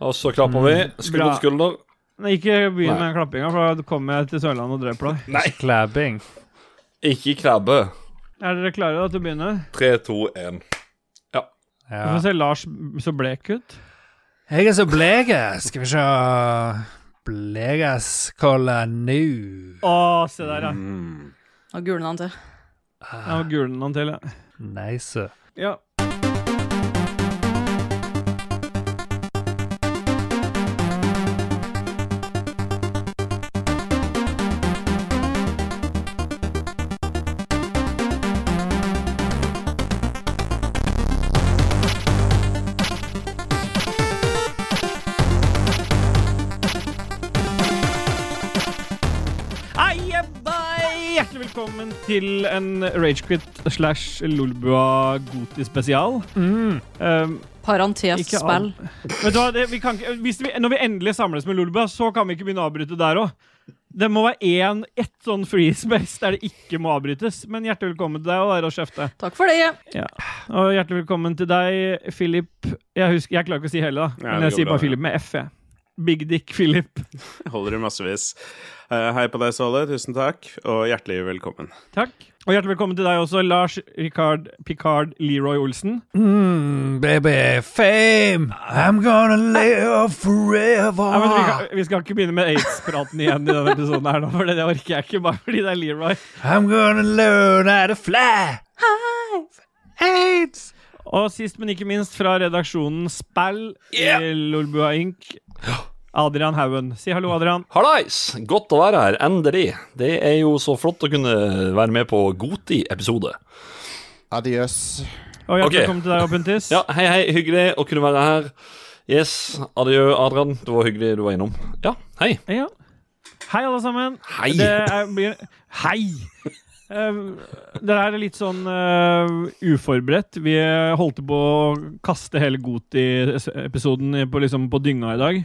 Og så klapper vi skulder Bra. til skulder. Nei, ikke begynn med klappinga, for da kommer jeg til Sørlandet og dreper deg. Nei, Klabbing. ikke krabbe. Er dere klare da til å begynne? Tre, to, én. Du Ja. får se Lars så blek ut. Jeg er så blege. Skal vi se Bleges kolla nå. Å, se der, ja. Mm. Og gulner han til. Ja, var gulen han til, ja. Nice. ja. Til en Ragequit slash Lolbua Goti-spesial. Mm. Um, Parentes spill. Vet du hva, det, vi kan vi, Når vi endelig samles med Lolbua, så kan vi ikke begynne å avbryte der òg. Det må være én, ett sånn free space der det ikke må avbrytes. Men hjertelig velkommen til deg og og Skjefte. Takk for det. Og hjertelig velkommen til deg, Philip. Jeg, husker, jeg klarer ikke å si hele, da. Ja, Men jeg sier bare Philip med F, jeg. Big Dick Philip. Holder i massevis. Eh, hei på deg, Ståle. Tusen takk, og hjertelig velkommen. Takk. Og hjertelig velkommen til deg også, Lars Ricard Picard Leroy Olsen. Mm, baby, fame. I'm gonna live forever. Ja, men vi, kan, vi skal ikke begynne med aids-praten igjen i denne episoden her nå, for det orker jeg ikke, bare fordi det er Leroy. I'm gonna learn how to fly. AIDS. Og sist, men ikke minst, fra redaksjonen Spell Yeah. i Lolbua Inc. Adrian Haugen. Si hallo, Adrian. Hallais! Godt å være her, endelig. Det er jo så flott å kunne være med på Goti-episode. Adios. Og hjertelig Ok. velkommen til deg, Puntis. Ja, hei, hei. Hyggelig å kunne være her. Yes. Adjø, Adrian. Det var hyggelig du var innom. Ja, hei. Ja. Hei, alle sammen. Hei. Det er, Hei! Eh, det er litt sånn uh, uforberedt. Vi holdt på å kaste hele Goti-episoden på, liksom, på dynga i dag.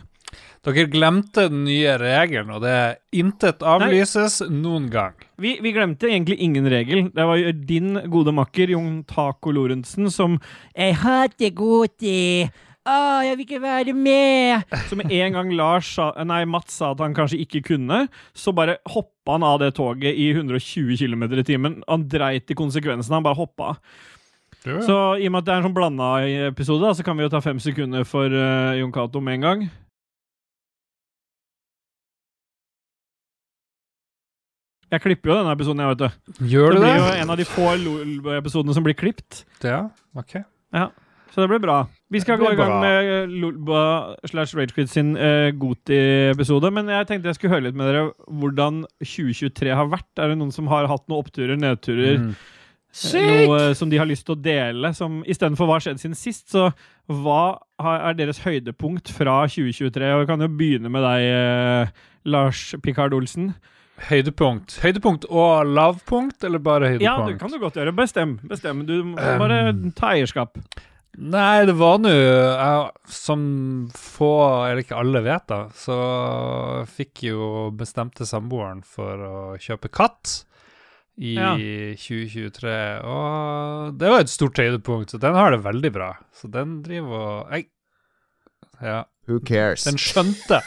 Dere glemte den nye regelen, og det er intet avlyses noen gang. Vi, vi glemte egentlig ingen regel. Det var din gode makker Jon Taco Lorentzen som Jeg hater Goti! Å, jeg vil ikke være med! Så med en gang Lars sa, nei, Mats sa at han kanskje ikke kunne, så bare hoppa han av det toget i 120 km i timen. Han dreit i konsekvensene, han bare hoppa. Så i og med at det er en sånn blanda episode, da, så kan vi jo ta fem sekunder for uh, Jon Cato med en gang. Jeg klipper jo denne episoden, jeg, vet du. Gjør Det du blir jo en av de få Lolbua-episodene som blir klipt. Ja, ok. Så det blir bra. Vi skal gå i gang bra. med Lulba slash Ragequid sin uh, Goti-episode. Men jeg tenkte jeg skulle høre litt med dere hvordan 2023 har vært. Er det noen som har hatt noen oppturer, nedturer? Mm. eh, Noe som de har lyst til å dele? Som Istedenfor hva har skjedd siden sist, så hva er deres høydepunkt fra 2023? Og vi kan jo begynne med deg, uh, Lars Picard Olsen. Høydepunkt. Høydepunkt og lavpunkt, eller bare høydepunkt? Ja, det kan du godt gjøre. Bestem. Bestem. Du må bare Um, ta eierskap. Nei, det var nå Som få, eller ikke alle vet, da, så fikk jo bestemte samboeren for å kjøpe katt i Ja. 2023. Og det var et stort høydepunkt, så den har det veldig bra. Så den driver og jeg, Ja. Who cares? Den skjønte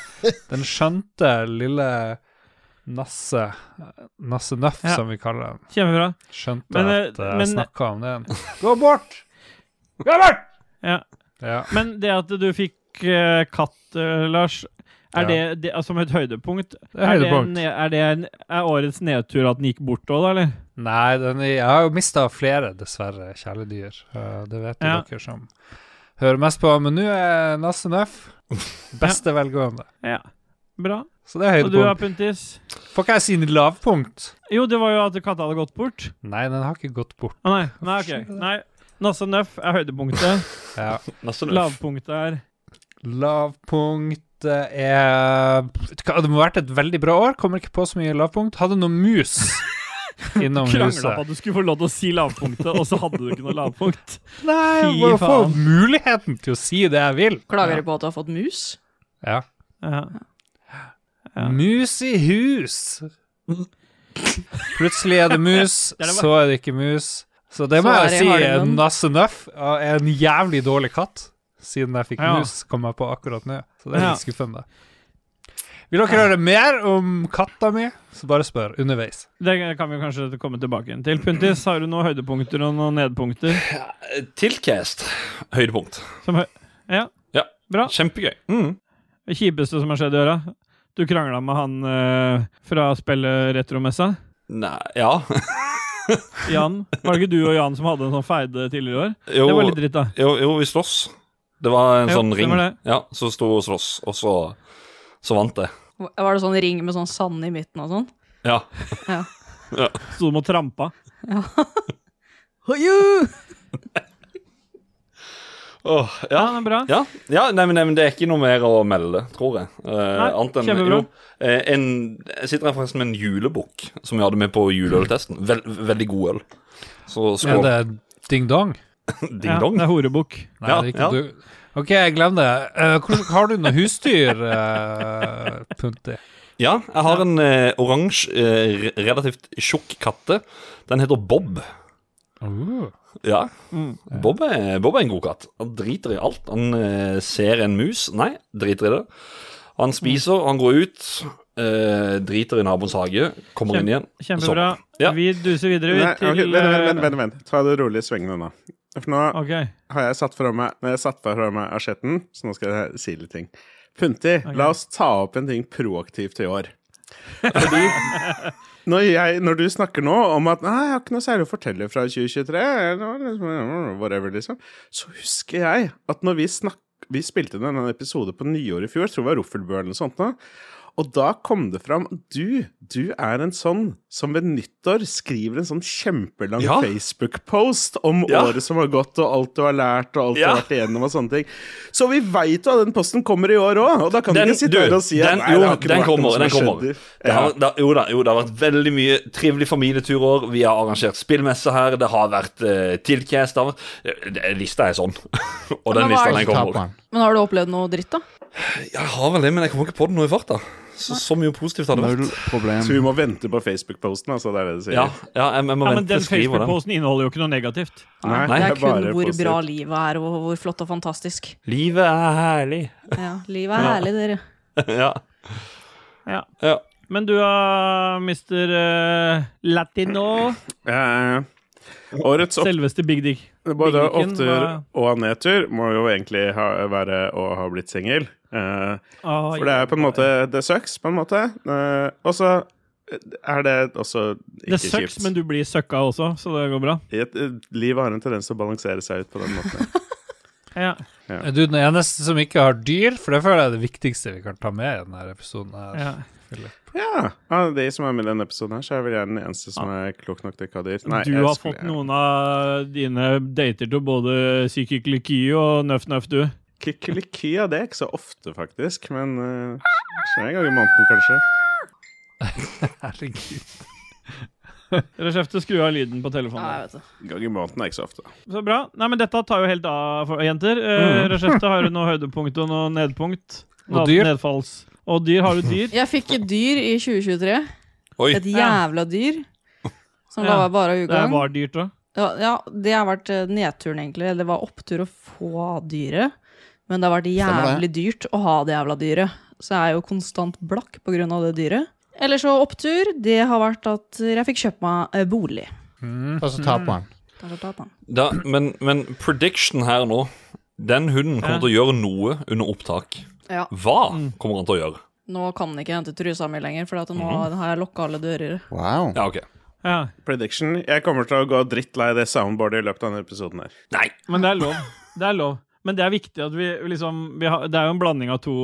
Den skjønte lille Nasse Nasse Nøff, Ja. som vi kaller den. Kjempebra. Skjønte Men, eh, at jeg uh, snakka om den. Gå bort! Gå bort! Ja. Ja. Men det at du fikk uh, katt, uh, Lars, er Ja. det, det altså, som et høydepunkt? Det er det, høydepunkt. en, er, det en, er årets nedtur at den gikk bort òg, da, eller? Nei, den, jeg har jo mista flere, dessverre, kjæledyr. Uh, det vet jo Ja. dere som hører mest på. Men nå er Nasse Nøff beste velgående. Ja. Bra. Så det er høydepunkt. Og du. Puntis? Får ikke jeg si lavpunkt? Jo, det var jo at katta hadde gått bort. Nei, den har ikke gått bort. Ah, nei. Nei, ok. Nei. Nasse Nøff er høydepunktet. Ja. Lavpunktet er Lavpunktet er Det må ha vært et veldig bra år. Kommer ikke på så mye lavpunkt. Hadde noen mus innom Krangla på at du skulle få lov til å si lavpunktet, og så hadde du ikke noe lavpunkt. Nei, Fy jeg må få muligheten til å si det jeg vil. Klager du på at du har fått mus? Ja. Ja. Ja. Mus i hus. Plutselig er det mus, Det er det så er det ikke mus. Så det må Så jeg si. er nass er en jævlig dårlig katt. Siden jeg fikk Ja. mus, kom jeg på akkurat nå. Så det er litt skuffende. Vil dere høre mer om katta mi, så bare spør underveis. Det kan vi kanskje komme tilbake inn til. Puntis, har du noen høydepunkter og noen nedpunkter? Tilcast. Høydepunkt. Som hø ja. Ja. Bra. Kjempegøy. Mm. Det kjipeste som har skjedd i øra? Du krangla med han eh, fra spillet Retromessa? Nei Ja. Jan? Var det ikke du og Jan som hadde en sånn feide tidligere i år? Jo, Det var litt dritt, da. jo, jo vi slåss. Det var en Jo, sånn ring. det. Ja, Så sto og slåss, og så, så vant jeg. Var det sånn ring med sånn sand i midten og sånn? Ja. Sto de og trampa? Åh, Ja, ja. er bra. Ja, ja nei, men, nei, men det er ikke noe mer å melde, tror jeg. Eh, Nei, kjempebra. jo, eh, en, Jeg sitter her forresten med en julebukk som vi hadde med på juleøltesten. Vel, veldig god øl. Så Er Ja, det ding-dong? Ding Ja, dong. det er horebukk. Nei, Ja, det er ikke ja. du. OK, glemte det. Uh, hvordan- har du noe husdyr, uh, Punti? Ja, jeg har en uh, oransje, uh, relativt tjukk katte. Den heter Bob. Uh. Ja, Mm. Bob er, Bob er en god katt. Han driter i alt. Han eh, ser en mus, nei, driter i det. Han spiser, han går ut, eh, driter i naboens hage, kommer Kjempe- inn igjen. Kjempebra. Ja. Vi duser videre vi, Nei, til okay, vent, vent, vent, vent. Ta det rolig i svingene nå. For nå okay. har jeg satt fra meg Når jeg satt fra meg asjetten, så nå skal jeg si litt ting. Punti, la oss ta opp en ting proaktivt i år. Fordi når, jeg, når du snakker nå om at Nei, jeg har ikke noe særlig å fortelle fra 2023, eller liksom, whatever, liksom, så husker jeg at når vi snak, vi spilte inn en episode på nyåret i fjor, tror det var Roffelbø eller noe sånt, nå, og da kom det fram Du, du er en sånn som ved nyttår skriver en sånn kjempelang Ja. Facebook-post om Ja. året som har gått, og alt du har lært, og alt Ja. du har vært igjennom, og sånne ting. Så vi veit jo at den posten kommer i år òg, og da kan Den- du ikke sitte her og si at den- nei, jo, det har ikke den vært kommer, noe som den har kommer. skjedd Det har, da, jo, da, jo, det har vært veldig mye trivelig familietur år. Vi har arrangert spillmesse her. Det har vært uh, tilcast. av- Lista er sånn. Og den lista den kommer. Men har du opplevd noe dritt, da? Jeg har vel det, men jeg kommer ikke på det nå i farta. Så, så mye positivt har det vært. problem. Så vi må vente på Facebook-posten, altså. Det er det du sier? Ja, ja jeg, jeg må Ja, men vente den. Facebook-posten inneholder jo ikke noe negativt. Nei, Nei, det er det er bare kun hvor positivt. bra livet er, og hvor flott og fantastisk. Livet er herlig. Ja, livet er herlig, dere. ja. Ja. ja. Men du uh, Mr. uh, Latino. ja, årets opp Selveste Big Dick. Både opptur og nedtur må jo egentlig ha, være å ha blitt singel. Eh, oh, for det er på en måte Det sucks, på en måte. Uh, og så er det også Det ikke sucks, kjipt. men du blir søkka også, så det går bra. Et, livet har en tendens til å balansere seg ut på den måten. Ja. Er du den eneste som ikke har dyr? For det føler jeg er det viktigste vi kan ta med i denne episoden. her. ja. Ja, av de som er med i denne episoden, her, så er jeg vel jeg den eneste som er klok nok til ikke å ha dyr. Nei, du har fått fått noen av dine dater til både Psykikliky og Nøff Nøff, du. Kikkeliki, ja, det er ikke så ofte, faktisk. Men uh, en gang i måneden, kanskje. Herregud. Reshefte, skru av lyden på Ja, telefonen. jeg vet det. En gang i måneden er ikke så ofte. Så bra. Nei, men dette tar jo helt av, for, jenter. Uh, Reshefte, har du noe høydepunkt og noe nedpunkt? Og dyr? Nedfalls. Og dyr, har du dyr? Jeg fikk et dyr i 2023. Oi. Et jævla dyr. Som Ja. var bare Det ugagn. var dyrt òg. Ja, ja, det har vært eh, nedturen, egentlig. Det var opptur å få dyret. Men det har vært jævlig dyrt å ha det jævla dyret. Så jeg er jo konstant blakk av det dyret. Eller så opptur, det har vært at jeg fikk kjøpt meg eh, bolig. Mm. Og så taper han. Den. Da, men, men prediction her nå Den hunden kommer Ja. til å gjøre noe under opptak. Ja. Hva Mm. kommer han til å gjøre? Nå kan han ikke hente trusa mi lenger, for at nå Mhm. har jeg lukka alle dører. Wow. Ja, ok. Ja. Prediction. Jeg kommer til å gå drittlei det soundboardet i løpet av denne episoden her. Nei! Men det er lov. Det er lov. Men det er viktig at vi liksom vi har, Det er jo en blanding av to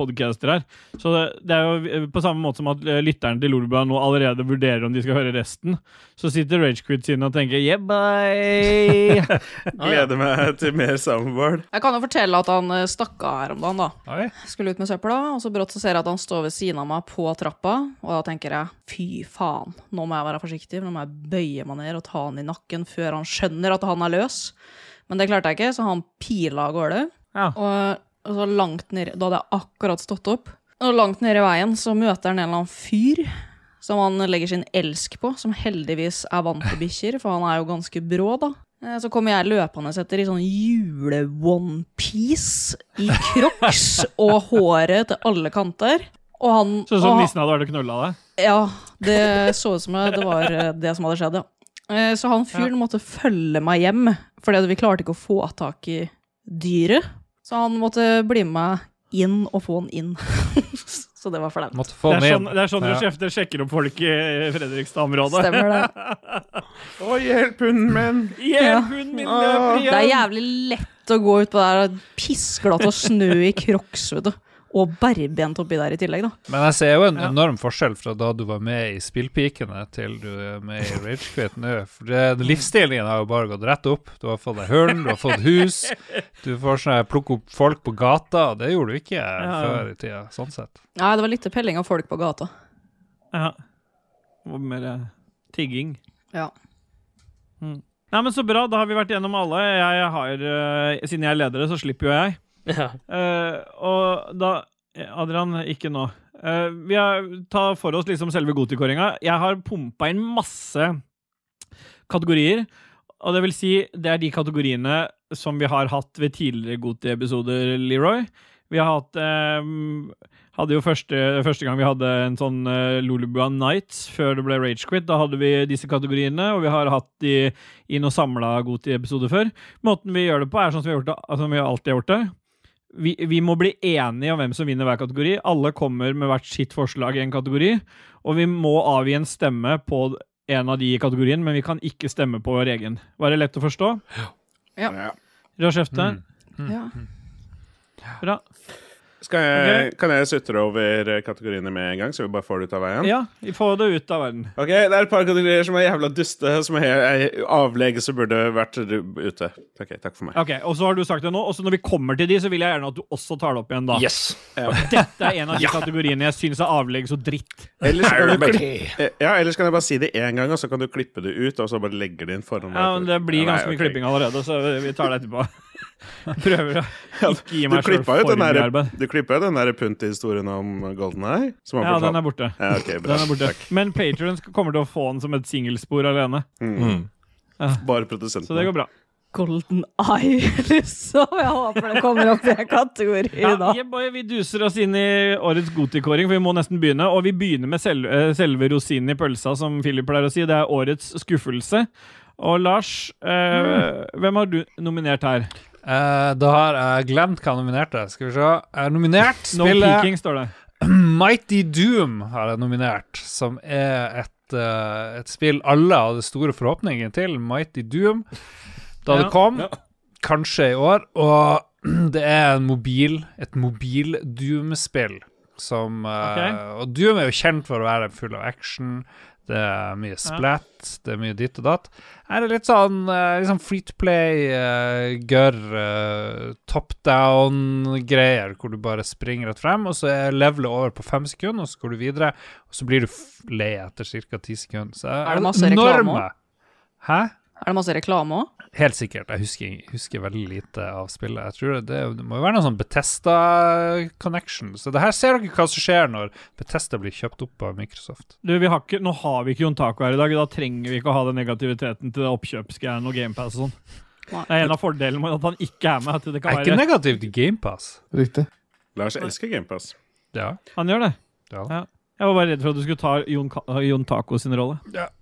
podcaster her. Så det, det er jo på samme måte som at eh, lytterne til Lolbua nå allerede vurderer om de skal høre resten. Så sitter Ragequit sine og tenker yeah, bye. Gleder meg til mer soundboard. Jeg kan jo fortelle at han eh, stakk av her om dagen, da. Oi. Skulle ut med søpla, og så brått så ser jeg at han står ved siden av meg på trappa, og da tenker jeg fy faen, nå må jeg være forsiktig, nå må jeg bøye meg ned og ta han i nakken før han skjønner at han er løs. Men det klarte jeg ikke, så han pila av gårde. Ja. Og, og så langt ned, da hadde jeg akkurat stått opp, og langt nede i veien så møter han en eller annen fyr som han legger sin elsk på, som heldigvis er vant til bikkjer, for han er jo ganske brå, da. Eh, Så kommer jeg løpende etter i sånn jule-onepiece i crocs og håret til alle kanter. Og han Sånn som nissen hadde vært og knulla deg. Ja, det så ut som det var eh, det som hadde skjedd, ja. Eh, Så han fyren måtte følge meg hjem, fordi vi klarte ikke å få tak i dyret. Så han måtte bli med meg inn og få han inn. Så det var flaut. Det sånn, det er sånn dere Ja. sjefter sjekker opp folk i Fredrikstad-området. Stemmer det. Å, hjelp, hunden min! Hjelp, hunden min løper Det er jævlig lett å gå ut på der pissglatt og snø i crocs, vet du. Og bærbent oppi der i tillegg, da. Men jeg ser jo en Ja. enorm forskjell fra da du var med i Spillpikene til du er med i Ragequit nå. For det, livsstilen har jo bare gått rett opp. Du har fått deg hull, du har fått hus. Du får sånn her plukke opp folk på gata. Det gjorde du ikke Ja. før i tida, sånn sett. Nei, det var litt pelling av folk på gata. Ja. Og mer eh, tigging. Ja. Nei, men Så bra, da har vi vært gjennom alle. Jeg har, uh, Siden jeg er leder, så slipper jo jeg. Ja. Uh, og da Adrian, ikke nå. Uh, vi har, ta for oss liksom selve gotikåringa. Jeg har pumpa inn masse kategorier. Og det vil si, det er de kategoriene som vi har hatt ved tidligere Goti-episoder, Leroy. Vi har hatt eh, Hadde jo første, første gang vi hadde en sånn uh, Lolubua Nights før det ble Ragequit. Da hadde vi disse kategoriene, og vi har hatt de i noen samla Goti-episoder før. Måten vi gjør det på, er sånn som vi, har gjort det, som vi alltid har gjort det. Vi, vi må bli enige om hvem som vinner hver kategori. Alle kommer med hvert sitt forslag i en kategori. Og vi må avgi en stemme på en av de i kategorien, men vi kan ikke stemme på vår egen. Var det lett å forstå? Ja. Ja. Rashefte? Mm. ja. Bra. Skal jeg, Kan jeg sutre over kategoriene med en gang, så vi bare får det ut av veien? Ja, vi får det ut av verden. Ok, Det er et par kategorier som er jævla duste, som er, er avlegge som burde vært ute. Ok, takk for meg. Ok, Og så har du sagt det nå, og så når vi kommer til de, så vil jeg gjerne at du også tar det opp igjen da. Yes. Dette er en av de kategoriene jeg syns er avlegg så dritt. Ellers kan, du klippe, ja, ellers kan jeg bare si det én gang, og så kan du klippe det ut, og så bare legge det inn foran Ja, men Det blir ganske mye klipping allerede, så vi tar det etterpå. Prøver å ikke gi Du meg sjøl klippa jo den mye der, arbeid. du klippa jo den der Punt-historien om Golden Eye. Som Ja, den er borte. Ja, okay, bra. Den er borte. Men Patrion kommer til å få den som et singelspor alene, Mm. Bare produsenten. så det går bra. Golden Eye, liksom. Jeg håper det kommer opp i en kategori Ja, da. yeah, vi duser oss inn i årets Goti-kåring, for vi må nesten begynne. Og vi begynner med sel eh, selve rosinen i pølsa, som Philip pleier å si. Det er årets skuffelse. Og Lars, eh, hvem har du nominert her? Eh, da har jeg glemt hva jeg nominerte. Skal vi se. Jeg har nominert No spillet står det. Mighty Doom har jeg nominert, som er et, uh, et spill alle hadde store forhåpninger til. Mighty Doom. Da Ja. det kom, kanskje i år. Og det er en mobil, et mobil-Doom-spill som eh, Og Doom er jo kjent for å være full av action. Det er mye splatt, det er mye ditt og datt. Er det litt sånn, liksom free to play, uh, gørr, uh, top down-greier, hvor du bare springer rett frem, og så er levelet over på fem sekunder, og så går du videre, og så blir du lei etter ca. ti sekunder. Så Er det masse reklame òg? Hæ? Er det masse reklame òg? Helt sikkert. Jeg husker, husker veldig lite av spillet. Jeg tror det, det må jo være noe sånn Betesta-connection. Så det her ser dere hva som skjer når Betesta blir kjøpt opp av Microsoft. Du, vi har ikke, nå har vi ikke Jon Taco her i dag, da trenger vi ikke å ha den negativiteten til det oppkjøpsgreiene og GamePass og sånn. Det er en av fordelene med at han ikke er med. At det kan er ikke være negativ til GamePass. Riktig. Lars elsker GamePass. Ja. Han gjør det. ja. Ja. Jeg var bare redd for at du skulle ta Jon, Jon Taco sin rolle.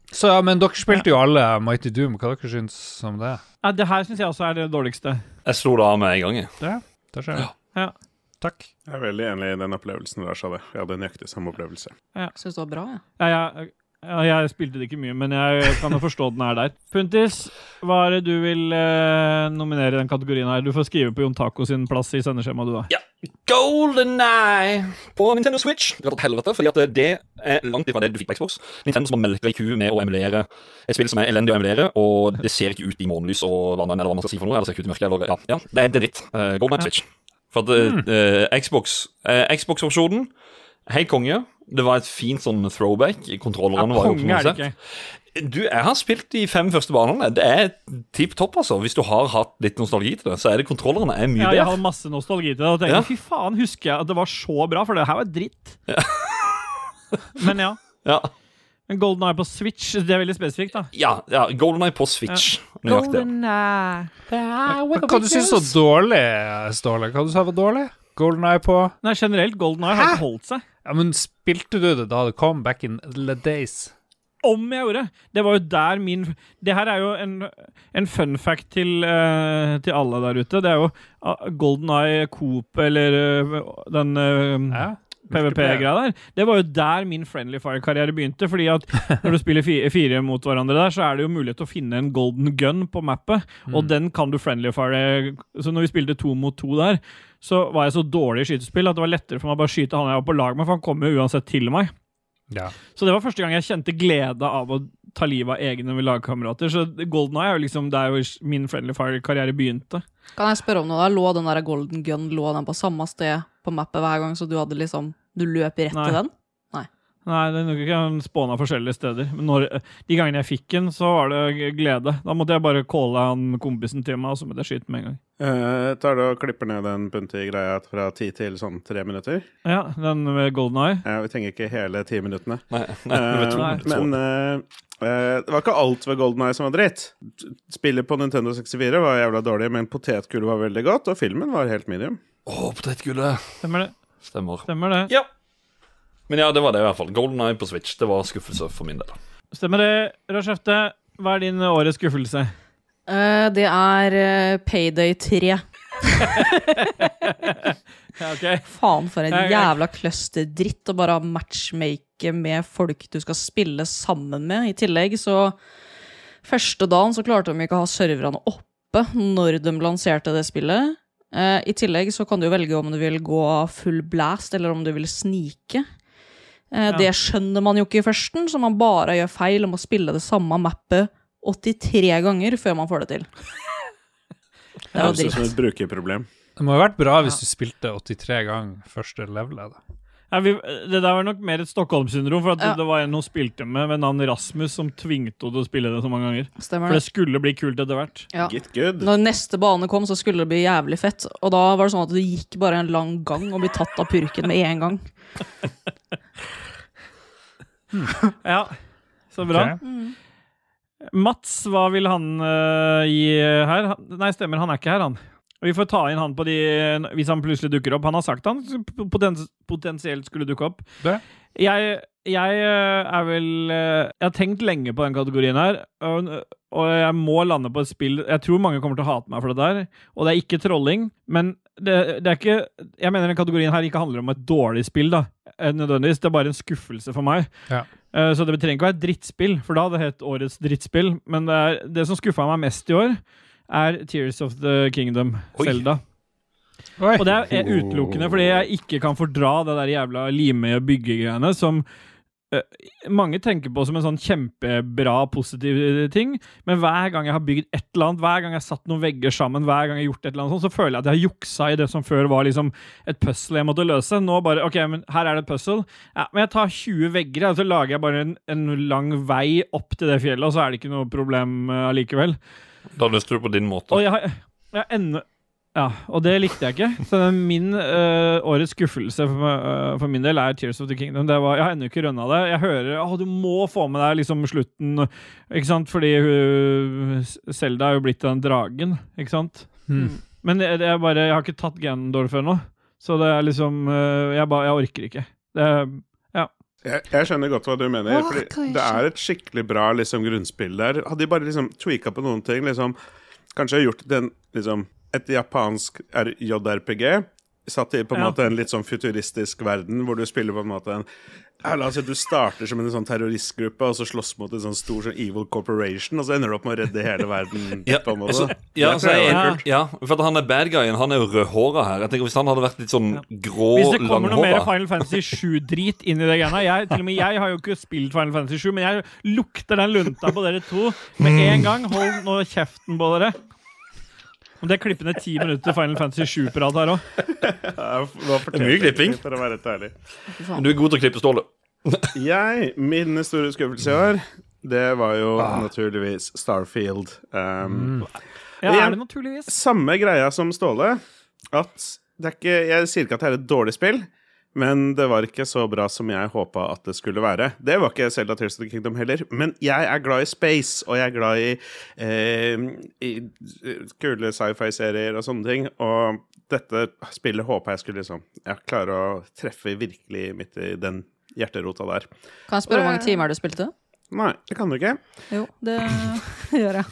Så, ja, men dere spilte jo alle Mighty Doom. Hva dere syns om det? Ja, det her syns jeg også er det dårligste. Jeg slo det av med en gang. jeg. Det, det skjer. Ja. Ja. Takk. Jeg er veldig enig i den opplevelsen Lars hadde. Jeg hadde nøyaktig samme opplevelse. Syns det var bra, jeg. Ja, jeg, ja, jeg spilte det ikke mye, men jeg kan jo forstå den er der. Puntis, hva er det du vil eh, nominere i den kategorien her? Du får skrive på Jon Taco sin plass i sendeskjemaet, du, da. Ja. Golden Eye på Nintendo Switch. Det var et helvete, fordi at det er langt ifra det du fikk på Xbox. Nintendo som har melka i ku med å emulere et spill som er elendig å emulere, og det ser ikke ut i månelys og vann, eller hva man skal si for noe. Eller ser ikke ut i mørket, eller, ja, ja, det er dritt. Uh, Golden Eye på Switch. For at eh, Xbox uh, Xbox-versjonen, helt konge. Det var et fint sånn throwback. Ja, var jo på noe Du, jeg har spilt de fem første banene. Det er tipp topp, altså. Hvis du har hatt litt nostalgi til det, så er det kontrollerne er mye bedre. Ja, jeg har masse nostalgi til det. Og tenker, Ja. fy faen, husker jeg at det var så bra, for det her var dritt. Men ja. Ja. En Golden Eye på Switch, det er veldig spesifikt, da. Ja, ja Golden Eye på Switch. Nøyaktig. Men Hva du syns var dårlig, Ståle? Hva du sa var dårlig? Golden Eye på Nei, generelt, Golden Eye har ikke holdt seg. Ja, men spilte du det da det kom back in the days? Om jeg gjorde! Det var jo der min Det her er jo en, en fun fact til, uh, til alle der ute. Det er jo uh, Golden Eye Coop, eller uh, den uh, Ja. PVP-greia der. Det var jo der min Friendly Fire-karriere begynte. Fordi at når du spiller fi- fire mot hverandre der, så er det jo mulighet til å finne en golden gun på mappet, og den kan du Friendly Fire Så når vi spilte to mot to der, så var jeg så dårlig i skytespill at det var lettere for meg å bare skyte han jeg var på lag med, for han kom jo uansett til meg. Ja. Så det var første gang jeg kjente glede av å ta livet av egne lagkamerater. Så Golden Eye er jo liksom der min Friendly Fire-karriere begynte. Kan jeg spørre om noe? da? Lå den der golden gun lå den på samme sted på mappet hver gang, så du hadde liksom Du løp rett Nei. til den? Nei, det er nok ikke han spåna forskjellige steder. Men når, de gangene jeg fikk den, så var det glede. Da måtte jeg bare calle han kompisen til meg, og så måtte jeg skyte med en gang. Eh, tar du og klipper ned den bunte greia fra ti til sånn tre minutter? Ja, den med Golden Eye. Ja, vi trenger ikke hele ti minuttene. Nei, nei, Eh, Nei. så- men eh, eh, det var ikke alt ved Golden Eye som var dritt. Spillet på Nintendo 64 var jævla dårlig, men potetgullet var veldig godt, og filmen var helt medium. Å, potetgullet. Stemmer det. Stemmer. Stemmer det. Ja. Men ja, det var det i hvert fall. Golden Eye på Switch. Det var skuffelse for min del. Stemmer det, Rashefte. Hva er din årets skuffelse? Eh, det er eh, Payday 3. Ja, ok. Faen, for en jævla cluster dritt å bare matchmake med folk du skal spille sammen med. I tillegg så Første dagen så klarte de ikke å ha serverne oppe når de lanserte det spillet. Uh, I tillegg så kan du velge om du vil gå full blast, eller om du vil snike. Uh, Ja. Det skjønner man jo ikke i førsten, så man bare gjør feil om å spille det samme mappet 83 ganger før man får det til. Det er Høres ut som et brukerproblem. Det må ha vært bra hvis du spilte 83 ganger første levelet. Ja, vi, det der var nok mer et Stockholm-syndrom, for at Ja. det var en hun spilte med ved navn Rasmus, som tvingte henne til å spille det så mange ganger. Stemmer For det. det skulle bli kult etter hvert. Ja. Get good. Når neste bane kom, så skulle det bli jævlig fett. Og da var det sånn at du gikk bare en lang gang og ble tatt av purken med en gang. Ja, så bra. Ok. Mats, hva vil han uh, gi her? Nei, stemmer, han er ikke her, han. Vi får ta inn han på de hvis han plutselig dukker opp. Han har sagt han potens, potensielt skulle dukke opp. Det? Jeg, jeg øh, er vel øh, Jeg har tenkt lenge på den kategorien her, og, jeg må lande på et spill Jeg tror mange kommer til å hate meg for det der, og det er ikke trolling, men det, det er ikke Jeg mener den kategorien her ikke handler om et dårlig spill, da, eh, nødvendigvis. Det er bare en skuffelse for meg. Ja. Eh, Så det trenger ikke å være et drittspill, for da hadde det hett årets drittspill. Men det, er, det som skuffa meg mest i år, er Tears of the Kingdom, Oi. Zelda. Oi. Og det er utelukkende fordi jeg ikke kan fordra det der jævla lime og byggegreiene som eh, mange tenker på som en sånn kjempebra, positiv ting, men hver gang jeg har bygd et eller annet, hver gang jeg har satt noen vegger sammen, hver gang jeg har gjort et eller annet sånt, så føler jeg at jeg har juksa i det som før var liksom et puzzle jeg måtte løse. Nå bare OK, men her er det et puzzle. Ja, men jeg tar 20 vegger, og så lager jeg bare en, en lang vei opp til det fjellet, og så er det ikke noe problem allikevel. Uh, Da løste du på din måte. Og jeg har, jeg har ennå Ja, og det likte jeg ikke. Så min uh, årets skuffelse for, uh, for min del er Tears of the Kingdom. Det var, jeg har ennå ikke rønna det. Jeg hører at du må få med deg liksom slutten, ikke sant? Fordi hun, Zelda er jo blitt den dragen, ikke sant? Hmm. Men det, det er bare, jeg har ikke tatt Ganondorf ennå. Så det er liksom uh, jeg, ba, jeg orker ikke. Det er Jeg, jeg skjønner godt hva du mener. Åh, fordi det er et skikkelig bra liksom, grunnspill der. Hadde de bare liksom tweaka på noen ting, liksom Kanskje gjort den liksom et japansk JRPG. Satt i på en Ja. måte en litt sånn futuristisk verden, hvor du spiller på en måte en ja, La oss si du starter som en sånn terroristgruppe, og så slåss mot en sånn stor sånn evil corporation, og så ender du opp med å redde hele verden. Ja, på en måte. altså, ja, så jeg jeg, ja. ja, for at han er bad guyen. Han er jo rødhåra her. Jeg tenker Hvis han hadde vært litt sånn grå, Hvis det kommer noe mer Final Fantasy 7-drit inn i det greiene jeg, Til og med jeg har jo ikke spilt Final Fantasy 7, men jeg lukter den lunta på dere to med en gang. Hold nå kjeften på dere. Og det er klippende ti minutter Final Fantasy 7-prat her òg. Det er mye klipping. For å være helt ærlig. Men Du er god til å klippe Ståle. Jeg, min store skuffelse i år, det var jo Ah. naturligvis Starfield. Um, Ja, er det naturligvis? Samme greia som Ståle. At det er ikke Jeg sier ikke at det er et dårlig spill, men det var ikke så bra som jeg håpa at det skulle være. Det var ikke Selda Tears of the Kingdom heller, men jeg er glad i space, og jeg er glad i, eh, i kule sci-fi-serier og sånne ting. Og dette spillet håpa jeg skulle liksom Jeg klare å treffe virkelig midt i den hjerterota der. Kan jeg spørre hvor mange timer du spilte? Nei, det kan du ikke. Jo, det gjør jeg.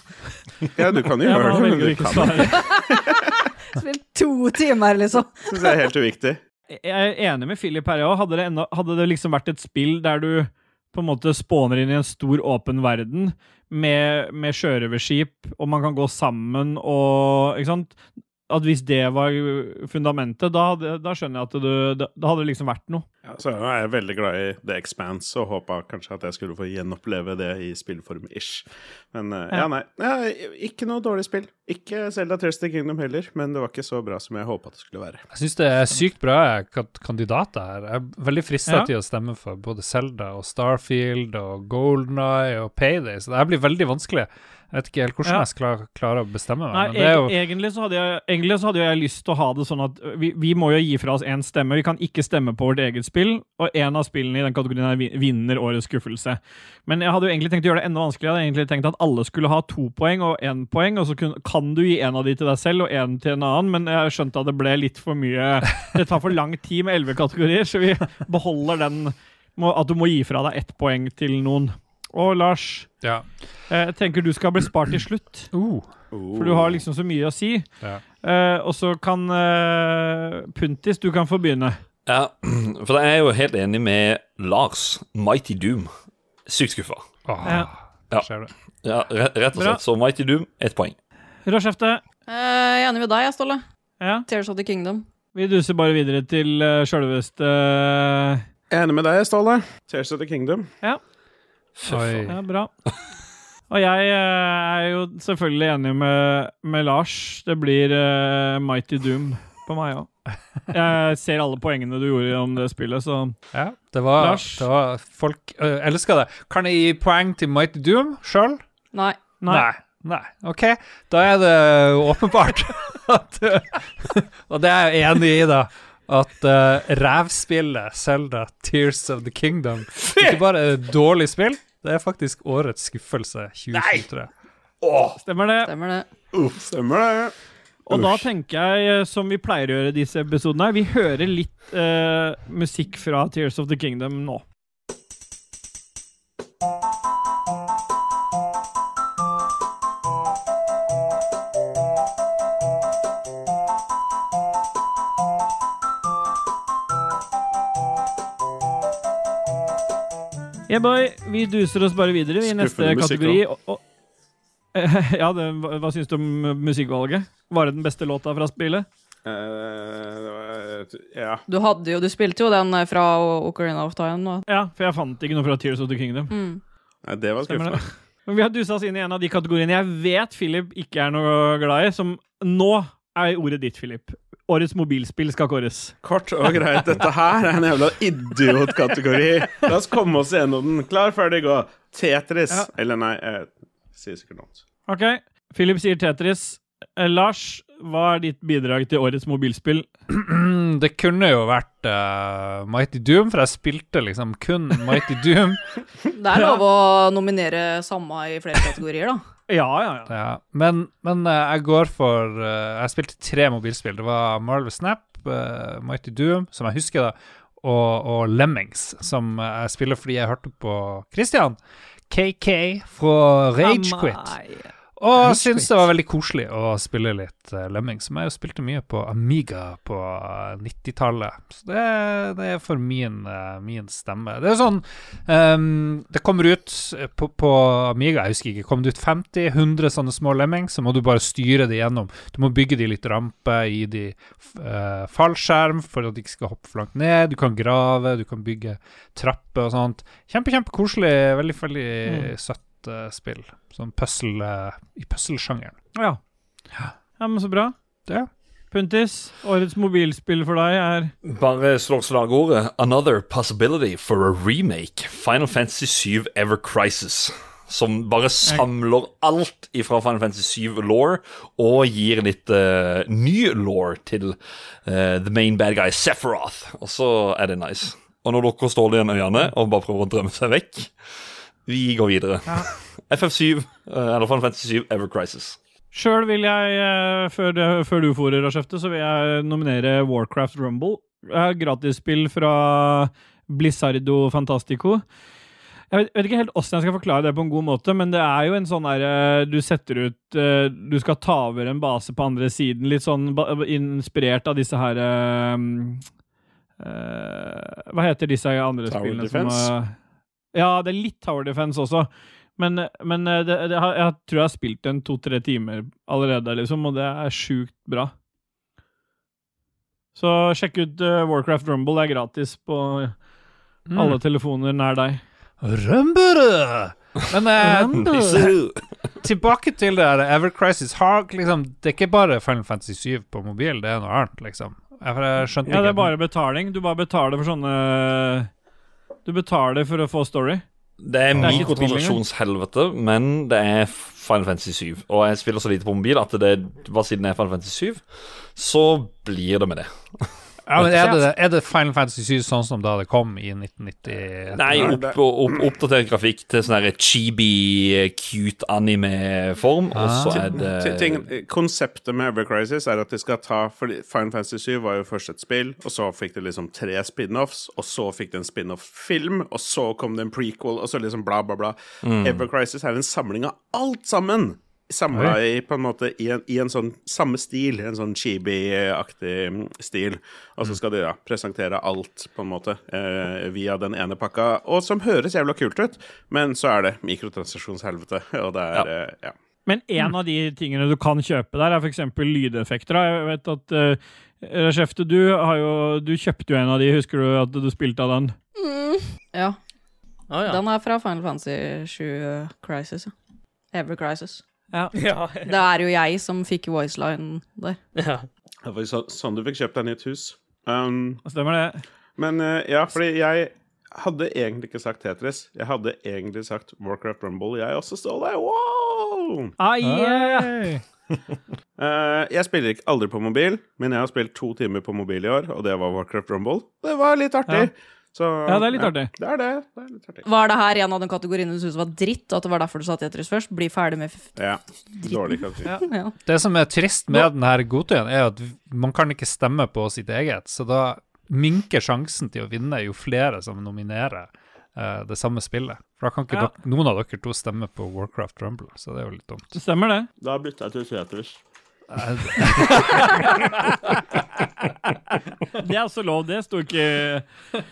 Ja, du kan jo gjøre det, men du kan ikke. Spilt to timer, liksom. Syns jeg er helt uviktig. Jeg er enig med Philip her òg. Hadde, hadde det liksom vært et spill der du på en måte spåner inn i en stor, åpen verden med, med sjørøverskip, og man kan gå sammen og Ikke sant? At hvis det var fundamentet, da, hadde, da skjønner jeg at du, da, da hadde det liksom vært noe. Ja, så er jeg veldig glad i The Expanse og håpa kanskje at jeg skulle få gjenoppleve det i spillform-ish. Men eh, ja, Ja. nei. Ja, ikke noe dårlig spill. Ikke Zelda Tears Kingdom heller, men det var ikke så bra som jeg håpa det skulle være. Jeg syns det er sykt bra kandidater her. Jeg er veldig frista Ja. til å stemme for både Zelda og Starfield og Golden Eye og Payday, så det her blir veldig vanskelig. Jeg vet ikke helt hvordan Ja. jeg skal klar- klare å bestemme meg. Nei, men det er jo egentlig, så jeg, egentlig så hadde jeg lyst til å ha det sånn at vi, vi må jo gi fra oss én stemme. Vi kan ikke stemme på vårt eget spill, og én av spillene i den kategorien her vinner årets skuffelse. Men jeg hadde jo egentlig tenkt å gjøre det enda vanskeligere. Jeg hadde egentlig tenkt at alle skulle ha to poeng og én poeng, og så kun, kan du gi en av de til deg selv og én til en annen, men jeg skjønte at det ble litt for mye Det tar for lang tid med elleve kategorier, så vi beholder den at du må gi fra deg ett poeng til noen. Og Lars, Ja. eh, jeg tenker du skal bli spart til slutt. Uh, For du har liksom så mye å si. Ja. Eh, og så kan eh, Puntis, du kan få begynne. Ja, for jeg er jo helt enig med Lars. Mighty Doom. Sykt skuffa. Ah, Ja. Ja. Ja, rett og slett. Så Mighty Doom, ett poeng. Råskjefte. Uh, Jeg er enig med deg, jeg, Ståle. Ja. Tears of the Kingdom. Vi duser bare videre til uh, sjølveste uh... Jeg enig med deg, Ståle. Tears of the Kingdom. Fy Oi. Ja, bra. Og jeg eh, er jo selvfølgelig enig med, med Lars. Det blir uh, Mighty Doom på meg òg. Jeg ser alle poengene du gjorde om det spillet, så Ja, det var, Lars? det var Folk uh, elska det. Kan jeg gi poeng til Mighty Doom sjøl? Nei. Nei. Nei. OK, da er det åpenbart at Og det er jeg enig i, da. At uh, rævspillet Zelda Tears of the Kingdom ikke bare er et dårlig spill, det er faktisk årets skuffelse 2023. Stemmer det. Stemmer det. Stemmer det. Og da tenker jeg, eh, som vi pleier å gjøre i disse episodene, her, vi hører litt eh, musikk fra Tears of the Kingdom nå. Yeah, boy. Vi duser oss bare videre i neste musikk kategori. Og, og, ja, det, hva, hva syns du om musikkvalget? Var det den beste låta fra spillet? Uh, det var, ja. Du hadde jo, du spilte jo den eh, fra Ocarina of Time nå. Ja, for jeg fant ikke noe fra Tears of the Kingdom. Mm. Nei, det var skuffende. Men vi har dusa oss inn i en av de kategoriene jeg vet Philip ikke er noe glad i, som nå er ordet ditt, Philip. Årets mobilspill skal kåres. Kort og greit, dette her er en jævla idiotkategori. La oss komme oss gjennom den. Klar, ferdig, gå. Tetris. Ja. Eller nei, jeg sier sikkert noe. OK. Philip sier Tetris. Eh, Lars, hva er ditt bidrag til årets mobilspill? Det kunne jo vært eh, Mighty Doom, for jeg spilte liksom kun Mighty Doom. Det er lov å nominere samme i flere kategorier, da. Ja, ja, ja. Ja, men, men eh, jeg går for eh, Jeg spilte tre mobilspill. Det var Marvel Snap, eh, Mighty Doom, som jeg husker, da, og, og Lemmings, som jeg spiller fordi jeg hørte på Christian. KK fra Ragequit. Og jeg syns det var veldig koselig å spille litt uh, Lemming, som jeg jo spilte mye på Amiga på eh, 90-tallet. Så det, det er for min, uh, min stemme. Det er sånn um, Det kommer ut eh, på, på Amiga, jeg husker ikke, kommer det ut 50-100 sånne små Lemming, så må du bare styre det gjennom. Du må bygge de litt rampe, gi de uh, fallskjerm for at de ikke skal hoppe for langt ned. Du kan grave, du kan bygge trapper og sånt. Kjempe, kjempekoselig. Veldig, veldig Mm. søtt eh, spill. Sånn puzzle eh, i puzzle-sjangeren. Ja. ja, men så bra. Det. Puntis, årets mobilspill for deg er Bare slår slagordet 'Another possibility for a remake'. Final Fantasy 7 Ever Crisis. som bare samler alt ifra Final Fantasy 7 law og gir litt uh, ny law til uh, the main bad guy Sephiroth. Og så er det nice. Og når dere står igjen i øynene og bare prøver å drømme seg vekk Vi går videre. FF7, eh, eller Final Fantasy 7 Ever Crisis. Sjøl vil jeg, eh, før, før du får Rashefte, så vil jeg nominere Warcraft Rumble. Gratisspill fra Blizzardo Fantastico. Jeg vet, vet ikke helt åssen jeg skal forklare det på en god måte, men det er jo en sånn derre Du setter ut eh, Du skal ta over en base på andre siden, litt sånn inspirert av disse her eh, eh, Hva heter disse andre Tower spillene Defense? som eh, Ja, det er litt Tower Defense også. Men, men eh, det, det, har- jeg tror jeg har spilt en to-tre timer allerede, liksom, og det er sjukt bra. Så sjekk ut uh, Warcraft Rumble. Det er gratis på Mm. alle telefoner nær deg. Rumble! Men eh, tilbake til det der Ever Crisis. Har, liksom, det er ikke bare Final Fantasy 7 på mobil, det er noe annet, liksom. Jeg, for jeg skjønte Ja, det er bare betaling. Du bare betaler for sånne Du betaler for å få story. Det er er mikrotransaksjonshelvete, men det er Final Fantasy 7. Og jeg spiller så lite på mobil at det bare siden det er Final Fantasy 7, så blir det med det. ja, men er, det, er det Final Fantasy 7 sånn som da det kom i 1990? Nei, opp, opp, oppdatert grafikk til sånn chibi, cute anime-form, og så Ah. er det Ti- ting, konseptet med Ever Crisis er at de skal ta for Final Fantasy 7 var jo først et spill, og så fikk de liksom tre spin-offs, og så fikk de en spin-off-film, og så kom det en prequel, og så liksom bla, bla, bla. Ever Crisis er en samling av alt sammen! Samla i på en måte i en, i en sånn samme stil, en sånn chibi-aktig mm, stil. Og så skal de da presentere alt, på en måte, eh, via den ene pakka, og som høres jævla kult ut, men så er det mikrotransaksjonshelvete, og det er Ja. eh, ja. Men en av de tingene du kan kjøpe der, er f.eks. lydeffekter. Jeg vet at uh, Skjefte, du, jo, du kjøpte jo en av de. Husker du at du spilte av den? Ja. Å ja. Den er fra Final Fantasy 7 Crisis. Ever Crisis. Ja. ja. Det er jo jeg som fikk voiceline der. ja. Det var så, sånn du fikk kjøpt deg nytt hus. Um, Stemmer det? men uh, ja, fordi jeg hadde egentlig ikke sagt Tetris. Jeg hadde egentlig sagt Warcraft Rumble. Jeg også, Ståle. Wow! Ah, yeah. Eh, jeg spiller ikke aldri på mobil, men jeg har spilt to timer på mobil i år, og det var Warcraft Rumble. Det var litt artig. Så, Ja, det er litt artig. Det er det. det er litt artig. Var det her en av de kategoriene du syntes var dritt, og at det var derfor du sa Tetris først? Bli ferdig med f Ja. Dårlig kategori. Ja. ja. Det som er trist med denne godtøyen, er at man kan ikke stemme på sitt eget, så da minker sjansen til å vinne jo flere som nominerer uh, det samme spillet. For da kan ikke Ja. dere, noen av dere to stemme på Warcraft Rumble, så det er jo litt dumt. Stemmer det. Da bytter jeg til Tetris. Det er også lov, det sto ikke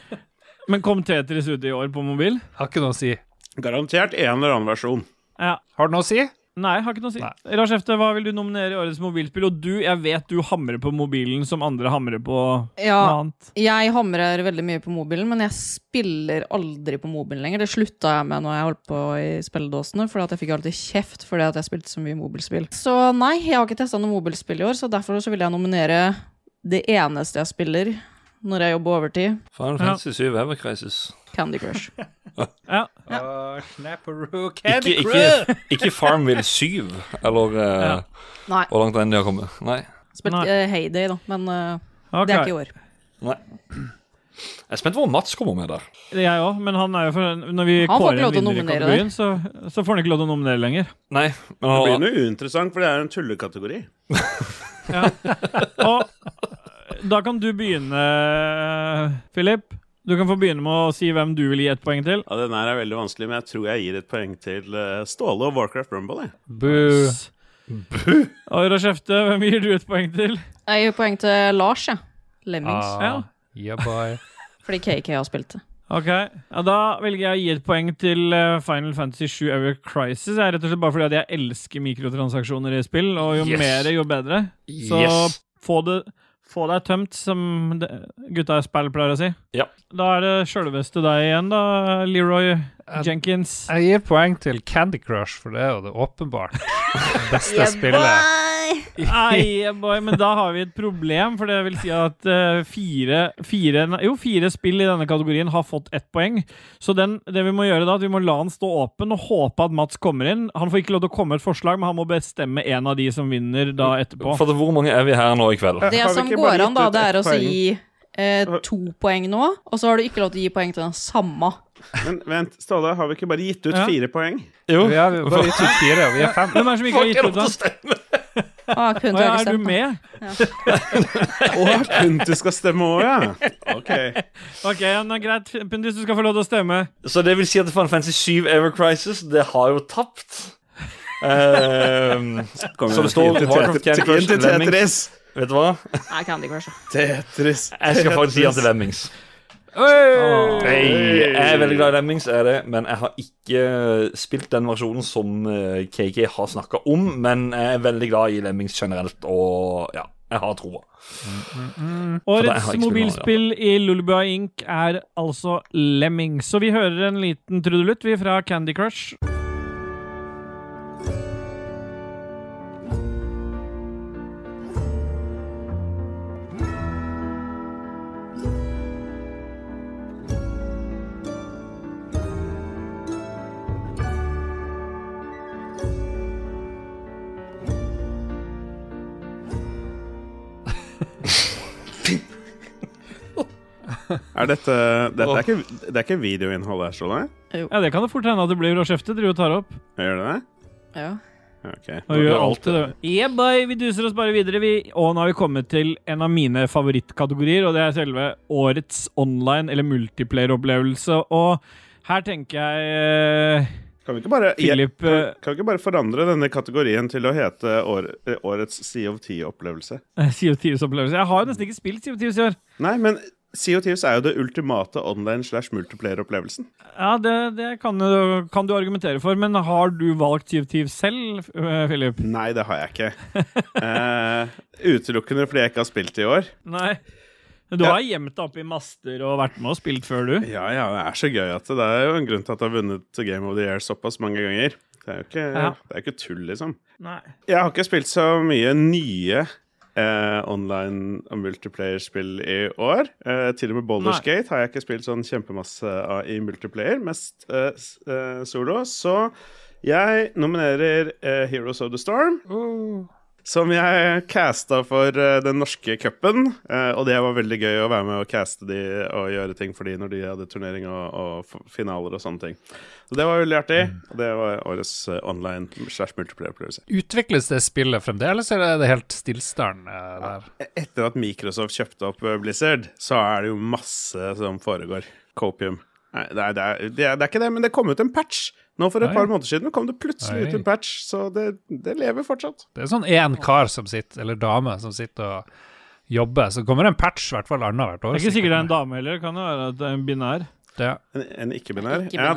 Men kom Tetris ut i år på mobil? Har ikke noe å si. Garantert en eller annen versjon. Ja. Har det noe å si? Nei, har ikke noe å si. Nei. Lars Efte, hva vil du nominere i årets mobilspill? Og du, jeg vet du hamrer på mobilen som andre hamrer på noe ja. annet. Jeg hamrer veldig mye på mobilen, men jeg spiller aldri på mobilen lenger. Det slutta jeg med når jeg holdt på i spilledåsene, for jeg fikk alltid kjeft fordi at jeg spilte så mye mobilspill. Så nei, jeg har ikke testa noe mobilspill i år, så derfor så vil jeg nominere det eneste jeg spiller når jeg jobber overtid. Final. Fantasy 7 Ever Crisis. Candy Crush. Ja. Ja. Åh, Snapperoo, Ikke, Candy ikke, Crush! ikke Farmville 7, eller eh, Ja. Hvor langt enn de har kommet. Nei. Spilt uh, eh, Heyday, da, men uh, okay. det er ikke i år. Nei. Jeg er spent på hvor Mats kommer med der. Er Jeg òg, men han er jo for, når vi Han får kårer ikke en vinner i kategorien, så, så får han ikke lov til å nominere lenger. Nei, men Det blir noe uinteressant, for det er en tullekategori. ja. Og da kan du begynne, Philip. Du kan få begynne med å si hvem du vil gi et poeng til. Ja, Den her er veldig vanskelig, men jeg tror jeg gir et poeng til eh, Ståle og Warcraft Rumble. Jeg. Boo. Og Rashefte, hvem gir du et poeng til? Jeg gir poeng til Lars, jeg. Lemmings. Ah, yeah, boy. Fordi KK har spilt det. Ok, ja, Da velger jeg å gi et poeng til eh, Final Fantasy 7 Ever Crisis. Jeg er rett og slett bare fordi at jeg elsker mikrotransaksjoner i spill, og jo Yes. mer, jo bedre. Så Yes. få, det, få deg tømt, som gutta i spill pleier å si. Ja. Da er det sjølveste deg igjen, da, Leroy Jenkins. Jeg gir poeng til Candy Crush, for det er jo det åpenbart beste spillet. Nei, boy, men da har vi et problem, for det vil si at uh, fire, fire, jo, fire spill i denne kategorien har fått ett poeng. Så den, det vi må gjøre da, at vi må la han stå åpen og håpe at Mats kommer inn. Han får ikke lov til å komme med et forslag, men han må bestemme en av de som vinner da etterpå. For hvor mange er vi her nå i kveld? Det som går an, da, det er å si eh, to poeng nå, og så har du ikke lov til å gi poeng til den samme. Men vent, Ståle, har vi ikke bare gitt ut Ja. fire poeng? Jo. Vi har bare gitt ut fire, og vi er fem. Hvem er det som ikke har gitt ut, da? Ah, kun Å, ja, er du stemt, Ja. med? Å, Punti skal stemme òg, ja. Ok. Ok, nå, greit. Pundis, du skal få lov til å stemme. Så det vil si at Final Fantasy 7 Ever Crisis, det har jo tapt. Ehm, Så det står til Candy Crush, Lemmings. Tetris. vet du hva? Nei, Candy Crush. Tetris. Jeg skal faktisk si at det er Lemmings. Hey, jeg er veldig glad i Lemmings, er det, men jeg har ikke spilt den versjonen som eh, KK har snakka om. Men jeg er veldig glad i Lemmings generelt, og ja, jeg har troa. For det har Årets mobilspill i Lulubua Inc. er altså Lemming. Så vi hører en liten trudelutt, vi, fra Candy Crush. Er dette Dette er ikke, det er ikke videoinnhold her, Ståle? Ja, det kan det fort hende at det blir Og kjefte. Driver og tar opp. Gjør det det? Ja. Ok. Og gjør alltid det. Yeah, boy, vi duser oss bare videre, vi. Og nå har vi kommet til en av mine favorittkategorier, og det er selve årets online- eller multiplayer-opplevelse. Og her tenker jeg eh, Kan vi ikke bare, Philip, kan, eh, kan vi ikke bare forandre denne kategorien til å hete år, eh, årets Sea of Tea-opplevelse? Sea of Thieves-opplevelse. Jeg har jo nesten ikke spilt Sea of Thieves i år. Nei, men Sea of Thieves er jo det ultimate online slash multiplayer-opplevelsen. Ja, det, det kan, du, kan du argumentere for, men har du valgt CO2 selv, eh, Philip? Nei, det har jeg ikke. Eh, utelukkende fordi jeg ikke har spilt i år. Nei. Du Ja. har gjemt deg opp i master og vært med og spilt før, du. Ja, ja, det er så gøy at det, det er jo en grunn til at jeg har vunnet Game of the Year såpass mange ganger. Det er jo ikke, Ja. det er ikke tull, liksom. Nei. Jeg har ikke spilt så mye nye eh, online- multiplayer-spill i år. Eh, til og med. Gate har jeg ikke spilt sånn kjempemasse av i multiplayer, mest eh, eh, solo. Så jeg nominerer eh, Heroes of the Storm. Som jeg casta for eh, den norske cupen. eh, og det var veldig gøy å være med og caste de og gjøre ting for de når de hadde turnering og, og finaler og sånne ting. Så det var veldig artig. Og det var årets eh, online slash multiplayer-opplevelse. Utvikles det spillet fremdeles, eller er det helt stillstående der? Etter at Microsoft kjøpte opp Blizzard, så er det jo masse som foregår. Copium. Nei, det det, er, det, er, det er ikke det, men det kom ut en patch. Nå For et Oi. par måneder siden kom det plutselig Oi. ut en patch, så det, det lever fortsatt. Det er sånn én kar som sitter, eller dame som sitter og jobber. Så kommer det en patch hvert fall annethvert Det år. er ikke sikkert det er en dame heller. Kan det være at det er en binær. Det, En, en ikke-binær. Ikke Ja.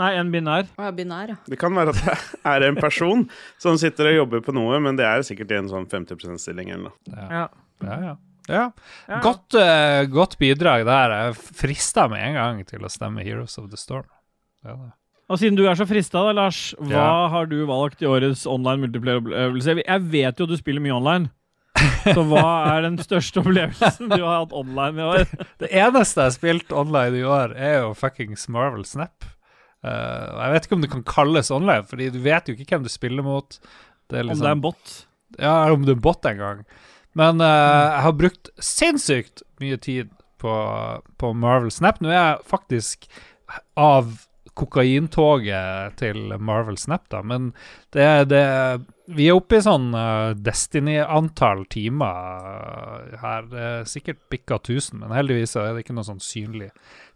Nei, en binær. Å ja, binær, ja. det kan være at det er en person som sitter og jobber på noe, men det er sikkert i en sånn 50 %-stilling eller noe. Ja. ja, ja. ja. Ja. Godt, uh, godt bidrag der. Jeg frista med en gang til å stemme Heroes of the Storm. Det er det. Og siden du er så frista, da, Lars, hva Ja. har du valgt i årets online multiplayer-opplevelse? Jeg vet jo du spiller mye online. Så hva er den største opplevelsen du har hatt online i år? Det eneste jeg har spilt online i år, er jo fuckings Marvel Snap. Uh, jeg vet ikke om det kan kalles online, Fordi du vet jo ikke hvem du spiller mot. Det er Om liksom, det er en bot? Ja, om det er en bot en gang. Men uh, jeg har brukt sinnssykt mye tid på, på Marvel Snap. Nå er jeg faktisk av kokaintoget til Marvel Snap, da, men det, det Vi er oppe i sånn eh, Destiny-antall timer eh, her. Det er sikkert bikka 1000, men heldigvis er det ikke noe sånn synlig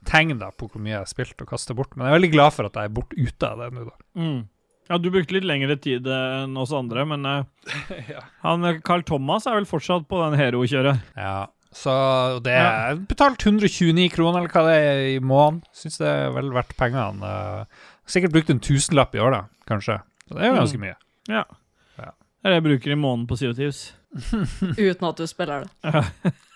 tegn da på hvor mye jeg har spilt og kastet bort. Men jeg er veldig glad for at jeg er bort ute av det nå, da. Mm. Ja, du brukte litt lengre tid eh, enn oss andre, men eh, han eh, Carl Thomas er vel fortsatt på den hero-kjøret. Ja, så det er betalt 129 kroner eller hva det er i måneden. Syns det er vel verdt pengene. Eh, Sikkert brukt en tusenlapp i år, da, kanskje. Så det er jo ganske mye. Ja. Ja. Det er det jeg bruker i måneden på CO2s. uten at du spiller det.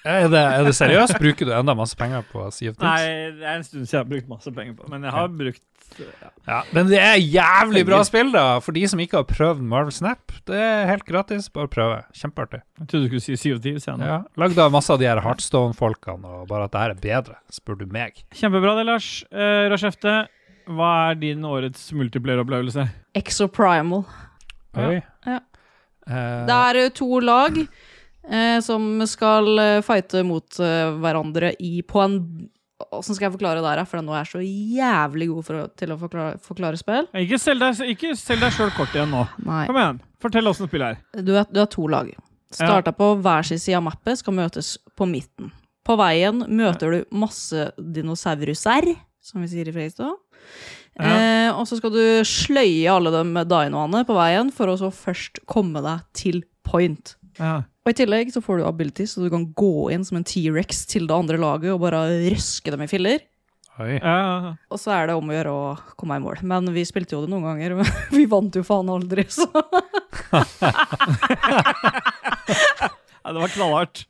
Er det, er det seriøst? Bruker du enda masse penger på Sea of Things? Nei, det er en stund siden jeg har brukt masse penger på Men jeg har brukt ja. Ja, men det er jævlig bra spill, da, for de som ikke har prøvd Marvel Snap. Det er helt gratis, bare prøve. Kjempeartig. Jeg trodde du skulle si Sea of Thieves igjen. Ja, Lagd av masse av de her Heartstone-folkene, og bare at det her er bedre, spør du meg. Kjempebra det, Lars. Eh, Rashefte, hva er din årets multiplayer-opplevelse? Exoprimal. Oi. Ja. Eh, Det er eh, to lag eh, som skal eh, fighte mot hverandre i på en Åssen skal jeg forklare det her, for nå er jeg så jævlig god for å, til å forklare, forklare spill. Ikke selg deg, sjøl kort igjen nå. Nei. Kom igjen. Fortell åssen spillet er. Du er, du er to lag. Starta på hver sin side av mappet, skal møtes på midten. På veien møter du masse dinosauruser, som vi sier i Freistad. Eh, og så skal du sløye alle de dinoene på veien, for å så først komme deg til point. Ja. Og i tillegg så får du abilities, så du kan gå inn som en T-rex til det andre laget og bare røske dem i filler. Oi. Ja, Og så er det om å gjøre å komme i mål. Men vi spilte jo det noen ganger, men vi vant jo faen aldri, så ja, det var knallhardt.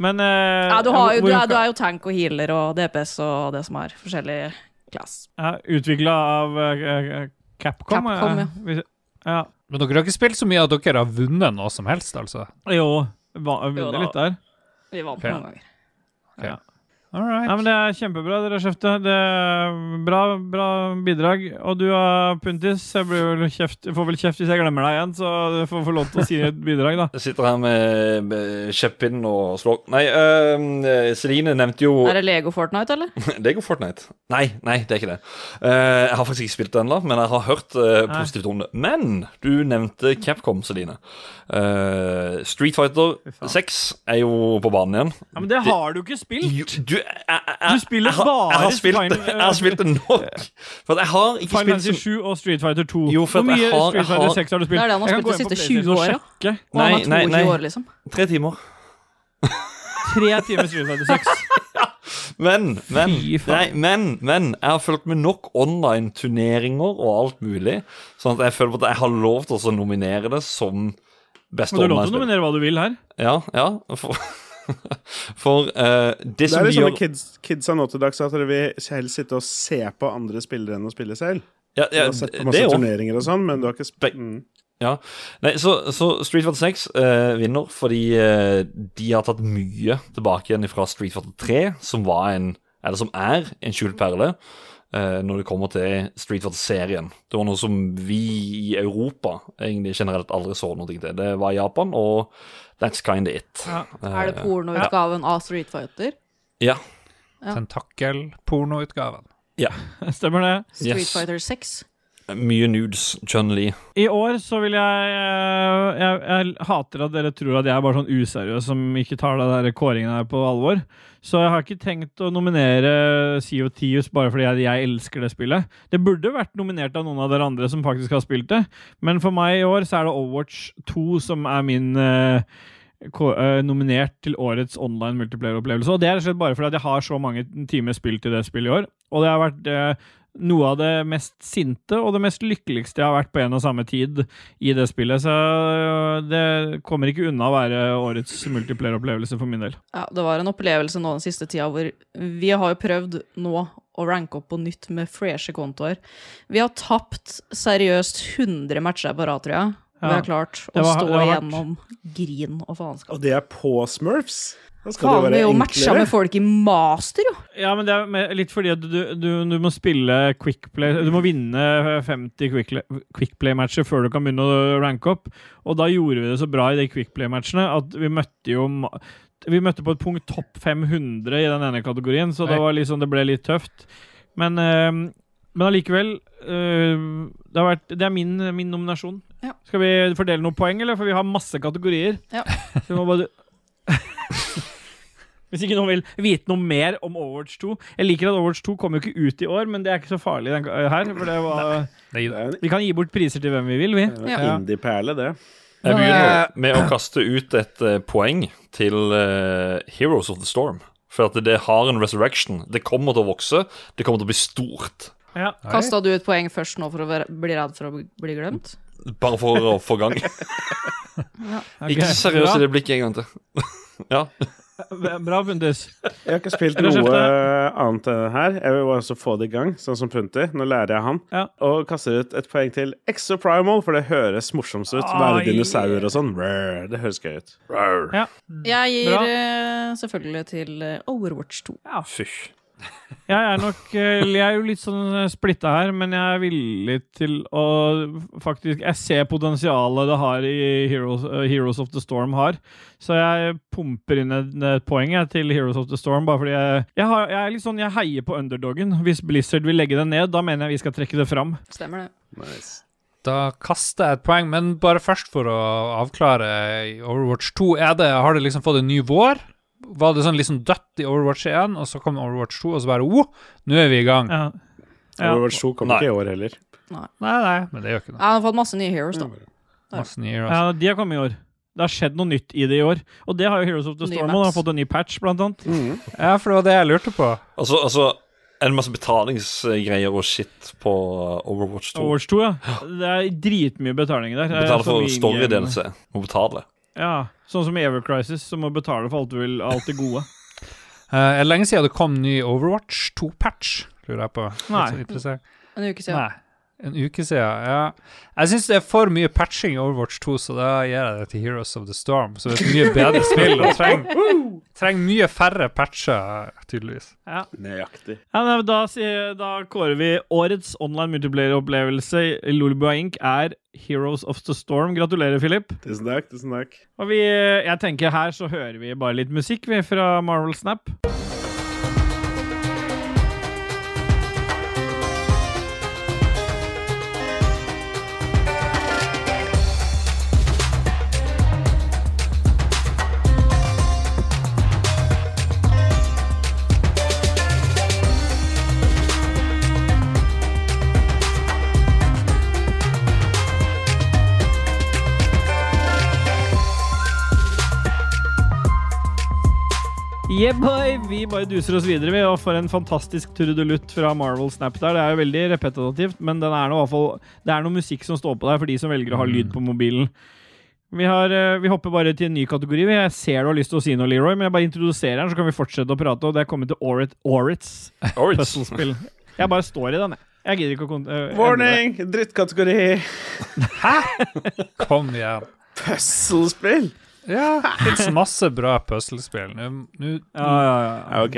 Men eh, Ja, du, har jo, du, er, du er jo tank og healer og DPS og det som er forskjellige class. ja, Utvikla av uh, Capcom. Capcom, eh, ja. ja. Men dere har ikke spilt så mye at dere har vunnet noe som helst, altså? Jo, vi vunnet litt der. Vi vant okay. noen ganger. All right. Ja, men Det er kjempebra, dere kjefte. Det er bra, bra bidrag. Og du er Puntis, jeg blir vel kjeft, jeg får vel kjeft hvis jeg glemmer deg igjen, så du får få lov til å si et bidrag, da. Jeg sitter her med, kjeppinn og slår Nei, uh, Celine nevnte jo Er det Lego Fortnite, eller? Lego Fortnite. Nei, nei, det er ikke det. Uh, jeg har faktisk ikke spilt det ennå, men jeg har hørt uh, positivt om det. Men du nevnte Capcom, Celine. Eh, Street Fighter 6 er jo på banen igjen. Ja, Men det har du ikke spilt! Du, du, jeg, jeg, Du spiller jeg, har- har bare spilt, Final- jeg har spilt det nok. For jeg har ikke Final spilt Fantasy 7 og Street Fighter 2. Jo, for Hvor mye jeg har- Street Fighter har- 6 har du spilt? Det er det han har spilt de siste PlayStation 20 år, ja. Nei, nei, nei. år, liksom. tre timer. Tre timer Street Fighter 6. Men, men, nei, men, men jeg har fulgt med nok online-turneringer og alt mulig, sånn at jeg føler at jeg har lov til å nominere det som beste Men du har lov til å nominere hva du vil her. Ja, ja. For, for uh, det Det som er de liksom gjør kids, kidsa nå til dags at dere vil helst sitte og se på andre spillere enn å spille selv. ja, Du har sett på Det masse turneringer og sånn, men du har ikke spilt mm. Nei, så, så Street Fighter 6 eh, vinner fordi eh, de har tatt mye tilbake igjen fra Street Fighter 3, som var en Eller som er en skjult perle. eh, når det kommer til Street Fighter-serien. Det var noe som vi i Europa egentlig generelt aldri så noe til. Det var Japan, og that's kind of it. Ja. Er det Eh, pornoutgaven av Street Fighter? Ja. Ja. Tentakelpornoutgaven. Stemmer det. Street Yes. Fighter 6? Mye nudes. Chun-Li. I år så vil jeg, eh, jeg Jeg hater at dere tror at jeg er bare sånn useriøs som ikke tar der kåringen her på alvor. Så jeg har ikke tenkt å nominere CO10us bare fordi jeg, jeg elsker det spillet. Det burde vært nominert av noen av dere andre som faktisk har spilt det, men for meg i år så er det Overwatch 2 som er min eh, nominert til årets online multiplayer-opplevelse. Og det er slett bare fordi at jeg har så mange timer spilt i det spillet i år. Og det har vært eh, noe av det mest sinte og det mest lykkeligste jeg har vært på en og samme tid i det spillet. Så øh, det kommer ikke unna å være årets multiplayer-opplevelse for min del. Ja, det var en opplevelse nå den siste tida hvor vi har jo prøvd nå å ranke opp på nytt med freshe kontoer. Vi har tapt seriøst 100 matcher på rad, tror jeg. Vi har klart å Det var- stå igjennom grin og faenskap. Og det er på Smurfs? Da skal Faen, det vi jo matcha med folk i master, jo! Ja, men det er litt fordi at du, du, du må spille quickplay Du må vinne 50 quickplay- quickplay-matcher før du kan begynne å ranke opp. Og da gjorde vi det så bra i de quickplay-matchene at vi møtte jo Vi møtte på et punkt topp 500 i den ene kategorien, så det, var liksom, det ble litt tøft. Men, øh, men allikevel øh, det, har vært, det er min, min nominasjon. Ja. Skal vi fordele noen poeng, eller? For vi har masse kategorier. Ja. Så vi må bare Hvis ikke noen vil vite noe mer om Overwatch 2 Jeg liker at Overwatch 2 kommer jo ikke ut i år, men det er ikke så farlig den, her. For det var, Det er vi kan gi bort priser til hvem vi vil, vi. Ja. Indie-perle, det. Jeg begynner er- med å kaste ut et uh, poeng til uh, Heroes of the Storm. For at det har en resurrection. Det kommer til å vokse. Det kommer til å bli stort. Ja. Kasta du ut poeng først nå for å være, bli redd for å bli glemt? Bare for å få gang. Ok, Ikke seriøst, seriøs i det blikket en gang til. ja. Bra, Puntis. Jeg har ikke spilt noe annet enn det her. Jeg vil bare også få det i gang, sånn som Punti. Nå lærer jeg han. Ja. Og kaster ut et poeng til Exoprimal, for det høres morsomst ut. Være dinosaurer og sånn. Det høres gøy ut. Ja. Jeg gir Bra. eh, selvfølgelig til Overwatch 2. Fysj. Jeg er nok eh, Jeg er jo litt sånn splitta her, men jeg er villig til å faktisk Jeg ser potensialet det har i Heroes, eh, Heroes of the Storm har. Så jeg pumper inn et, et poeng jeg, til Heroes of the Storm, bare fordi jeg, jeg, har, jeg er litt sånn Jeg heier på underdogen. Hvis Blizzard vil legge det ned, da mener jeg vi skal trekke det fram. Stemmer det. Nice. Da kaster jeg et poeng, men bare først for å avklare Overwatch 2. Er det, har det liksom fått en ny vår? Var det sånn liksom dødt i Overwatch 1, og så kom Overwatch 2, og så bare oh, nå er vi i gang? Ja. Ja. Overwatch 2 kom Nei. ikke i år heller. Nei, nei, men det gjør ikke Jeg noe. har fått masse nye heroes, da. Masse nye heroes. ja, de har kommet i år. Det har skjedd noe nytt i det i år. Og det har jo Heroes of the Storm. Og har fått en ny patch, blant annet. Mm. Ja, for det var det jeg lurte på. Altså, altså en masse betalingsgreier og shit på Overwatch 2. Overwatch 2, ja. Det er dritmye betaling der. Betaler er for story-delelse. Må betale. Ja, sånn som i Ever Crisis, som må betale for alt du vil, alt det gode. uh, er det lenge siden det kom ny Overwatch 2-patch, lurer jeg på. Nei. En uke siden. Nei. En uke siden, ja. Jeg syns det er for mye patching i Overwatch 2, så da gir jeg det til Heroes of the Storm. Så det er et mye bedre spill og trenger, trenger mye færre patcher, tydeligvis. Ja. Nøyaktig. Ja, nei, da, da kårer vi årets online multiplayer-opplevelse i Lolbua Inc. er Heroes of the Storm. Gratulerer, Philip. Tusen takk. tusen takk. Og vi, jeg tenker her så hører vi bare litt musikk vi fra Marvel Snap. Yeah, boy! Vi bare duser oss videre vi, og får en fantastisk trudelutt fra Marvel Snap der. Det er jo veldig repetitivt, men den er noe, fall, det er noe musikk som står på der for de som velger å ha lyd på mobilen. Vi, har, eh, vi hopper bare til en ny kategori. Jeg ser du har lyst til å si noe, Leroy, men jeg bare introduserer den, så kan vi fortsette å prate. Og det er kommet til Orit, Orits Orit. puzzlespill. Jeg bare står i den, jeg. Jeg gidder ikke å kon- øh. Warning! Drittkategori. Hæ? Kom igjen. Puslespill. Ja, det fins masse bra puslespill. Nå- nå- Ja, ja, ja. Ja, ok.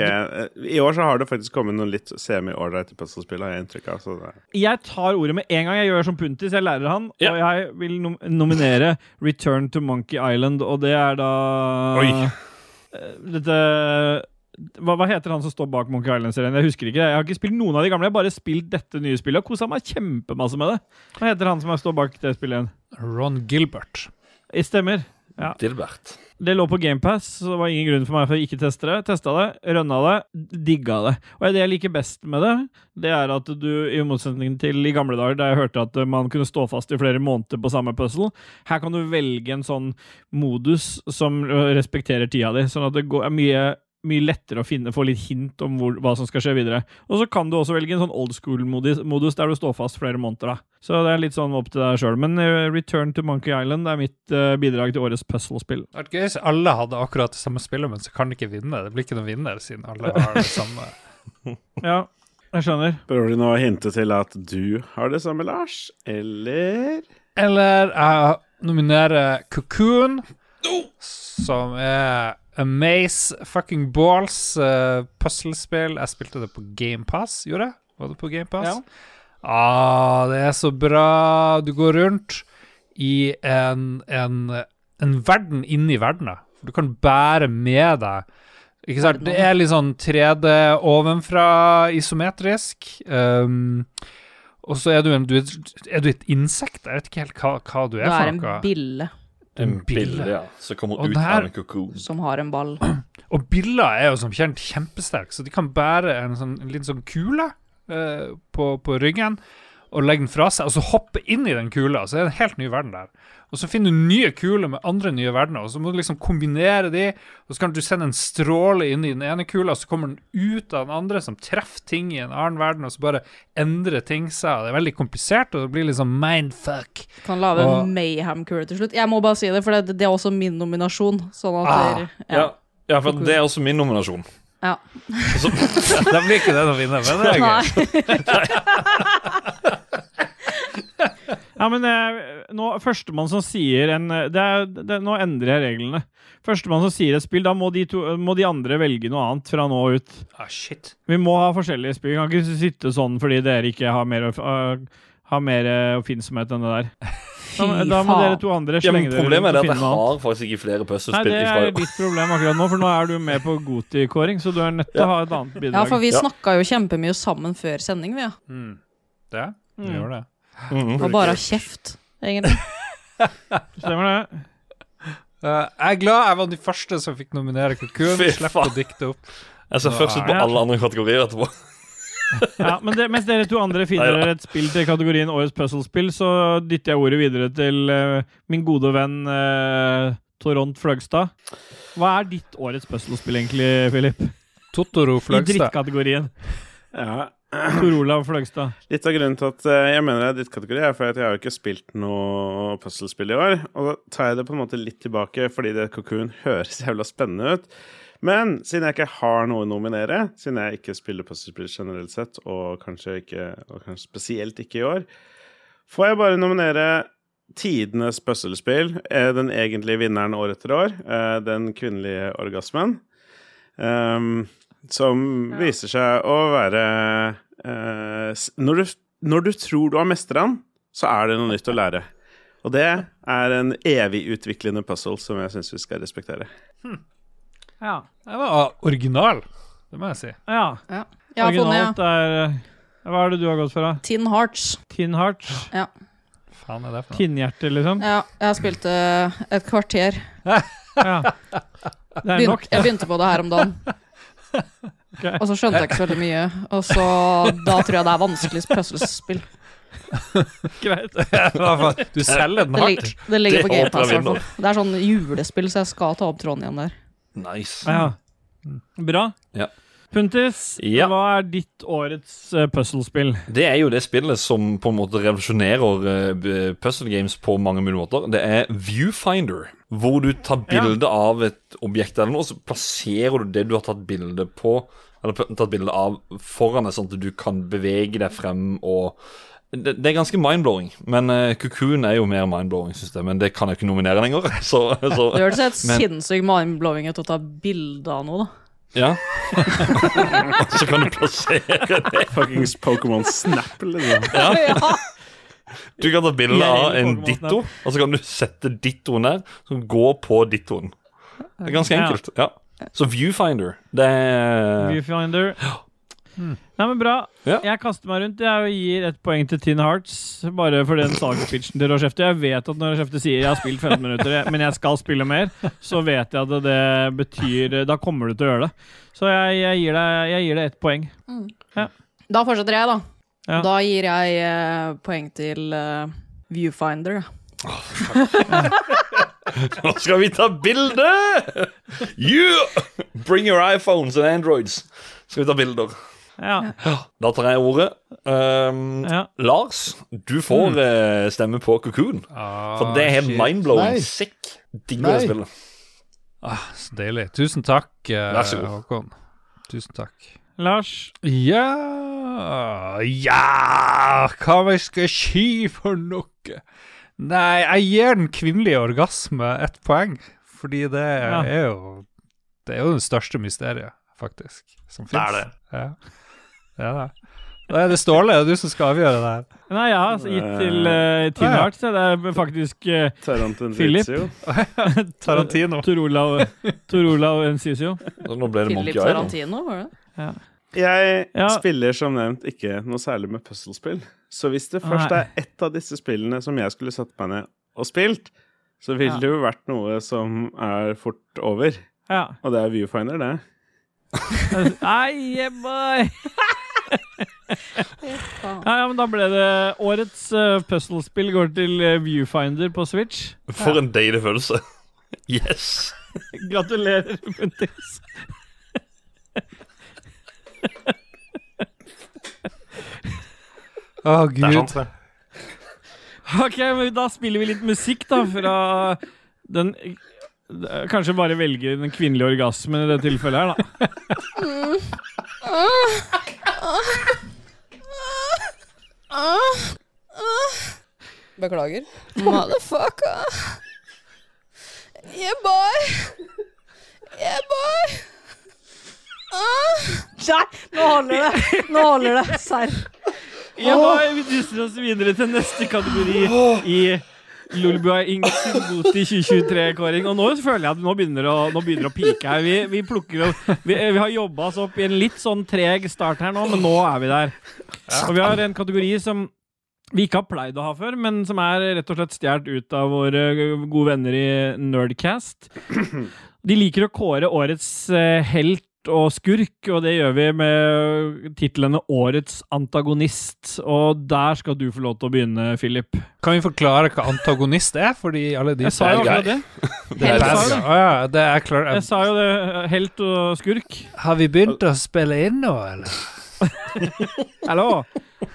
I år så har det faktisk kommet noen litt semi-ålreite puslespill, har jeg inntrykk av. Så det. Jeg tar ordet med en gang. Jeg gjør som Puntis, jeg lærer han. Ja. Og jeg vil nom nominere Return to Monkey Island, og det er da Oi. Eh, Dette hva, hva heter han som står bak Monkey Island-serien? Jeg husker ikke. Jeg har ikke spilt noen av de gamle. Jeg har bare spilt dette nye spillet og kosa meg kjempemasse med det. Hva heter han som står bak det spillet igjen? Ron Gilbert. Jeg stemmer. Ja. Dilbert. Det lå på GamePass, så det var ingen grunn for meg for å ikke teste det. Testa det, rønna det, digga det. Og det jeg liker best med det, det er at du, i motsetning til i gamle dager, da jeg hørte at man kunne stå fast i flere måneder på samme puzzle, her kan du velge en sånn modus som respekterer tida di, sånn at det går, er mye mye lettere å finne, få litt hint om hvor, hva som skal skje videre. Og så kan du også velge en sånn old school-modus der du står fast flere måneder. da. Så det er litt sånn opp til deg sjøl. Men Return to Monkey Island er mitt uh, bidrag til årets puzzle-spill. Det hadde vært gøy hvis alle hadde akkurat det samme spillet, men så kan de ikke vinne. Det blir ikke noen vinner siden alle har det samme. Ja, jeg skjønner. Prøver du nå å hinte til at du har det samme, Lars? Eller Eller jeg nominerer Cocoon, som er Amaze fucking balls uh, puslespill. Jeg spilte det på GamePass, gjorde jeg? Var det på GamePass? Ja. Ah, det er så bra. Du går rundt i en, en, en verden inni verdena. Du kan bære med deg Ikke sant? Det er litt sånn 3D ovenfra, isometrisk. Um, og så er du en du er, er du et insekt? Jeg vet ikke helt hva, hva du Du er er for en bille En bille. bille, ja. Som kommer Og ut der- av en kokon. som har en ball. Og biller er jo som kjent kjempesterke, så de kan bære en, sånn, en liten sånn kule uh, på, på ryggen. Og legge den fra seg, og så hoppe inn i den kula, så er det en helt ny verden der. Og så finner du nye kuler med andre nye verdener, og så må du liksom kombinere de, og så kan du sende en stråle inn i den ene kula, og så kommer den ut av den andre, som treffer ting i en annen verden, og så bare endrer ting seg. Det er veldig komplisert, og det blir liksom mindfuck. Kan lage Og- en mayhem-kule til slutt. Jeg må bare si det, for det, det er også min nominasjon. Sånn at Ah, dere- Ja. ja, for det er også min nominasjon. Ja. Så, Da blir ikke den å vinne, men det er gøy. Ja, men eh, nå, førstemann som sier en eh, det er, det, Nå endrer jeg reglene. Førstemann som sier et spill, da må de, to, må de andre velge noe annet fra nå ut. Ah, shit. Vi må ha forskjellige spill. Vi kan ikke sitte sånn fordi dere ikke har mer, uh, har mer uh, oppfinnsomhet enn det der. Da, da må dere to andre ja, men slenge dere problemet er at jeg har faktisk ikke flere Nei, det er ditt problem akkurat nå, for nå er du med på Goti-kåring, så du er nødt til å ha et annet bidrag. Ja, for vi Ja. snakka jo kjempemye sammen før sending, vi. Ja. Mm. Det? Vi Mm. gjør det. Mm -hmm. Og bare kjeft, egentlig. Stemmer det? Uh, jeg er glad jeg var de første som fikk nominere Kukun Slipp å dikte opp. Jeg ser først ut på alle andre kategorier etterpå. Ja, men det, mens dere to andre finner Neida. et spill til kategorien Årets puzzlespill, så dytter jeg ordet videre til uh, min gode venn uh, Toront Fløgstad. Hva er ditt årets puzzlespill egentlig, Filip? Totoro Fløgstad. I drittkategorien. Ja. Tor Olav Fløgstad. Litt av grunnen til at eh, jeg mener det er ditt kategori, er for at jeg har jo ikke spilt noe puzzlespill i år. Og da tar jeg det på en måte litt tilbake, fordi det Cocoon høres jævla spennende ut. Men siden jeg ikke har noe å nominere, siden jeg ikke spiller puzzlespill generelt sett, og kanskje, ikke, og kanskje spesielt ikke i år, får jeg bare nominere tidenes puzzlespill. eh, Den egentlige vinneren år etter år. eh, Den kvinnelige orgasmen. um, som viser seg å være uh, når, du, når du tror du har mestra den, så er det noe nytt å lære. Og det er en evig utviklende puzzle som jeg syns vi skal respektere. Ja. Den var original, det må jeg si. ja. Ja. Jeg har funnet Originalt er eh, Hva er det du har gått for, da? Tin Hearts. Tin Hearts? Ja. Faen er det for noe? Tinnhjerte, liksom? ja. Jeg spilte et kvarter. Ja. Det er nok. jeg begynte på det her om dagen. okay. Og så skjønte jeg ikke så veldig mye. Og så Da tror jeg det er vanskelig puslespill. Greit. Du selger den Det, hardt. det ligger Det på håper jeg GamePass. Det er sånn julespill, så jeg skal ta opp tråden igjen der. Nice. Ja. Bra. Ja. Puntis, Ja. hva er ditt årets uh, puzzlespill? Det er jo det spillet som på en måte revolusjonerer uh, puzzle games på mange mulige måter. Det er Viewfinder, hvor du tar bilde av et objekt eller noe, så plasserer du det du har tatt bilde på, eller tatt bilde av, foran deg, sånn at du kan bevege deg frem og det, det er ganske mind-blowing, men uh, Cocoon er jo mer mind-blowing, synes jeg. Men det kan jeg ikke nominere lenger. Så, så Det høres helt Men- sinnssykt mind-blowing ut å ta bilde av noe, da. ja. så kan du plassere det. Fuckings Pokémon Snap, liksom. Ja. Du kan ta bilde av en ditto, og så kan du sette dittoen der, som går på dittoen. Det er ganske enkelt. ja. Så Viewfinder, det er Viewfinder. Nei, men bra. Ja. Jeg kaster meg rundt jeg gir ett poeng til Tin Hearts. Bare for den salgspitchen til Rochefte. Jeg vet at når Rochefte sier 'jeg har spilt 15 minutter, men jeg skal spille mer', så vet jeg at det betyr Da kommer du til å gjøre det. Så jeg, jeg, gir, deg, jeg gir deg ett poeng. Da fortsetter jeg, da. Ja. Da gir jeg eh, poeng til eh, Viewfinder. Nå skal vi ta bilde! You! Bring your iPhones and Androids. Skal vi ta bilder. Ja. Da tar jeg ordet. Um, ja. Lars, du får eh, stemme på Cocoon. Ah, For det er helt mindblowing. Sick. Digger det spillet. Ah, så deilig. Tusen takk, uh, Vær så god. Håkon. Tusen takk. Lars, Ja Ja Hva vi skal si for noe? Nei, jeg gir den kvinnelige orgasme ett poeng. Fordi det Ja. er jo Det er jo det største mysteriet, faktisk, som Det er det. Ja. Er det. Da er det Ståle, det er du som skal avgjøre det her. Nei, jeg har gitt til uh, Ah, ja. Ja. Det er faktisk uh, Philip. Tarantino. Torolav. Så nå ble det Philip Monkey Island. Tarantino, var det? Jeg Ja. spiller som nevnt ikke noe særlig med puslespill. Så hvis det først Nei. er ett av disse spillene som jeg skulle satt meg ned og spilt, så ville Ja. det jo vært noe som er fort over. Ja. Og det er Viewfinder, det. Nei, boy! Ja, ja, men da ble det årets uh, puzzlespill går til uh, Viewfinder på Switch. For en deilig følelse. Yes. Gratulerer, Puntis. Å, Det er gud. sant, det. Ok, men da spiller vi litt musikk, da, fra den Kanskje bare velge den kvinnelige orgasmen i det tilfellet her, da. Beklager. Motherfucker. Yeah, boy. Yeah, boy. Nei, nå holder det. Nå holder det. Serr. Ja, vi dysser oss videre til neste kategori i Lolbua Inks Boti 2023-kåring. Og nå føler jeg at nå begynner det å, nå begynner det å pike her. Vi, vi plukker opp vi, vi har jobba oss opp i en litt sånn treg start her nå, men nå er vi der. Og vi har en kategori som vi ikke har pleid å ha før, men som er rett og slett stjålet ut av våre gode venner i Nerdcast. De liker å kåre årets eh, helt og skurk, og det gjør vi med titlene Årets antagonist. Og der skal du få lov til å begynne, Philip. Kan vi forklare hva antagonist er? Fordi alle de Jeg sa jo det. Det er det. Ah, ja, det er klart. Jeg sa jo det. Helt og skurk. Har vi begynt å spille inn nå, eller? Hallo!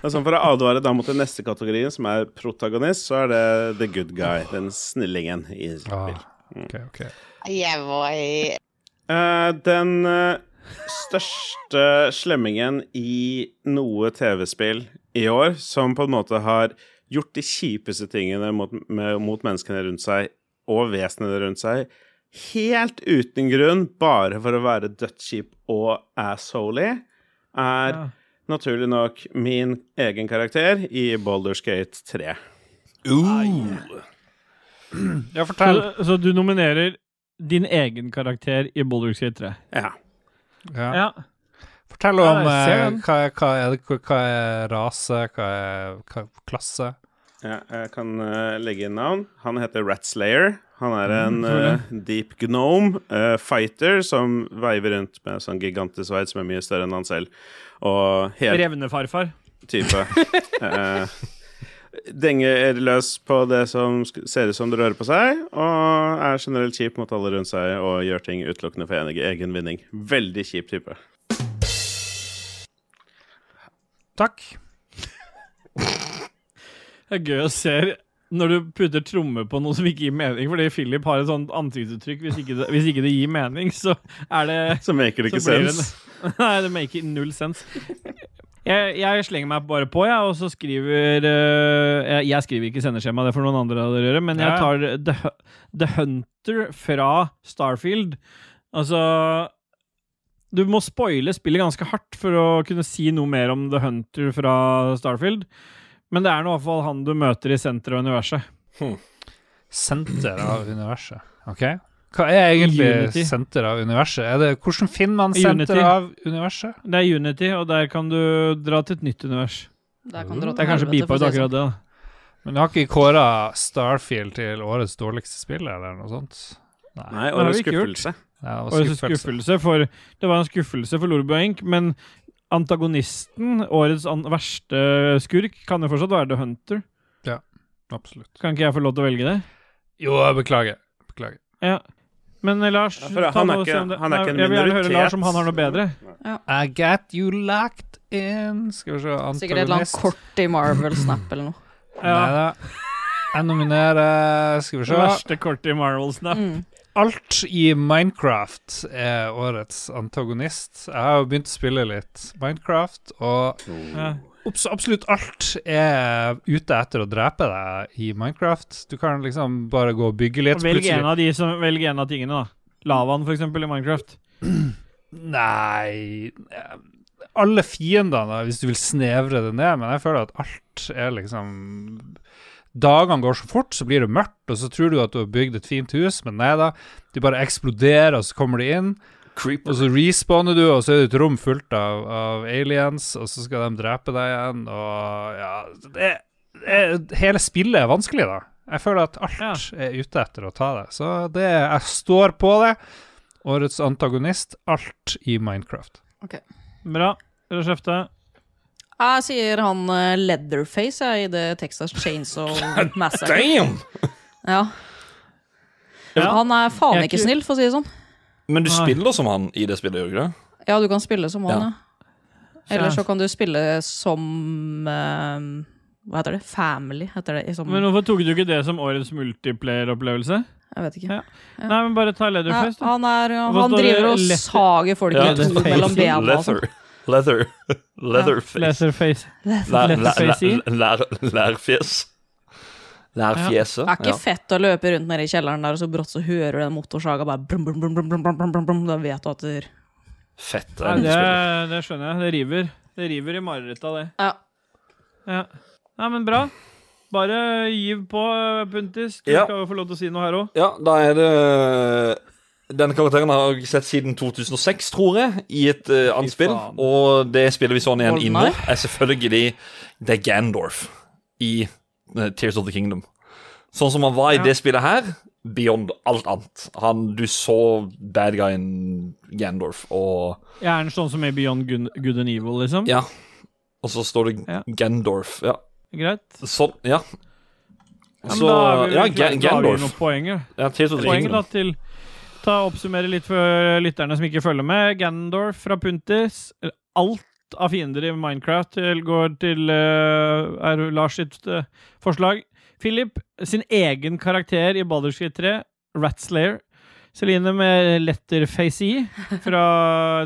Sånn For å advare da mot den neste kategorien, som er protagonist, så er det the good guy. Den snillingen i spill. Ah, ok, ok. Yeah, boy. Eh, den eh, største slemmingen i noe TV-spill i år, som på en måte har gjort de kjipeste tingene mot, med, mot menneskene rundt seg og vesenene rundt seg, helt uten grunn, bare for å være dødskjip og assholy, er Ja. naturlig nok min egen karakter i Baldur's Gate 3. Ja, fortell. Så, så du nominerer din egen karakter i Boulders Gate 3? Ja. Ja. Ja. Fortell om jeg ser eh, hva, er- hva, er, hva er rase, hva er hva er klasse? Ja, jeg kan uh, legge inn navn. Han heter Ratslayer. Han er en eh, deep gnome uh, fighter som veiver rundt med sånn gigantisk sverd som er mye større enn han selv. Og helt Revnefarfar. type eh, Denger løs på det som ser ut som det rører på seg, og er generelt kjip mot alle rundt seg og gjør ting utelukkende for egen- egen vinning. Veldig kjip type. Takk. Det er gøy å se når du putter tromme på noe som ikke gir mening, fordi Philip har et sånt ansiktsuttrykk. Hvis hvis ikke det gir mening, så er det Så maker det ikke sens. Nei, det maker null sens. Jeg, jeg slenger meg bare på, jeg, og så skriver eh, jeg, jeg skriver ikke sendeskjema, det får noen andre av dere gjøre, men jeg tar The, The Hunter fra Starfield. Altså Du må spoile spillet ganske hardt for å kunne si noe mer om The Hunter fra Starfield. Men det er nå i hvert fall han du møter i senteret av universet. Senter av universet. Ok. Hva er egentlig Unity. senter av universet? Er det, hvordan finner man senter Unity. av universet? Det er Unity, og der kan du dra til et nytt univers. Der kan dra Det er kanskje helvete, beepa for å ut si det akkurat det. da. Men du har ikke kåra Starfield til årets dårligste spill, eller noe sånt? Nei, Det årets ikke gjort. skuffelse. Ja, det var så skuffelse. skuffelse for Det var en skuffelse for Lorbu Enk, men antagonisten, årets an verste skurk, kan jo fortsatt være The Hunter. Absolutt. Kan ikke jeg få lov til å velge det? Jo, jeg beklager. Beklager. Ja. Men eh, Lars, Ja, ta han er ikke- han er ikke en Nei, Jeg vil gjerne høre. Lars om han har noe bedre. I got you locked in Skal vi se Antagonist. Sikkert et eller annet kort i Marvel-snap eller noe. Ja. Neida. Jeg nominerer Skal vi se verste kortet i Marvel-snap. Mm. Alt i Minecraft er årets antagonist. Jeg har jo begynt å spille litt Minecraft, og Ja. Abs- absolutt alt er ute etter å drepe deg i Minecraft. Du kan liksom bare gå og bygge litt. Velg en av de som Velg en av tingene, da. Lavaen, eksempel, i Minecraft. Nei eh, Alle fiendene, hvis du vil snevre det ned, men jeg føler at alt er liksom Dagene går så fort, så blir det mørkt, og så tror du at du har bygd et fint hus, men nei da. De bare eksploderer, og så kommer de inn. Creeper. Og så respawner du, og så er det et rom fullt av, av aliens, og så skal de drepe deg igjen, og ja det, det, Hele spillet er vanskelig, da. Jeg føler at alt Ja. er ute etter å ta det. Så det, jeg står på det. Årets antagonist, alt i Minecraft. Bra. Rødskjefte. Jeg sier han eh, Leatherface jeg, i det Texas Chainsaw Massacre. Damn! Ja. Ja. Han er faen ikke ikke- snill, for å si det sånn. Men du spiller som han i det spillet, gjør du ikke det? Ja, du kan spille som han, Ja. ja. Eller så kan du spille som eh, Hva heter det? Family, heter det. Som, Men hvorfor tok du ikke det som årets multiplayer-opplevelse? jeg vet ikke. Ja. Nei, men bare ta Leatherface, da. han er, han driver og Leather- sager folk Ja, i to mellom bena. Leather. Leather. Leatherface. Leatherface. Leatherface Lærfjes. Lærfjeset. Det er ikke fett å løpe rundt nede i kjelleren der, og så brått så hører du den motorsaga bare brum, brum, brum, brum, brum, brum, brum, Da vet du at det Fett. Det, er det, det skjønner jeg. Det river. Det river i marerittet det. Ja. ja. Nei, men bra. Bare giv på, Puntis. Du ja. skal jo få lov til å si noe her òg. Ja, da er det denne karakteren har jeg sett siden 2006, tror jeg, i et eh, uh, annet spill. Og det spiller vi sånn igjen inne, er selvfølgelig Det er Gandorf i Tears of the Kingdom. Sånn som han var i Ja. det spillet her, beyond alt annet. Han, du så bad guyen Gandorf, og Gjerne sånn som i Beyond Good, and Evil, liksom. Ja. Og så står det Ja. Gandorf. Ja. Greit. Sånn, ja. Ja, men da har vi ja, vel da har Gandorf. noen poenger. ja. Ja, Tears of the Poeng da til Ta og Oppsummere litt for lytterne som ikke følger med. Gandorf fra Puntis. Alt av fiender i Minecraft går til eh, er Lars sitt eh, forslag. Philip sin egen karakter i Baldur's Gate 3, Ratslayer. Celine med Letterface i fra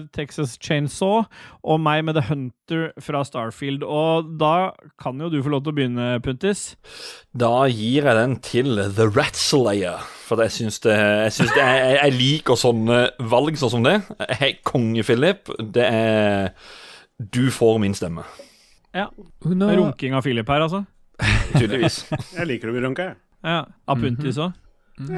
Texas Chainsaw. Og meg med The Hunter fra Starfield. Og da kan jo du få lov til å begynne, Puntis. Da gir jeg den til The Ratslayer. For jeg syns det, jeg, synes det jeg, jeg liker sånne valg sånn som det. Hei, konge Philip. Det er Du får min stemme. Uno. Runking av Philip her, altså. Tydeligvis. Jeg liker å bli runka, jeg. Ja, Av Puntis -hmm.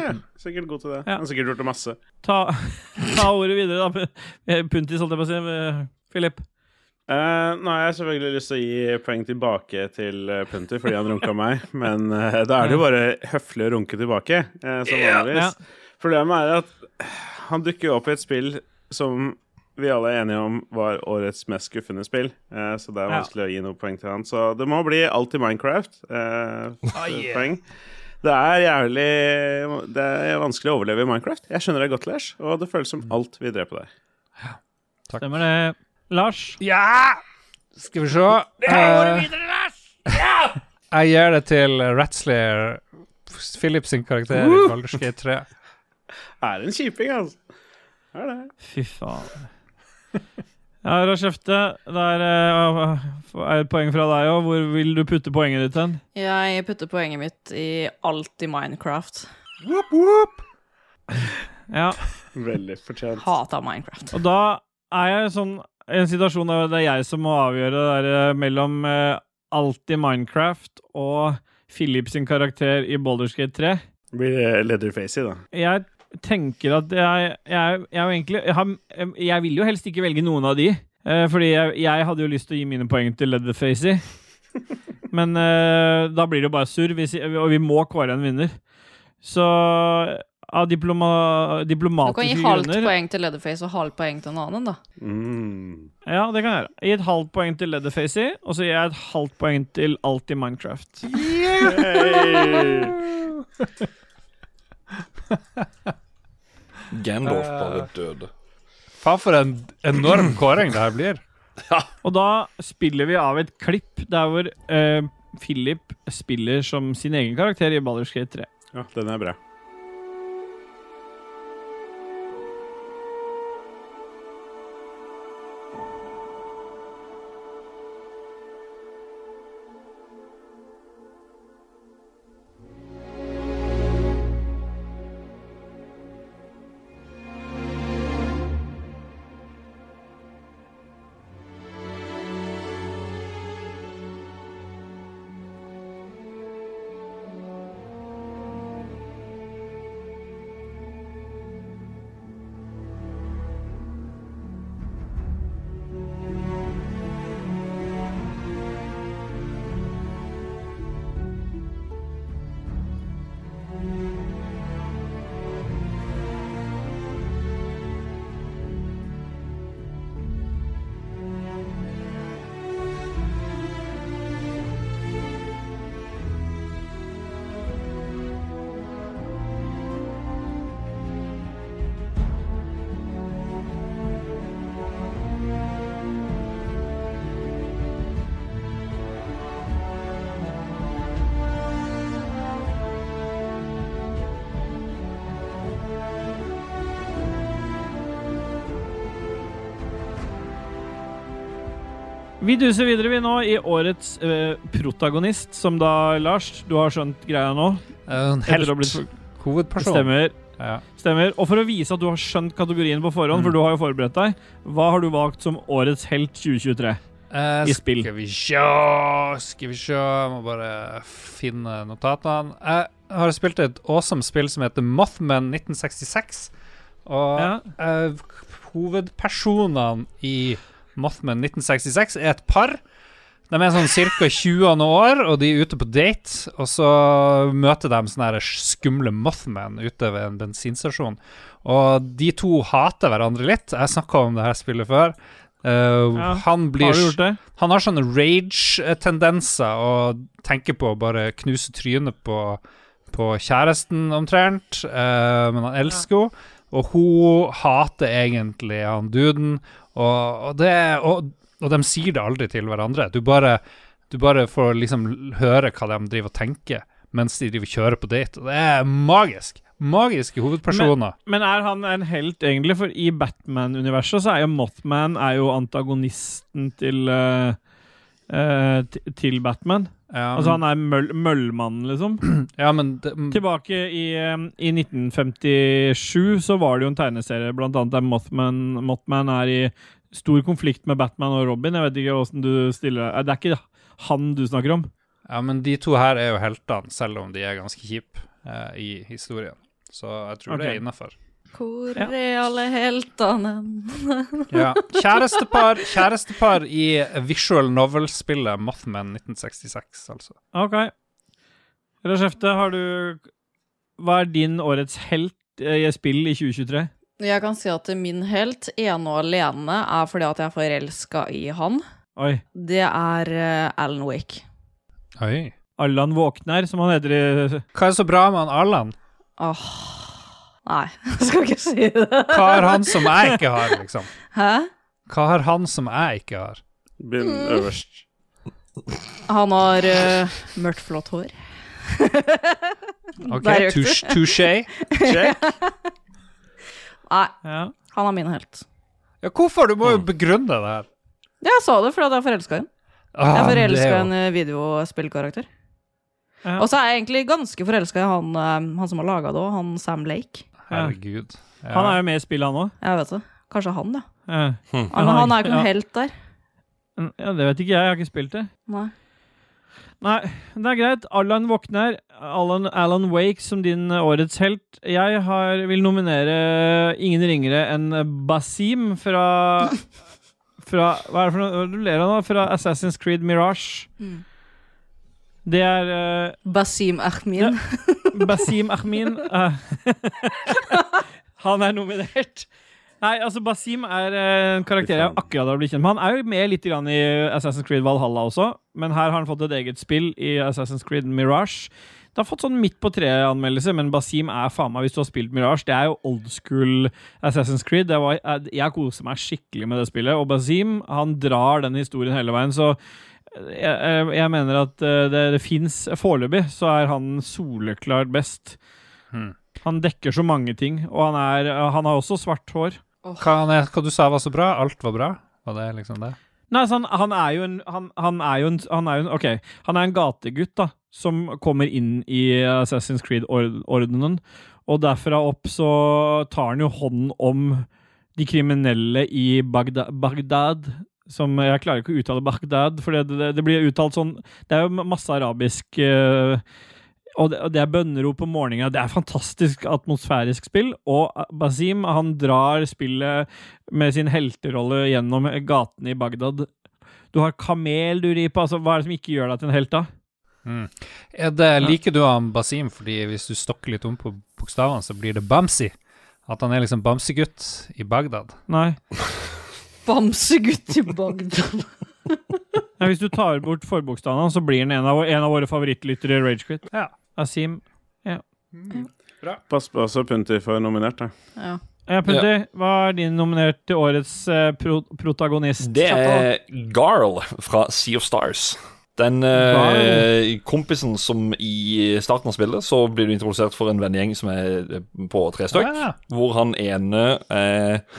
Ja, sikkert god til det. Mhm. Ja. Han har sikkert gjort det masse. Ta, ta ordet videre, da. Eh, Puntis, holdt jeg på å si. eh, Philip. Eh, nå har jeg selvfølgelig lyst til å gi poeng tilbake til uh, Punter fordi han runka meg, men uh, da er det jo bare høflig å runke tilbake, uh, som vanligvis. Problemet er at han dukker jo opp i et spill som vi alle er enige om var årets mest skuffende spill, eh, så det er Ja. vanskelig å gi noe poeng til han. Så det må bli alltid Minecraft. eh, poeng. Det er jævlig Det er vanskelig å overleve i Minecraft. Jeg skjønner deg godt, Lars, og det føles som alt vi dreper der. Stemmer det. Lars? Ja! Skal vi se Det videre, Lars! Ja! Jeg gir det til Ratslayer, Philip sin karakter i Baldur's Gate 3. Det er en kjiping, altså. Det er det. Fy faen. Ja, Rashefte, det er, eh, er et poeng fra deg òg. Hvor vil du putte poenget ditt hen? Jeg putter poenget mitt i alt i Minecraft. Ja, Veldig fortjent. Hata Minecraft. og da er jeg sånn i en situasjon der det er jeg som må avgjøre det der eh, mellom eh, alt i Minecraft og Philip sin karakter i Baldur's Gate 3. Blir det Leatherface i, da. Jeg tenker at jeg, jeg, jeg, er jo egentlig, jeg, har, jeg vil jo helst ikke velge noen av de. Uh, fordi jeg, jeg hadde jo lyst til å gi mine poeng til Leatherface. Men uh, da blir det jo bare surr, og vi må kåre en vinner. Så av diploma, Du kan diplomatiske gi halvt poeng til Leatherface og halvt poeng til en annen, da. Mm. Ja, det kan jeg gjøre. Gi et halvt poeng til Leatherface, og så gir jeg et halvt poeng til Alt i Minecraft. Hey. Gandalf Eh. bare døde. Faen, for en enorm kåring det her blir. Og da spiller vi av et klipp der hvor uh, Philip spiller som sin egen karakter i Baldur's Gate 3. Ja, den er bra. Vi duser videre vi nå i årets eh, protagonist, som da, Lars, du har skjønt greia nå? En Etter helt blitt hovedperson. Stemmer. Ja. Stemmer. Og for å vise at du har skjønt kategorien på forhånd, Mm. for du har jo forberedt deg, hva har du valgt som årets helt 2023? Eh, I spill. Skal vi sjå Skal vi sjå må bare finne notatene. Jeg har spilt et awesome spill som heter Mothman 1966. Og Ja. eh, hovedpersonene i Mothman 1966 er et par. De er sånn ca. 20 år, og de er ute på date. Og så møter de sånne her skumle Mothman ute ved en bensinstasjon. Og de to hater hverandre litt. Jeg snakka om det her spillet før. Uh, Ja, han blir Har han har sånne rage-tendenser og tenker på å bare knuse trynet på, på kjæresten omtrent. Uh, men han elsker henne, og hun hater egentlig han duden. Og, og, det, og, og de sier det aldri til hverandre. Du bare, du bare får liksom høre hva de driver og tenker mens de driver og kjører på date. Og det er magisk. Magiske hovedpersoner. Men er han en helt, egentlig? For i Batman-universet så er jo Mothman er jo antagonisten til uh, uh, til Batman. Ja, Altså han er møll, møllmannen, liksom. ja, men det, Tilbake i, eh, i 1957 så var det jo en tegneserie blant annet der Mothman, Mothman er i stor konflikt med Batman og Robin. Jeg vet ikke åssen du stiller deg. Det er ikke han du snakker om. Ja, men de to her er jo heltene, selv om de er ganske kjipe eh, i historien. Så jeg tror det er innafor. Hvor Ja. er alle heltene? Ja. Kjærestepar, kjærestepar i visual novel-spillet Mothman 1966, altså. OK. Rashefte, har du Hva er din årets helt eh, i spill i 2023? Jeg kan si at min helt ene og alene er fordi at jeg er forelska i han. Oi. Det er eh, Alan Wake. Oi. Allan Våkner, som han heter i Hva er så bra med han Allan? Åh Nei, jeg skal ikke si det. Hva har han som jeg ikke har, liksom? Hæ? Hva har han som jeg ikke har? Begynn Mm. øverst. Han har uh, mørkt, flott hår. OK, touché. Nei, Ja. han er min helt. Ja, hvorfor? Du må jo begrunne det her. Jeg sa det fordi jeg er forelska i ham. Jeg Ah, er forelska i en videospillkarakter. Ja. Og så er jeg egentlig ganske forelska i han, eh, han som har laga det òg, han Sam Lake. Herregud. Ja. Han er jo med i spillet, han òg. Jeg vet det. Kanskje han, ja. Ja. Han, han er ikke Ja. noen helt der. ja, det vet ikke jeg. Jeg har ikke spilt det. Nei. Nei, det er greit. Allan Våkner, Alan, Alan Wake som din eh, årets helt. Jeg har, vil nominere ingen ringere enn Basim fra Fra Hva er det for noe det du ler av nå? Fra Assassin's Creed Mirage. Mm. Det er uh, Basim Ahmin. Basim Ahmin. uh, han er nominert. Nei, altså Basim er eh, en karakter jeg akkurat har blitt kjent med. Han er jo med litt grann i Assassin's Creed Valhalla også, men her har han fått et eget spill i Assassin's Creed Mirage. Det har fått sånn midt på treet-anmeldelse, men Basim er faen meg, hvis du har spilt Mirage, det er jo old school Assassin's Creed. Det var, jeg, jeg koser meg skikkelig med det spillet, og Basim han drar den historien hele veien, så jeg, jeg, jeg mener at eh, det, det fins Foreløpig så er han soleklart best. Hmm. Han dekker så mange ting, og han, er, han har også svart hår. Hva, han er, hva du sa var så bra? Alt var bra? Var det liksom det? Nei, han, han er jo en han, han er jo en han er jo en, OK, han er en gategutt, da, som kommer inn i Assassin's Creed-ordenen, og derfra opp så tar han jo hånd om de kriminelle i Bagdad, Bagdad. Som Jeg klarer ikke å uttale Bagdad, for det, det, det blir uttalt sånn Det er jo masse arabisk uh, og det, og det er bønnerop på morgenen. Det er fantastisk atmosfærisk spill. Og Basim han drar spillet med sin helterolle gjennom gatene i Bagdad. Du har kamel du rir på. Altså, hva er det som ikke gjør deg til en helt, da? Mm. Det, liker du han Basim fordi hvis du stokker litt om på bokstavene, så blir det Bamsi? At han er liksom bamsegutt i Bagdad? Nei. Bamsegutt i Bagdad. ja, hvis du tar bort forbokstavene, så blir han en av, en av våre favorittlyttere i Ragequit. Ja. Asim. Bra, Pass på så Punti får nominert, da. Ja. Ja, Punti, hva er din nominert til årets uh, pro protagonist? Det er Garl fra Sea of Stars. Den uh, kompisen som i starten av spillet så blir du introdusert for en vennegjeng som er eh, på tre stykk. Ja. Hvor han ene eh,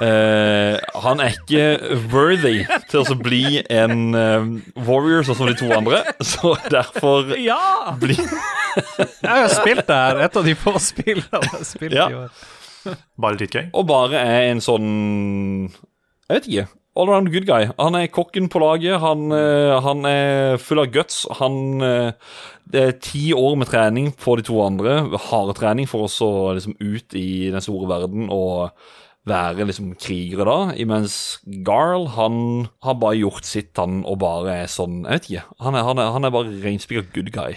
Eh, han er ikke worthy til å bli en uh, warrior sånn som de to andre, så derfor Ja! blir Jeg har spilt det her. Et av de få spillene jeg har spilt Ja. i år. Bare dritgøy. Og bare er en sånn Jeg vet ikke. All around good guy. Han er kokken på laget. Han, uh, han er full av guts. Han Det er ti år med trening på de to andre. Harde trening for oss å liksom ut i den store verden og være liksom krigere da. Imens Garl, han har bare gjort sitt, han, og bare er sånn Jeg vet ikke. Han er, han er, han er bare reinspikka good guy.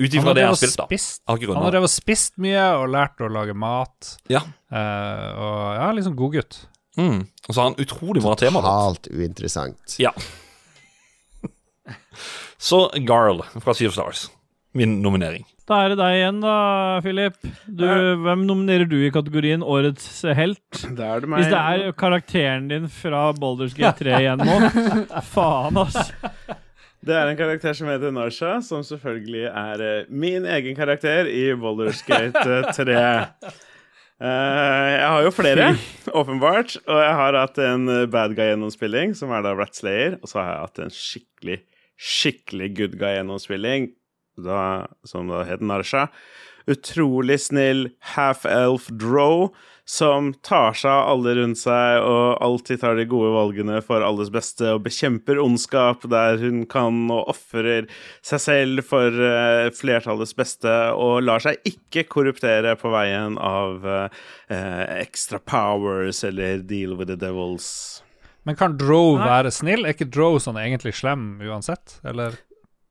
Ut ifra det jeg har spilt, da. spist, han har drevet og spist mye og lært å lage mat. Ja. Uh, og ja, liksom god gutt. Mm. Og så har han utrolig bra tema. Totalt uinteressant. Ja. Så Garl fra Sea of Stars. Min nominering. Da er det deg igjen, da, Philip. Du, hvem nominerer du i kategorien Årets helt? Det er det meg. Hvis det er karakteren din fra Boulders G3 igjen nå Faen, ass. Det er en karakter som heter Narsha, som selvfølgelig er eh, min egen karakter i Baldur's Gate eh, 3. Eh, jeg har jo flere, åpenbart. Og jeg har hatt en eh, bad guy-gjennomspilling, som er da Ratslayer. Og så har jeg hatt en skikkelig, skikkelig good guy-gjennomspilling, da, som da heter Narsha. Utrolig snill half-elf drow som tar seg av alle rundt seg og alltid tar de gode valgene for alles beste og bekjemper ondskap der hun kan og ofrer seg selv for uh, flertallets beste og lar seg ikke korruptere på veien av uh, extra powers eller deal with the devils. Men kan Drow være snill? Er ikke Drow sånn egentlig slem uansett? Eller?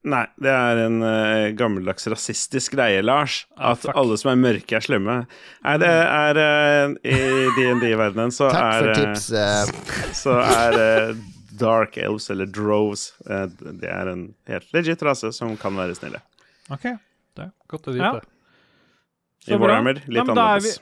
Nei, det er en uh, gammeldags rasistisk greie, Lars. Ah, At ah, alle som er mørke, er slemme. Nei, det er uh, I DND-verdenen så er eh, så er dark elves, eller Droves, det er en helt legit rase som kan være snille. OK, det er godt å vite. Ja. I. Warhammer litt er annerledes.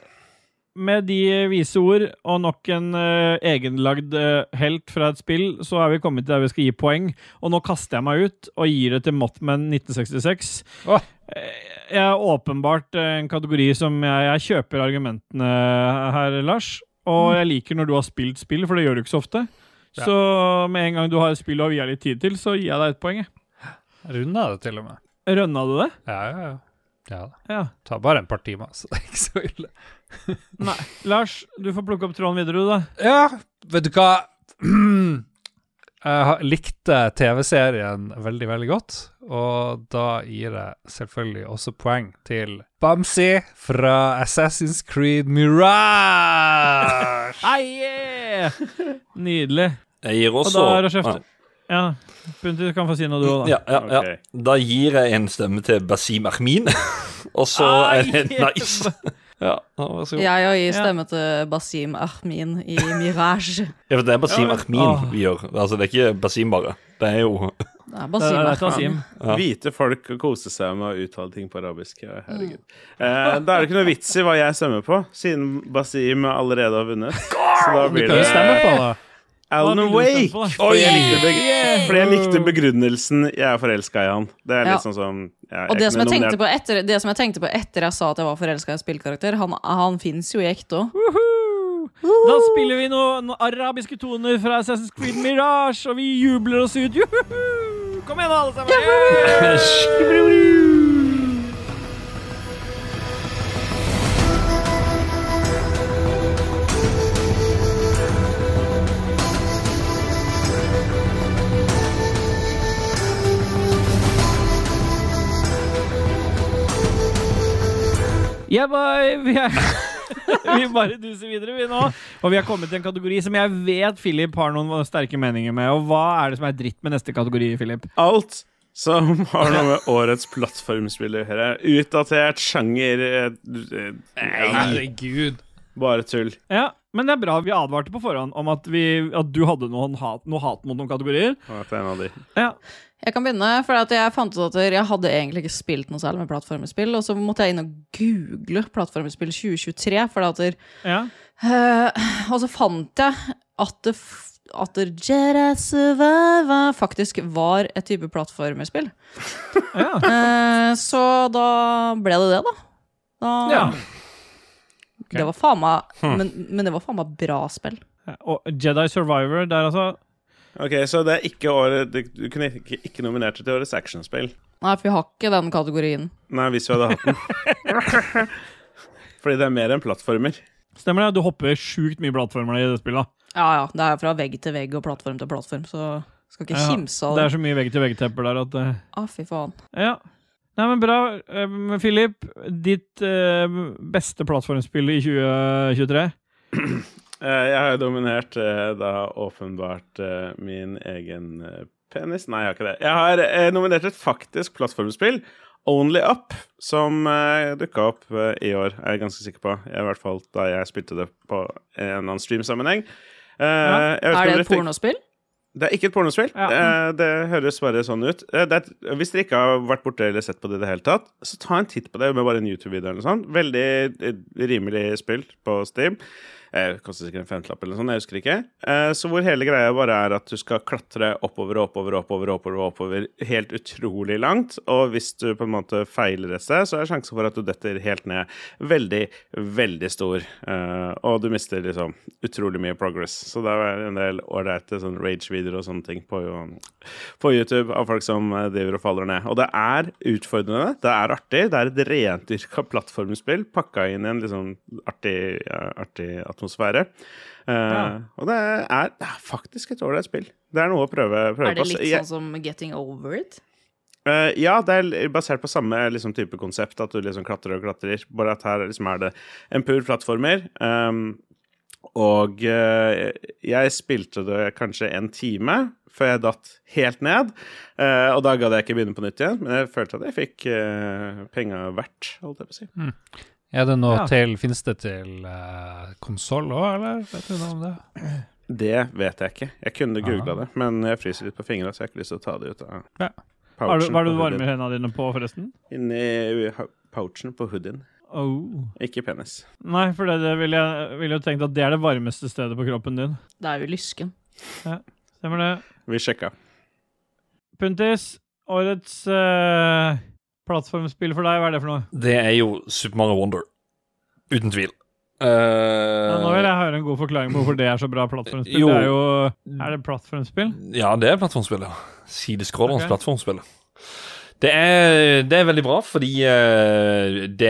Med de vise ord og nok en uh, egenlagd uh, helt fra et spill, så er vi kommet til der vi skal gi poeng. Og nå kaster jeg meg ut og gir det til Mothman 1966. Åh. Eh, Jeg er åpenbart en kategori som jeg, jeg kjøper argumentene her, Lars. Og jeg liker når du har spilt spill, for det gjør du ikke så ofte. Ja. Så med en gang du har et spill og vi litt tid til, så gir jeg deg et poeng. Runda det til og med. Rønna du det? Ja, ja, ja. Ja. Ja. Tar bare et par timer, så det er ikke så ille. Nei. Lars, du får plukke opp tråden videre, du, da. Ja, vet du hva? Jeg likte TV-serien veldig, veldig godt, og da gir jeg selvfølgelig også poeng til Bamsi fra Assassin's Creed Mirage. Nydelig. Jeg gir Og da er det skjefte. Ja. Punti, du kan få si noe, du òg, da. Ja, ja, ja. Da gir jeg en stemme til Basim Ahmin, og så er det nice. Ja, vær så god. Jeg òg gir stemme til Basim Ahmin i Mirage. Ja, for det er Basim Ja, Ahmin Åh. vi gjør. Altså, det er ikke Basim bare. Det er jo Det er Det Basim er Ahmin. Ja. Hvite folk koser seg med å uttale ting på arabisk. Herregud. herregud. Eh, da er det ikke noe vits i hva jeg stemmer på, siden Basim allerede har vunnet. Så da Du blir kan jo stemme på det. Alan Wake. For jeg likte for jeg likte begrunnelsen 'jeg er forelska i han'. Det er Ja. litt sånn som ja, Og det som, jeg tenkte på etter, det som jeg tenkte på etter jeg sa at jeg var forelska i en spillkarakter, han, han fins jo i ekte òg. Da spiller vi noen noe arabiske toner fra Assassin's Creed Mirage, og vi jubler oss ut. Juhu! Kom igjen, alle sammen! Yeah! Yeah, bare, Vi, er, vi bare duser videre, vi nå. Og vi har kommet til en kategori som jeg vet Philip har noen sterke meninger med. Og hva er det som er dritt med neste kategori, Philip? Alt som har noe med årets plattformspill å gjøre. Utdatert sjanger eh, eh, ja, Herregud. Bare tull. Ja, Men det er bra vi advarte på forhånd om at, vi, at du hadde noen hat, noe hat mot noen kategorier. Ja, det er en av de. Ja, Jeg kan begynne, for jeg fant ut at jeg hadde egentlig ikke spilt noe særlig med plattformspill, og så måtte jeg inn og google plattformspill 2023, for at der, ja. uh, Og så fant jeg at det at Jedi Survivor faktisk var et type plattformspill. ja. uh, så da ble det det, da. da Ja. Det var faen meg men, men det var faen meg bra spill. Og Jedi Survivor, der altså Ok, Så det er ikke året Du kunne ikke, ikke nominert det til årets actionspill? Nei, for vi har ikke den kategorien. Nei, hvis vi hadde hatt den. Fordi det er mer enn plattformer. Stemmer det? Du hopper sjukt mye plattformer i det spillet. Ja ja, det er fra vegg til vegg og plattform til plattform, så skal ikke Ja, kimse av Det det. er så mye vegg-til-vegg-tepper der at eh, Å, fy faen. Ja. Nei, men bra. Um, Philip, ditt eh, beste plattformspill i 2023? Eh, Jeg har jo dominert eh, da åpenbart eh, min egen penis. Nei, jeg har ikke det. Jeg har nominert et faktisk plattformspill. Only Up, som dukka opp i år, er jeg ganske sikker på. I hvert fall da jeg spilte det på en annen streamsammenheng. Om Er det et pornospill? Det er ikke et pornospill. Ja. Det høres bare sånn ut. Det er, hvis dere ikke har vært borte eller sett på det i det hele tatt, så ta en titt på det med bare en YouTube-video eller noe sånt. Veldig rimelig spill på Steam. Eh, koster sikkert en femtelapp eller noe sånt, jeg husker ikke. Eh, så hvor hele greia bare er at du skal klatre oppover og oppover og oppover, oppover, oppover helt utrolig langt. Og hvis du på en måte feiler et sted, så er sjansen for at du detter helt ned veldig, veldig stor. Eh, og du mister liksom utrolig mye progress. Så det er en del ålreite sånn rage-videoer og sånne ting på, på YouTube av folk som driver og faller ned. Og det er utfordrende, det er artig. Det er et rendyrka plattformspill pakka inn i en liksom artig, artig atmosfære. Eh, Ja. Og det er, det er faktisk et ålreit spill. Det er noe å prøve, prøve Er det på. litt sånn som Getting Over It? Uh, ja, det er basert på samme liksom, type konsept, at du liksom klatrer og klatrer. Bare at her liksom er det en pur plattformer. Um, og uh, jeg spilte det kanskje en time før jeg datt helt ned. Uh, og da gadd jeg ikke begynne på nytt igjen, men jeg følte at jeg fikk uh, penga verdt, holdt jeg på å si. Er det noe Ja. til Fins det til uh, konsoll òg, eller? Vet du noe om det? Det vet jeg ikke. Jeg kunne googla det, men jeg fryser litt på fingra, så jeg har ikke lyst til å ta det ut av Ja. Var hva er det du varmer i hendene dine på, forresten? Inni pouchen på hoodien. Oh. Ikke penis. Nei, for det, det ville jeg vil jo tenkt at det er det varmeste stedet på kroppen din. Det er jo lysken. Stemmer det? Vi sjekka. Puntis, årets eh, plattformspill for deg, hva er det for noe? Det er jo Super Mario Wonder. Uten tvil. Ja, nå vil Uh, jeg høre en god forklaring på hvorfor det er så bra plattformspill. Jo. Det er jo Er det plattformspill? ja, det er plattformspill, ja. Sideskrålerens okay. plattformspill. Det er, det er veldig bra, fordi eh, det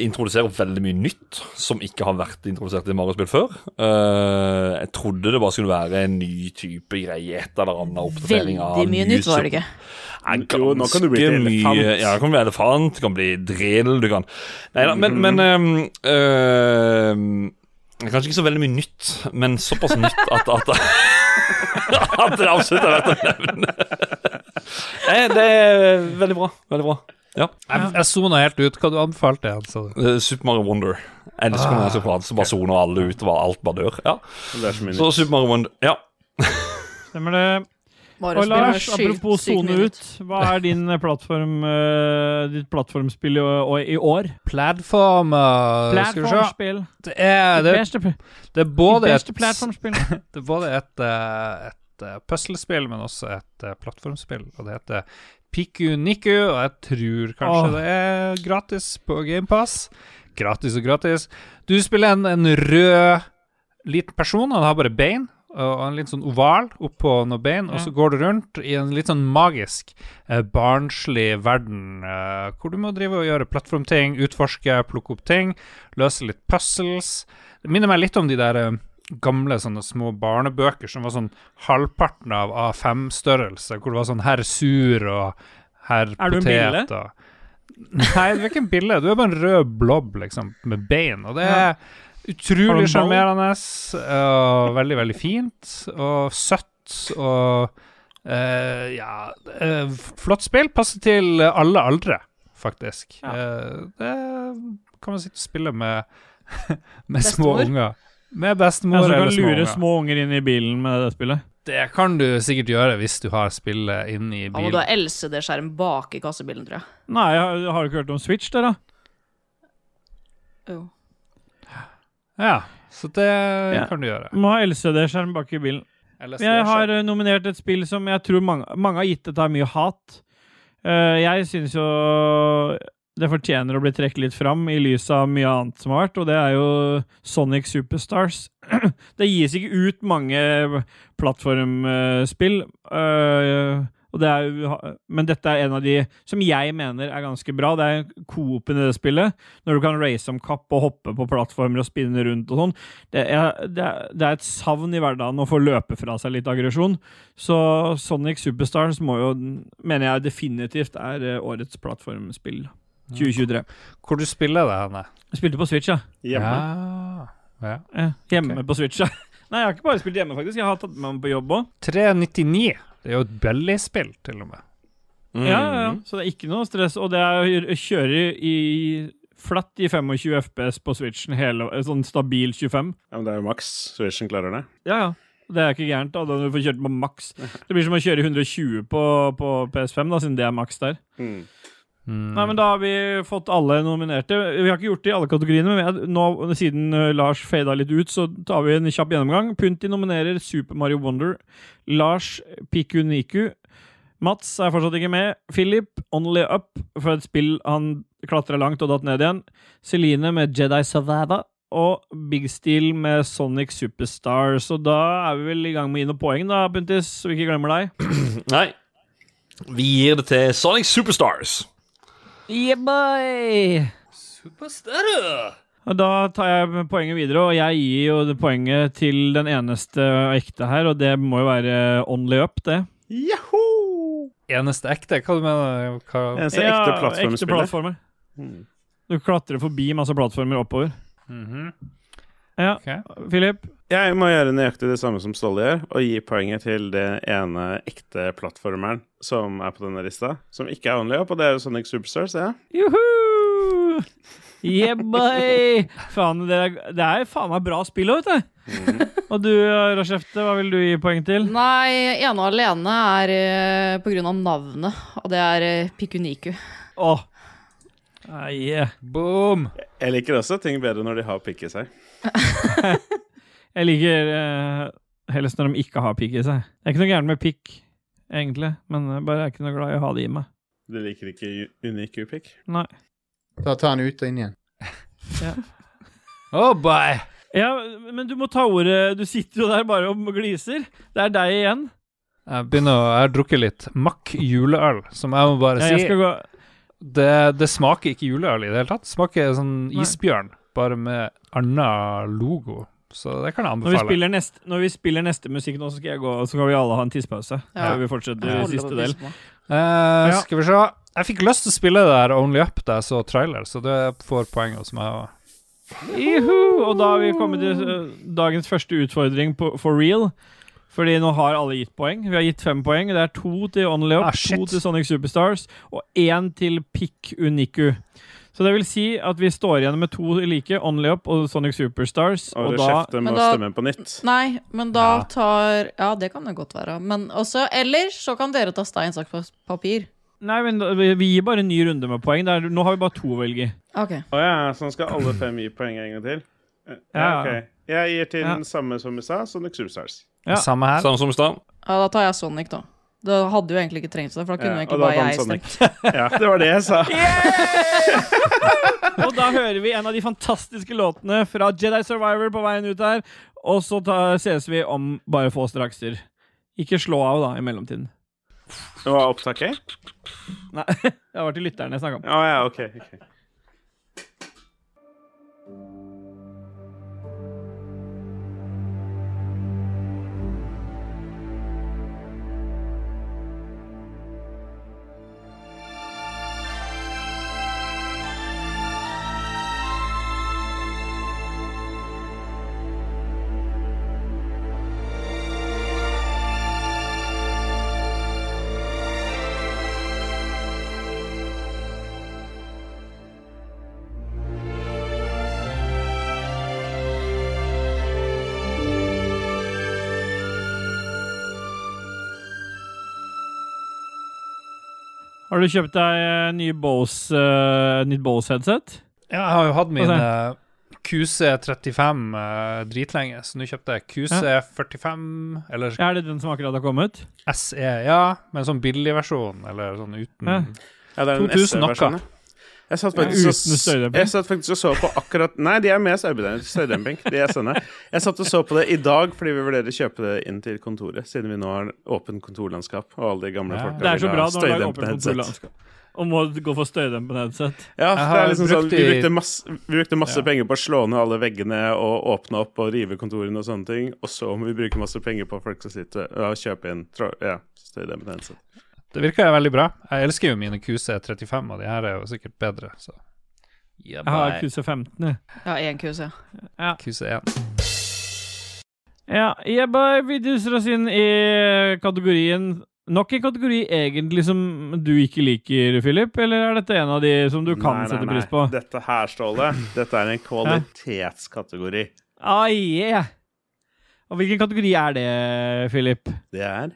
introduserer veldig mye nytt som ikke har vært introdusert i Mario-spill før. Eh, jeg trodde det bare skulle være en ny type greie, et eller annet oppdatering av Veldig mye nytt, var det ikke? Ganske Jo, nå kan du bli til elefant. mye- Ja, det kan bli elefant, det kan bli drill, du kan Nei da, men, men øhm, Kanskje ikke så veldig mye nytt, men såpass nytt at At, at det absolutt er verdt å nevne. Det er veldig bra. Veldig bra. Ja. Jeg, jeg sona helt ut. Hva du anbefalte du? Eh, Super Mario Wonder. Jeg elsker når så prate, så bare soner alle ut, og alt bare dør. Ja. Så. Super Mario Wonder. Ja. Stemmer det? Mario Og Lars, apropos sone ut. Hva er din eh, plattform uh, ditt plattformspill i, i år? Platform uh, Skal vi se. Plattformspill. Det er, det, Beste, det er både et, det er både et, uh, et uh, puslespill, men også et uh, plattformspill. Og det heter Piku Niku, og jeg tror kanskje oh. det er gratis på GamePass. Gratis og gratis. Du spiller en, en rød liten person, han har bare bein. Og en litt sånn oval oppå noen bein, og så går du rundt i en litt sånn magisk, eh, barnslig verden, eh, hvor du må drive og gjøre plattformting, utforske, plukke opp ting, løse litt puzzles. Det minner meg litt om de der eh, gamle sånne små barnebøker som var sånn halvparten av A5-størrelse, hvor det var sånn herr sur og herr potet. Er du en bille? og Nei, du er ikke en bille. Du er bare en rød blob, liksom, med bein. Og det er utrolig en sjarmerende og veldig, veldig fint og søtt og uh, Ja, uh, flott spill. Passer til alle aldre, faktisk. Ja. Uh, det kan man sitte og spille med, med små unger. Med bestemor eller småunger. du kan lure små unger inn i bilen med det spillet? Det kan du sikkert gjøre hvis du har spillet inni i Ja, må du bilen. ha LCD-skjerm bak i kassebilen, tror jeg. Nei, har, har du ikke hørt om Switch, der, da? Jo. Ja, så det Ja. kan du gjøre. Må ha LCD-skjerm bak i bilen. Jeg har eh, nominert et spill som jeg tror mange, mange har gitt dette mye hat. Eh, jeg syns jo det fortjener å bli trukket litt fram i lys av mye annet som har vært, og det er jo Sonic Superstars. det gis ikke ut mange plattformspill, og det er, men dette er en av de som jeg mener er ganske bra. Det er coopen i det spillet, når du kan race om kapp og hoppe på plattformer og spinne rundt og sånn. Det det, det er et savn i hverdagen å få løpe fra seg litt aggresjon. Så Sonic Superstars må jo, mener jeg definitivt er eh, årets plattformspill 2023. Hvor du spiller det henne? Jeg spilte på Switch, ja. Hjemme. Ja. ja. Eh, Hjemme okay. på Switch, ja. Nei, jeg har ikke bare spilt hjemme, faktisk. Jeg har tatt med meg på jobb òg. 399. Det er jo et billigspill, til og med. Mm. Ja, ja, ja. Så det er ikke noe stress. Og det er å kjøre i flatt i 25 FPS på Switchen, hele, sånn stabil 25. Ja, men det er jo maks Switchen klarer det. Ja, ja. Det er ikke gærent, da. når Du får kjørt på maks. Det blir som å kjøre 120 på, på PS5, da, siden det er maks der. Mm. Mm. Nei, men Da har vi fått alle nominerte. Vi har ikke gjort det i alle kategoriene, men nå, siden uh, Lars fada litt ut, så tar vi en kjapp gjennomgang. Punti nominerer Super Mario Wonder. Lars Pikuniku. Mats er fortsatt ikke med. Philip Only Up for et spill han klatra langt og datt ned igjen. Celine med Jedi Savava. Og Big Steel med Sonic Superstar. Så da er vi vel i gang med å gi noen poeng, da, Puntis, så vi ikke glemmer deg. Nei. Vi gir det til Sonic Superstars. Yeah, boy! Og Da tar jeg poenget videre, og jeg gir jo det poenget til den eneste ekte her, og det må jo være Only Up, det. Jaho! Eneste ekte? Hva du mener du? Eneste ekte ekte plattformer. Mm. Du klatrer forbi masse plattformer oppover. Mhm. Ja, Filip? Okay. Jeg må gjøre nøyaktig det samme som Ståle gjør, og gi poenget til det ene ekte plattformeren som er på denne lista, som ikke er Only Up, og det er jo Sonic Superstars, ja. Juhu! Yeah, boy! Faen, det er, det er faen meg bra spill òg, vet du. Og du, Rashefte, hva vil du gi poeng til? Nei, ene og alene er uh, på grunn av navnet, og det er uh, Pikuniku. Åh. Ah, yeah. Boom! Jeg liker også ting bedre når de har pikk i seg. Jeg liker uh, helst når de ikke har pikk i seg. Det er ikke noe gærent med pikk, egentlig, men jeg bare er ikke noe glad i å ha det i meg. Du liker ikke unik upikk? Nei. Da tar han ut og inn igjen. Oh boy! Ja, men du må ta ordet Du sitter jo der bare og gliser. Det er deg igjen. Jeg begynner å Jeg har drukket litt Mack juleøl, som jeg må bare Ja, jeg si skal gå det, det smaker ikke juleøl i det hele tatt. Det smaker sånn Nei. Bare med annen logo. Så det kan jeg Når vi, anbefale. spiller neste, når vi spiller neste musikk nå, så skal jeg gå Så skal vi alle ha en tidspause. Ja. Før vi fortsetter ja, siste del. Eh, Ja. Skal vi se. Jeg fikk lyst til å spille det der Only Up da jeg så trailer, så det får poeng hos meg òg. Juhu! Og da har vi kommet til eh, dagens første utfordring på, for real. Fordi nå har alle gitt poeng. Vi har gitt fem poeng. Det er to til Only Up, Ah, to til Sonic Superstars og én til Pick Uniku. Så det vil si at vi står igjen med to like, Only Up og Sonic Superstars. Og, Og da må da- stemme på nytt. Nei, men da Ja. tar Ja, det kan det godt være. Men også Eller så kan dere ta stein, saks, papir. Nei, men vi vi gir bare en ny runde med poeng. Det er, nå har vi bare to å velge i. Okay. Å ja, så nå skal alle fem gi poeng en gang til? Eh, Ja. ok. Jeg gir til Ja. den samme som i stad, Sonic Superstars. Ja. Samme her. Samme som i stad. Ja, da tar jeg Sonic, da. Da hadde jo egentlig ikke trengt det, for da kunne Ja, egentlig bare jeg stemt. Ja, det var det jeg sa. Og da hører vi en av de fantastiske låtene fra Jedi Survivor på veien ut her. Og så ta, ses vi om bare få strakser. Ikke slå av, da, i mellomtiden. Det var opptaket? Nei, det var til lytterne jeg snakka om. Å ja, OK. ok. Har du kjøpt deg eh, ny Bose, uh, nytt Bose-headset? Ja, jeg har jo hatt min Hva eh, QC35 uh, dritlenge, så nå kjøpte jeg QC45, eller Er det den som akkurat har kommet? SE, ja, med en sånn billigversjon, eller sånn uten Ja. Ja, det er den 2000 noe. Jeg satt faktisk, og, uten støydemping? jeg satt faktisk og så på akkurat Nei, de er med støydemping. de er sånne. Jeg satt og så på det i dag fordi vi vurderer å kjøpe det inn til kontoret, siden vi nå har åpent kontorlandskap, og alle de gamle Ja. folka Det så vil bra ha støydempende headset. kontorlandskap. Og må gå for støydempende headset. Ja, det er liksom sånn, vi brukte masse, vi brukte masse Ja. penger på å slå ned alle veggene og åpne opp og rive kontorene og sånne ting, og så må vi bruke masse penger på folk som sitter og kjøper inn ja, støydempende headset. Det virker jo veldig bra. Jeg elsker jo mine QC35, og de her er jo sikkert bedre, så yeah, Jeg har. QC15, jeg. Ja, én QC. QC1. Ja, bare vi duser oss inn i kategorien Nok en kategori egentlig som du ikke liker, Philip, eller er dette en av de som du kan Nei, nei, sette nei. pris på? Dette her, Ståle, dette er en kvalitetskategori. Ah, yeah. Og hvilken kategori er det, Philip? Det er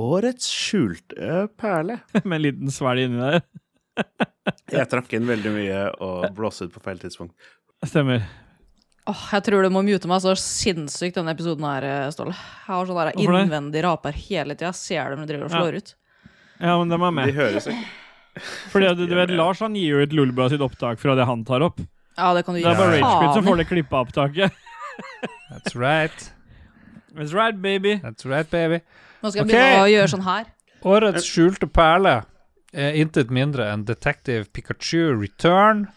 Årets skjulte perle. Med en liten svelg inni der. Jeg trakk inn veldig mye og blåste ut på feil tidspunkt. Stemmer. Åh, jeg tror du må mute meg så sinnssykt denne episoden her, Ståle. Jeg har sånn der Hvorfor det? innvendig raper hele tida. Ser dem når de driver og slår ut. Ja, men dem er De med. høres ikke Fordi du, du vet, Lars han gir jo ut Lulba sitt opptak fra det han tar opp. Ja, det kan du Det er bare gi Ragequit som får det klippa opptaket. That's right. That's right, baby. That's right, baby. Nå skal jeg begynne å gjøre sånn her. Årets skjulte perle er intet mindre enn Detective Pikachu Return.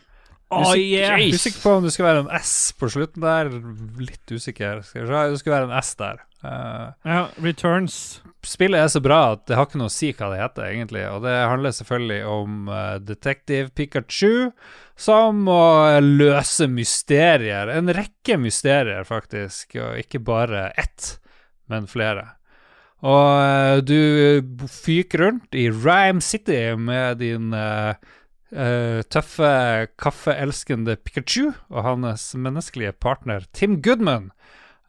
Oh, yeah. usikker på om det skal være en S på slutten der. Litt usikker. Skal vi se, det skal være en S der. Uh, Ja, Returns. spillet er så bra at det har ikke noe å si hva det heter, egentlig. Og det handler selvfølgelig om uh, Detective Pikachu som må løse mysterier. En rekke mysterier, faktisk. Og ikke bare ett, men flere. Og eh, du fyker rundt i Rhyme City med din uh, eh, tøffe, kaffeelskende Pikachu og hans menneskelige partner Tim Goodman.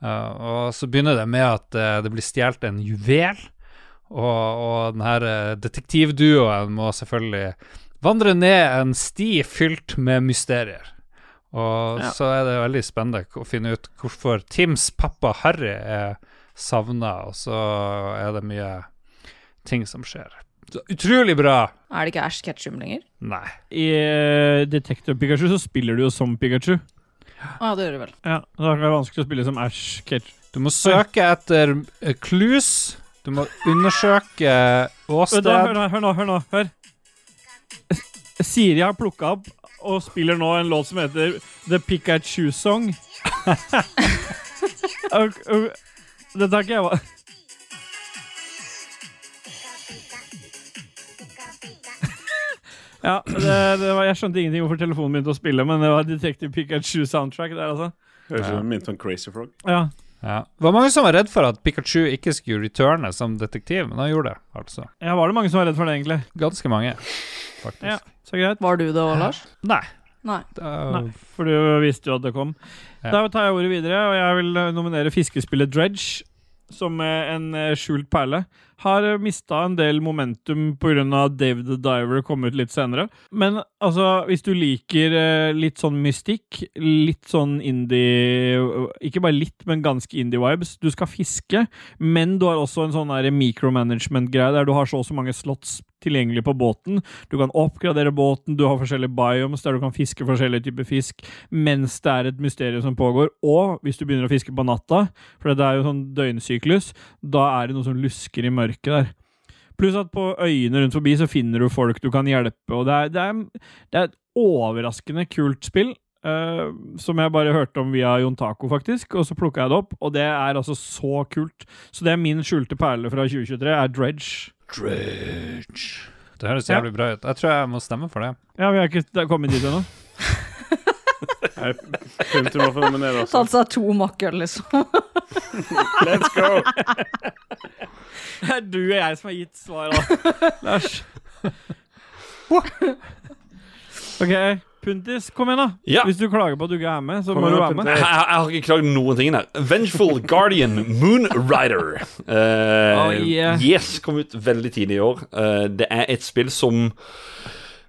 Uh, og så begynner det med at eh, det blir stjålet en juvel. Og, og denne eh, detektivduoen må selvfølgelig vandre ned en sti fylt med mysterier. Og Ja. så er det veldig spennende å finne ut hvorfor Tims pappa Harry er savna, og så er det mye ting som skjer. Så utrolig bra! Er det ikke Ash Ketchum lenger? Nei. I uh, Detective Pikachu så spiller du jo som Pikachu. Ja, ja, det gjør du vel. Ja, Da er det vanskelig å spille som Ash Ketchum. Du må søke etter uh, clues. Du må undersøke åsted. Hør nå, hør nå. hør nå, hør. Siri har plukka opp og spiller nå en låt som heter The Pikachu Song. og, og, dette har ikke jeg va- Ja, det, det var, jeg skjønte ingenting hvorfor telefonen begynte å spille, men det var Detective Pikachu soundtrack der, altså. Høres ut som minnet om Crazy Frog. Ja. Ja. Det var mange som var redd for at Pikachu ikke skulle returne som detektiv, men han gjorde det, altså. ja, var det mange som var redd for det, egentlig? Ganske mange, faktisk. Ja. Så greit. Var du det òg, Lars? Nei. Nei. Er- Nei, for du visste jo at det kom. Ja. Da tar jeg ordet videre, og jeg vil eh, nominere fiskespillet Dredge som eh, en eh, skjult perle. Har mista en del momentum pga. David the Diver kom ut litt senere. Men altså, hvis du liker eh, litt sånn mystikk, litt sånn indie Ikke bare litt, men ganske indie-vibes. Du skal fiske, men du har også en sånn micromanagement-greie der du har så og så mange slots tilgjengelig på båten. Du kan oppgradere båten, du har forskjellige biomes der du kan fiske forskjellige typer fisk mens det er et mysterium som pågår. Og hvis du begynner å fiske på natta, for det er jo sånn døgnsyklus, da er det noe som lusker i mørket der. Pluss at på øyene rundt forbi så finner du folk du kan hjelpe, og det er, det er, det er et overraskende kult spill. Uh, som jeg bare hørte om via Jon Taco, faktisk, og så plukka jeg det opp. Og det er altså så kult. Så det er min skjulte perle fra 2023, er Dredge. Dredge. Det høres Ja. jævlig bra ut. Jeg tror jeg må stemme for det. Ja, vi har ikke kommet dit ennå. Punktum må å nominere også. Tatt seg to makker, liksom. Let's go! Det er du og jeg som har gitt svaret, Lars. OK, Puntis, kom igjen, da. Ja. Hvis du klager på at du ikke er med, så Kom må du være med. Jeg, jeg, har ikke klagd noen ting her. Vengeful Guardian Moonrider. Uh, Oh, yeah. Yes, kom ut veldig tidlig i år. Uh, det er et spill som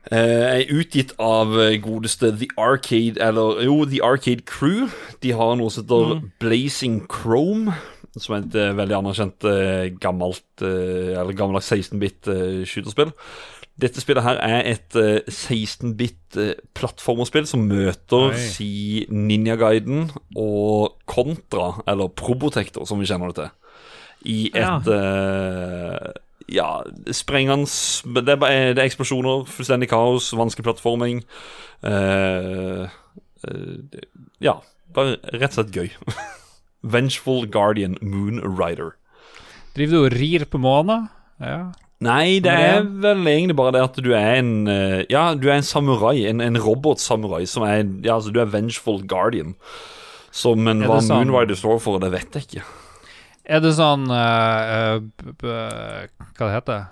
Uh, er utgitt av eh, godeste The Arcade Eller jo, The Arcade Crew. De har noe som heter Mm. Blazing Chrome. som er et eh, veldig anerkjent uh, gammelt uh, Eller gammeldags 16-bit uh, skyterspill. Dette spillet her er et eh, 16-bit eh, plattformerspill som møter Oi. si Ninja Guiden og Contra, eller Probotector, som vi kjenner det til, i Ja. et eh, ja, sprengende det det er eksplosjoner, fullstendig kaos, vanskelig plattforming. Uh, uh, ja, bare rett og slett gøy. Vengeful Guardian Moon Rider. Driver du og rir på månen? Ja. Nei, det er vel egentlig bare det at du er en eh, Ja, du er en samurai, en, en robotsamurai som er Ja, altså, du er Vengeful Guardian. Så, men hva sånn- Moon Rider står for, det vet jeg ikke. Er det sånn uh, uh, Hva det heter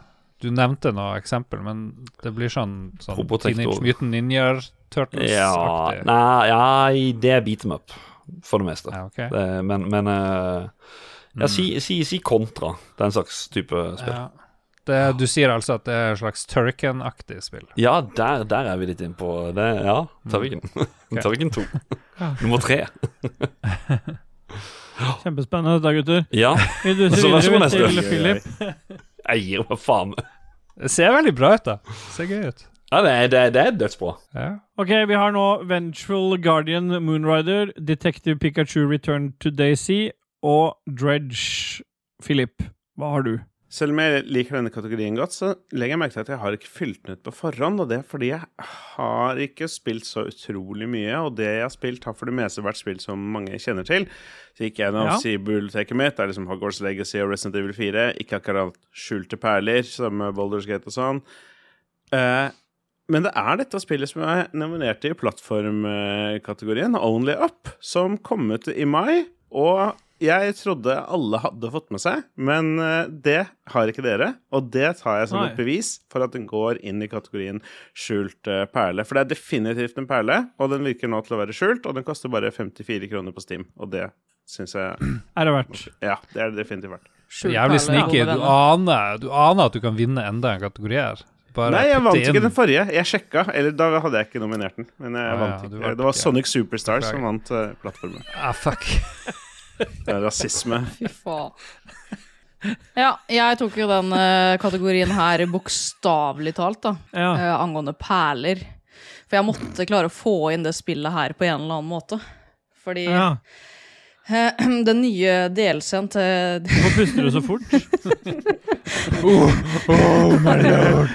Du nevnte noe eksempel, men det blir sånn, sånn Teenage Mutant Ninja Ja, Turtles-aktig. nei, ja, det er beat them up, for det meste. Ja, okay. Det, men men uh, Ja, si, si, si kontra. Den slags type spill. Ja. Det, du sier altså at det er et slags Turrican-aktig spill? Ja, der, der er vi litt innpå det. Ja, Turrican. Turrican 2. Nummer tre. Kjempespennende dette, gutter. Ja, Vil du Så vær så god, til neste. Philip? jeg gir meg faen. Det ser veldig bra ut, da. Det ser gøy ut. Ja, det er, det er, det er dødsbra. Ja. Ok, vi har nå Ventral Guardian Moonrider, Detective Pikachu Return to Daisy og Dredge. Philip, hva har du? Selv om jeg liker denne kategorien godt, så legger jeg merke til at jeg har ikke fylt den ut på forhånd. Og det er fordi jeg har ikke spilt så utrolig mye, og det jeg har spilt, har for det meste vært spill som mange kjenner til. Så gikk jeg gjennom Ja. biblioteket mitt. Det er liksom Hogwarts Legacy og Resident Evil 4. Ikke akkurat skjulte perler, som Boulders Gate og sånn. Uh, men det er dette spillet som er nominert i plattformkategorien, Only Up, som kom ut i mai. Og jeg trodde alle hadde fått med seg, men eh, det har ikke dere. Og det tar jeg som Nei. et bevis for at den går inn i kategorien skjult eh, perle. For det er definitivt en perle, og den virker nå til å være skjult, og den koster bare 54 kroner på Steam. Og det syns jeg Er det verdt? Ja, det er det definitivt verdt. Skjult Jævlig sneaky. Du aner, du aner at du kan vinne enda en kategori her. Bare Nei, jeg vant ikke den forrige. Jeg sjekka, eller da hadde jeg ikke nominert den. Men jeg Ah, vant ja, ikke. vant Det var ikke. Sonic Superstars som vant uh, plattformen. Ah, fuck. Det er rasisme. Fy faen. Ja, jeg tok jo den uh, kategorien her bokstavelig talt, da. Ja. Uh, angående perler. For jeg måtte klare å få inn det spillet her på en eller annen måte. Fordi ja. Eh, den nye DLC-en til Hvorfor puster du så fort? oh, oh my lord!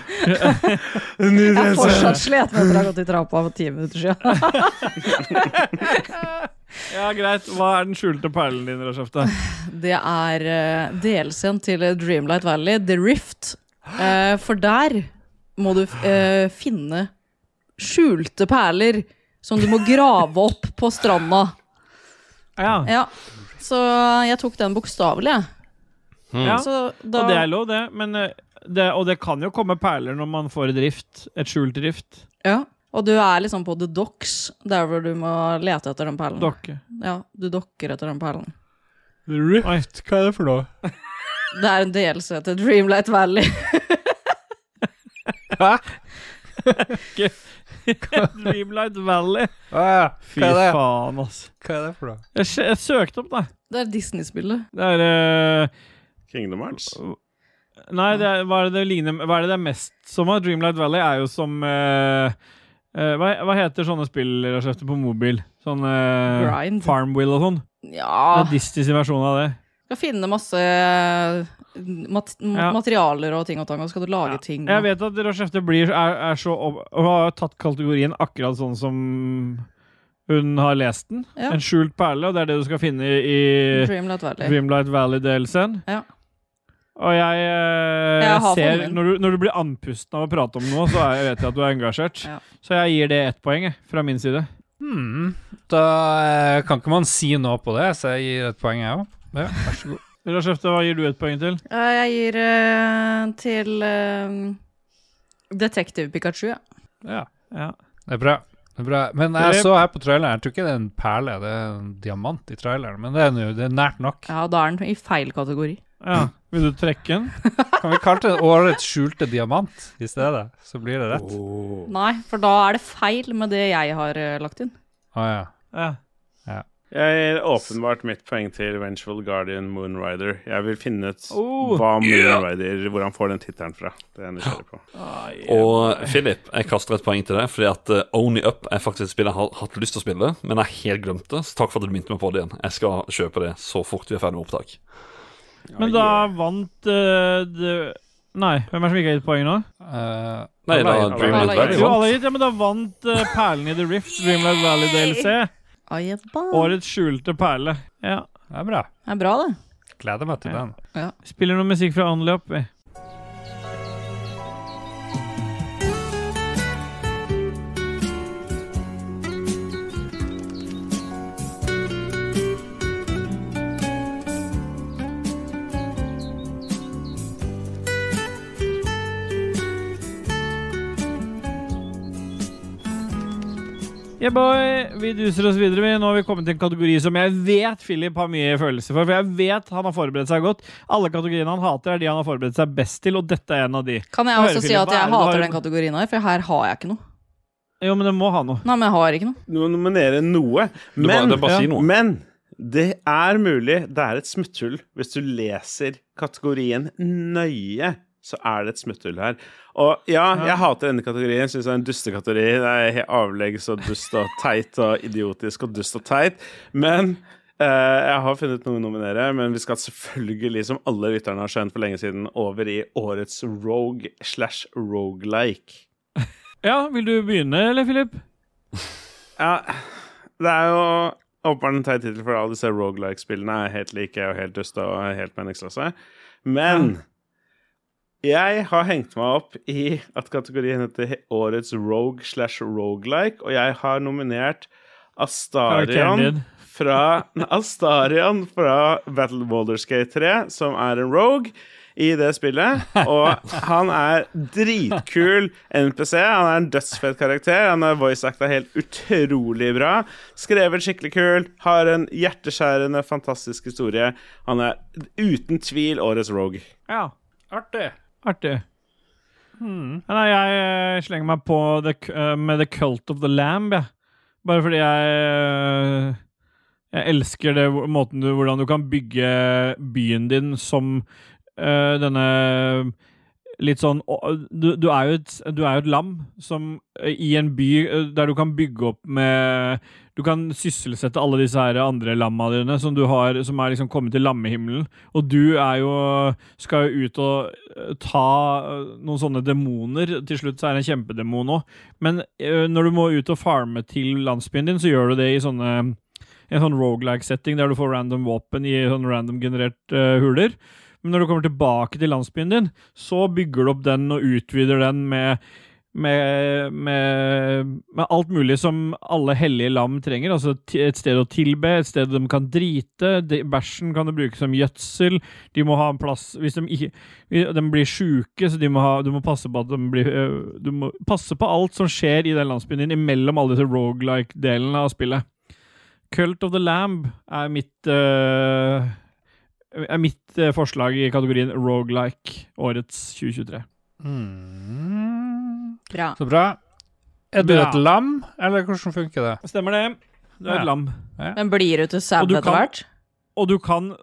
Den nye delscenen. Jeg er fortsatt sliten etter å ha gått i trappa for ti minutter siden. Ja, greit. Hva er den skjulte perlen din, Rashefte? Det er uh, DLC-en til Dreamlight Valley, The Rift. Uh, for der må du uh, finne skjulte perler som du må grave opp på stranda. Ja. Ja, så jeg tok den bokstavelig, jeg. ja. Så da Og det er lov, det. Men, eh, det. Og det kan jo komme perler når man får et rift. Et skjult rift. Ja. Og du er liksom på The Docks, der hvor du må lete etter den perlen. Dokke. Ja, du dokker etter den perlen. Oi. Hva er det for noe? Det er en delelse til Dreamlight Valley. Dreamlight Valley. Ah, Fy hva er det? faen, altså. Hva er det for noe? Jeg, jeg søkte opp, da. Det er Disney-spillet. Det er eh, Kingdom Hearts. Nei, det er, hva er det det ligner Hva er det det er mest som av? Dreamlight Valley er jo som eh, eh, hva, hva heter sånne spill Rashefte, på mobil? Sånn eh, Grind. Farmwill og sånn? Ja Det er Disneys versjon av det. Skal finne masse eh, mat Ja. materialer og ting og tang, og skal du lage ting. Jeg vet at Rashefte blir er, er så opp, har tatt kategorien akkurat sånn som hun har lest den. Ja. En skjult perle, og det er det du skal finne i Dreamlight Valley. Dreamlight Valley-delelsen. Ja. Og jeg, eh, Jeg ser når du, når du blir andpusten av å prate om noe, så er, vet jeg at du er engasjert. Ja. Så jeg gir det ett poeng, jeg, fra min side. Hmm. Da eh, kan ikke man si noe på det, så jeg gir et poeng, jeg òg. Ja, vær så god. Rashefte, hva gir du et poeng til? Jeg gir uh, til uh, Detective Pikachu. ja. Ja, Ja. det er bra. Det er bra. Men jeg så her på traileren, jeg tror ikke det er en perle, det er en diamant i traileren. Men det er, noe, det er nært nok. Ja, da er den i feil kategori. ja. Vil du trekke den? Kan vi kalle det årets skjulte diamant i stedet? Så blir det rett. Oh. Nei, for da er det feil med det jeg har eh, lagt inn. ja. Ja. Jeg gir åpenbart mitt poeng til Vengeful Guardian Moonrider. Jeg vil finne ut Oh. hva Moonrider Hvor han får den tittelen fra. Det er jeg nysgjerrig på. Og Philip, jeg kaster et poeng til deg, fordi at uh, Only Up er faktisk et spill jeg har hatt lyst til å spille, men jeg har helt glemt det. Så takk for at du minte meg på det igjen. Jeg skal kjøpe det så fort vi er ferdig med opptak. Men da vant uh, det Nei, hvem er det som ikke har gitt poeng nå? Uh, Nei, da Dreamland alle- Valley Jo, alle vant. gitt, ja, men da vant uh, Perlen i The Rift, Dreamland Valley DLC. Årets skjulte perle. Ja. Det er bra. Det er bra, det. Gleder meg til Ja. den. Spiller noe musikk fra Only Up, vi. Yeah, boy. Vi duser oss videre. vi. Nå har vi kommet til en kategori som jeg vet Philip har mye følelse for. For jeg vet han har forberedt seg godt. Alle kategoriene han hater, er de han har forberedt seg best til, og dette er en av de. Kan jeg også si Philip, at jeg hater har- den kategorien her, for her har jeg ikke noe. Jo, men det må ha noe. Nei, men jeg har ikke noe. Du må nominere noe. Du bare, Men, det er bare å noe. men det er mulig. Det er et smutthull. Hvis du leser kategorien nøye, så er det et smutthull her. Og ja, jeg hater denne kategorien. Syns det er en dustekategori. Det er helt avleggs og dust og teit og idiotisk og dust og teit. Men eh, jeg har funnet noen å nominere, men vi skal selvfølgelig, som alle lytterne har skjønt for lenge siden, over i årets rogue slash rogelike. Ja, vil du begynne, eller, Philip? Ja, det er jo Håper en teit tittel, for alle disse rogelike-spillene er helt like og helt duste og helt meningsløse. Men jeg har hengt meg opp i at kategorien heter Årets rogue slash rogelike, og jeg har nominert Astarion fra, Astarion fra Battle Walderskate Gate 3, som er en rogue i det spillet. Og han er dritkul NPC. Han er en dødsfett karakter. Han er voice-acta helt utrolig bra. Skrevet skikkelig kult. Har en hjerteskjærende, fantastisk historie. Han er uten tvil årets rogue. Ja, Artig. Artig. Nei, jeg eh, slenger meg på the, eh, med The Cult of the Lamb, jeg. Bare fordi jeg eh, Jeg elsker det, måten du, hvordan du kan bygge byen din som uh, denne Litt sånn du, du, er et, du er jo et lam som eh, i en by eh, der du kan bygge opp med Du kan sysselsette alle disse her andre lamma dine som du har Som er liksom kommet til lammehimmelen. Og du er jo skal jo ut og eh, ta noen sånne demoner. Til slutt så er det en kjempedemon òg. Men når du må ut og farme til landsbyen din, så gjør du det i sånne en sånn roguelike-setting der du får random våpen i sånn random generert uh, huler. Men når du kommer tilbake til landsbyen din, så bygger du opp den og utvider den med med, med, med alt mulig som alle hellige lam trenger. Altså et sted å tilbe, et sted de kan drite. De, bæsjen kan du bruke som gjødsel. De må ha en plass Hvis de ikke De blir sjuke, så de må ha, du må passe på at de blir Du må passe på alt som skjer i den landsbyen din imellom alle disse rogelike-delene av spillet. Cult of the Lamb er mitt øh, er mitt øh, forslag i kategorien rogelike årets 2023. Mm. Bra. Så bra. Er du Bra. et lam, eller hvordan funker det? Stemmer det. Du er Ja. et lam. Men blir du til sau etter hvert? Og du kan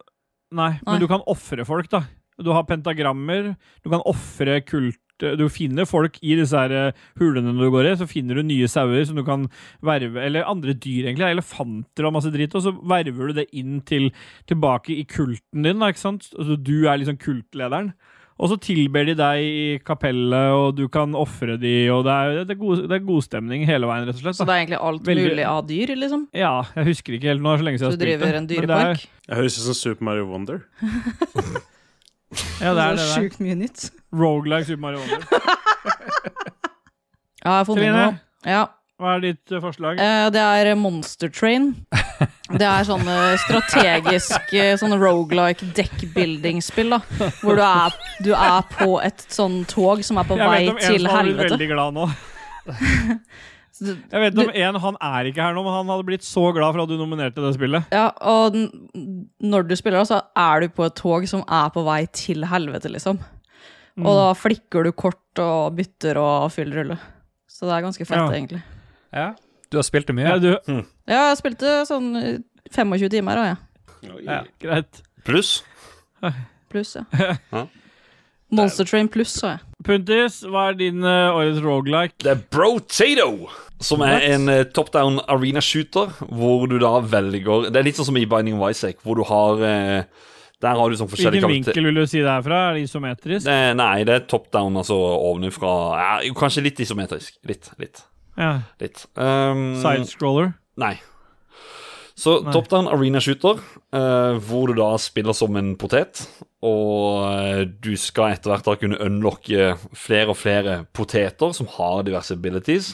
Nei, Nei. men du kan ofre folk, da. Du har pentagrammer, du kan ofre kult Du finner folk i disse her eh, hulene du går i, så finner du nye sauer som du kan verve Eller andre dyr, egentlig. Elefanter og masse dritt. Og så verver du det inn til tilbake i kulten din, da, ikke sant? Altså, du er liksom kultlederen. Og så tilber de deg i kapellet, og du kan ofre de, og det er, det er, god, det er god stemning hele veien, rett og slett. Så det er egentlig alt Veldig- mulig av dyr, liksom? Ja, jeg husker ikke helt nå, så lenge siden du jeg har spilt driver en dyrepark? det er-? Jeg høres ut som Super Mario Wonder. Ja, det er det. Sjukt mye nytt. Roguelike Super Mario Wonder. Ja, jeg har funnet Trine, noe. Ja. hva er ditt eh, forslag? Eh, det er Monster Train. Det er sånne strategiske sånne rogelike dekkbuilding-spill, da. Hvor du er, du er på et sånn tog som er på jeg vei vet om en til som blitt helvete. veldig glad nå. Jeg vet om en, Han er ikke her nå, men han hadde blitt så glad for at du nominerte det spillet. Ja, og når du spiller, så er du på et tog som er på vei til helvete, liksom. Mm. Og da flikker du kort og bytter og fyller rulle. Så det er ganske fett, Ja. egentlig. Ja. Du har spilt det mye? Ja, du, Ja, jeg spilte sånn 25 timer, da, jeg. Ja, greit. Pluss. Pluss, ja. Ja. Monster Train pluss, sa jeg. Puntis, hva er din uh, årets rogelike? Det er Brotato, som er en eh, top down arena shooter, hvor du da velger Det er litt sånn som i Binding of Isaac, hvor du har eh, Der har du sånn forskjellige Hvilken vinkel vil du si det er fra? Er det isometrisk? Det, nei, det er top down, altså ovenfra. Ja, kanskje litt isometrisk. Litt. Litt. Ja. litt. Um, Sidescroller? Nei. Så Nei. top down arena shooter, uh, hvor du da spiller som en potet, og uh, du skal etter hvert da kunne unlocke flere og flere poteter som har diverse abilities.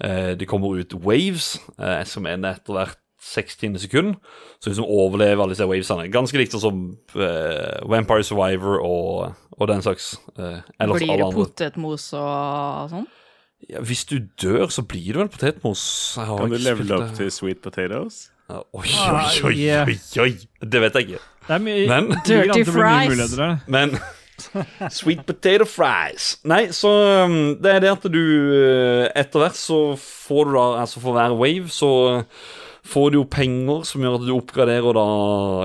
Eh, det kommer ut waves, eh, som er etter hvert 60 sekund, så liksom som overlever alle disse wavesene. Ganske likt som eh, Vampire Survivor og, og den slags. eh, ellers Blir det andre. potetmos og sånn? Ja, hvis du dør, så blir det vel potetmos. Jeg har Kan du levele opp til sweet potatoes? Ja, Oi, oi, oi, oi, oi. Det vet jeg ikke. Det er mye Men- Dirty fries. Men Sweet potato fries. Nei, så um, det er det at du uh, Etter hvert så får du da Altså for hver wave så får du jo penger som gjør at du oppgraderer da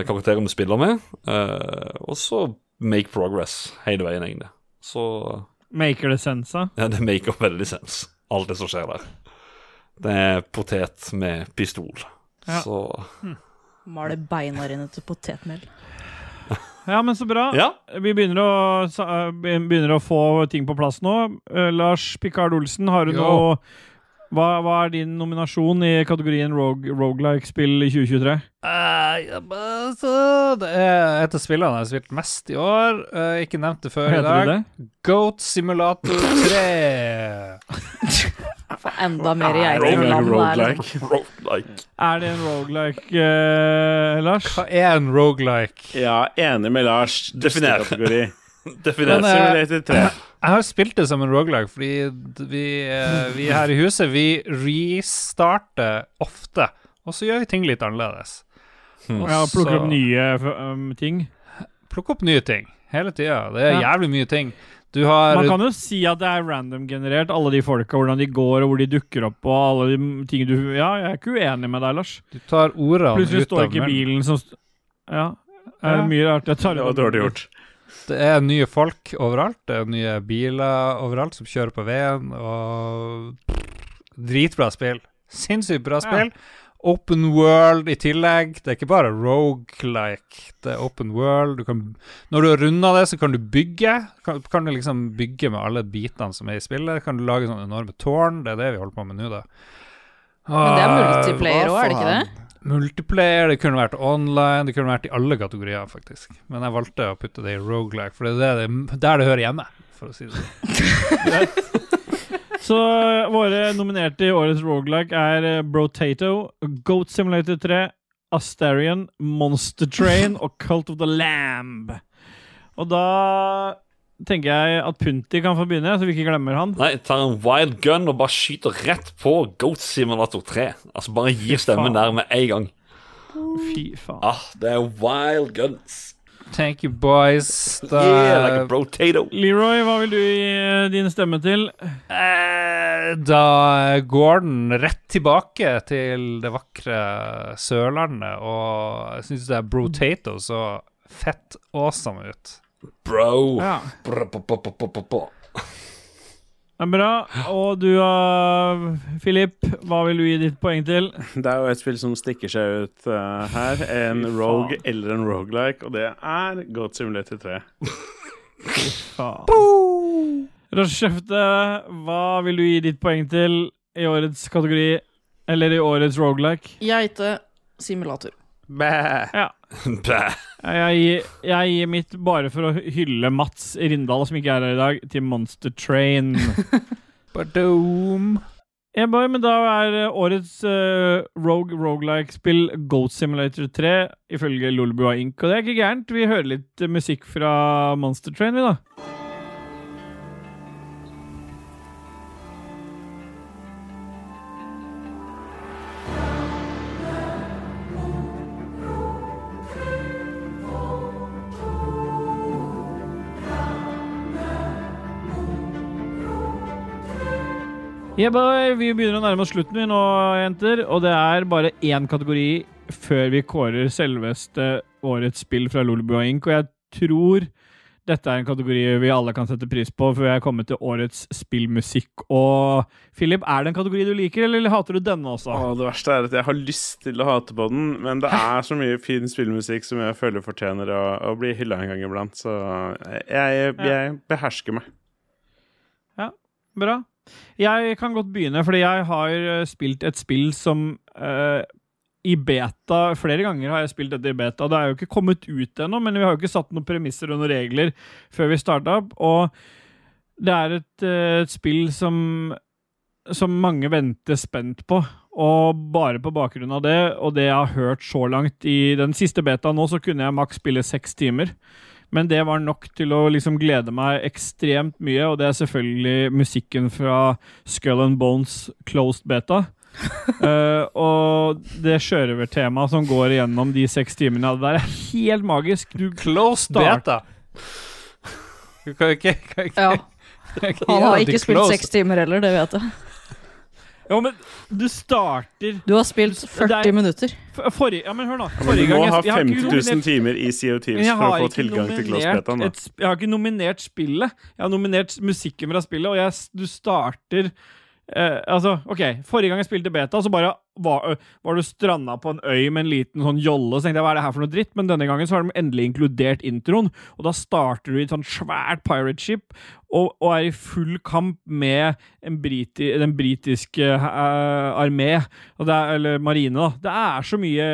karakteren du spiller med. Uh, og så make progress hele veien, egentlig. Så Maker det sense, da? ja, det maker veldig sense, alt det som skjer der. Det er potet med pistol. Ja. Så Male beina dine til potetmel. Ja, men så bra. Ja. Vi begynner å, eh, begynner å få ting på plass nå. Eh, Lars Pikard Olsen, har du Jo. noe hva, hva er din nominasjon i kategorien rogue, rogelike-spill i 2023? Uh, ja, men så det er et av spillene jeg har spilt mest i år. Uh, ikke nevnt det før i dag. Goat Simulator 3. Få enda mer geiter i landet liksom. Roguelike. Roguelike. Er det en rogelike, eh, Lars? Hva er en rogelike? Ja, enig med Lars. Definer. kategori. Definer. Eh, Simulator 3. Jeg har spilt det som en rogelike fordi vi, eh, vi her i huset Vi restarter ofte, og så gjør vi ting litt annerledes. Og Ja, plukker opp nye um, ting. Plukker opp nye ting hele tida. Det er jævlig mye ting. Du har Man kan jo si at det er random-generert, alle de folka, hvordan de går, og hvor de dukker opp, og alle de ting du Ja, jeg er ikke uenig med deg, Lars. Du tar ordene Plutselig står ikke bilen som st Ja. Er Ja. mye rart jeg tar Det var dårlig gjort. Det er nye folk overalt. Det er nye biler overalt som kjører på veien, og Dritbra spill. Sinnssykt bra spill. Open world i tillegg. Det er ikke bare rogue-like. Det er open world. Du kan, når du har runda det, så kan du bygge. Kan, kan du liksom bygge med alle bitene som er i spillet. Kan du lage sånne enorme tårn. Det er det vi holder på med nå, da. Men det er Ah, multiplayer òg, er det ikke det? Multiplayer, det kunne vært online, det kunne vært i alle kategorier, faktisk. Men jeg valgte å putte det i roguelike, for det er det, det, der det hører hjemme, for å si det sånn. Så eh, våre nominerte i årets Rogalike er eh, Brotato, Goat Simulator 3, Astarion, Monster Train og Cult of the Lamb. Og da tenker jeg at Punti kan få begynne, så vi ikke glemmer han. Nei, tar en wild gun og bare skyter rett på Goat Simulator 3. Altså bare gir stemmen der med en gang. Fy faen. Ah, det er wild guns. Thank you, boys. Da, Yeah, like a brotato. Leroy, hva vil du gi eh, din stemme til? eh, da går den rett tilbake til det vakre Sørlandet, og jeg syns det er brotato så fett awesome ut. Bro. Ja. Brr, brr, brr, brr. Det er bra. Og du, uh, Philip, hva vil du gi ditt poeng til? Det er jo et spill som stikker seg ut uh, her. En rogue eller en roguelike, og det er Goat Simulator 3. Faen. Rochefte, hva vil du gi ditt poeng til i årets kategori, eller i årets rogelike? Geite-simulator. Ja. Bæ. Jeg gir, jeg gir mitt bare for å hylle Mats Rindal, som ikke er her i dag, til Monster Train. Badoom. Ja, men da er eh, årets uh, Rogue Rogelike-spill Goat Simulator 3 ifølge Lolbua Inc. Og det er ikke gærent. Vi hører litt eh, musikk fra Monster Train, vi, da. Yeah, boy. Vi begynner å nærme oss slutten vi nå, jenter. Og det er bare én kategori før vi kårer selveste årets spill fra Lolebua Inc., og jeg tror dette er en kategori vi alle kan sette pris på, før jeg er kommet til årets spillmusikk. Og Philip, er det en kategori du liker, eller hater du denne også? Åh, det verste er at jeg har lyst til å hate på den, men det er så mye fin spillmusikk som jeg føler fortjener å, å bli hylla en gang iblant, så jeg, jeg behersker meg. Ja, Bra. Jeg kan godt begynne, fordi jeg har eh, spilt et spill som uh, i beta Flere ganger har jeg spilt dette i beta. Det er jo ikke kommet ut ennå, men vi har jo ikke satt noen premisser og noen regler før vi starta. Og det er et, eh, et spill som som mange venter spent på. Og bare på bakgrunn av det, og det jeg har hørt så langt i den siste beta nå, så kunne jeg maks spille seks timer. Men det var nok til å liksom glede meg ekstremt mye, og det er selvfølgelig musikken fra Skull and Bones Closed Beta. uh, og det sjørøvertemaet som går igjennom de seks timene, det der er helt magisk. Du Closed Start. beta. Du kan ikke, kan ikke, Ja. Han har ikke spilt seks timer heller, det vet jeg. Ja, men du starter Du har spilt 40 er- minutter. For, Ja, men hør nå. Forrige gang du må gang ha jeg, jeg 50 000 nominert- timer i CO Men Teams for å få tilgang til glassbetaen. Jeg har ikke nominert spillet. Jeg har nominert musikken fra spillet, og jeg, du starter eh, Altså, OK, forrige gang jeg spilte beta, så bare var, var du stranda på en øy med en liten sånn jolle, så tenkte jeg hva er det her for noe dritt? Men denne gangen så har de endelig inkludert introen, og da starter du i et sånn svært pirate ship og, og er i full kamp med briti, den britiske uh, armé, er, eller marine, da. Det er så mye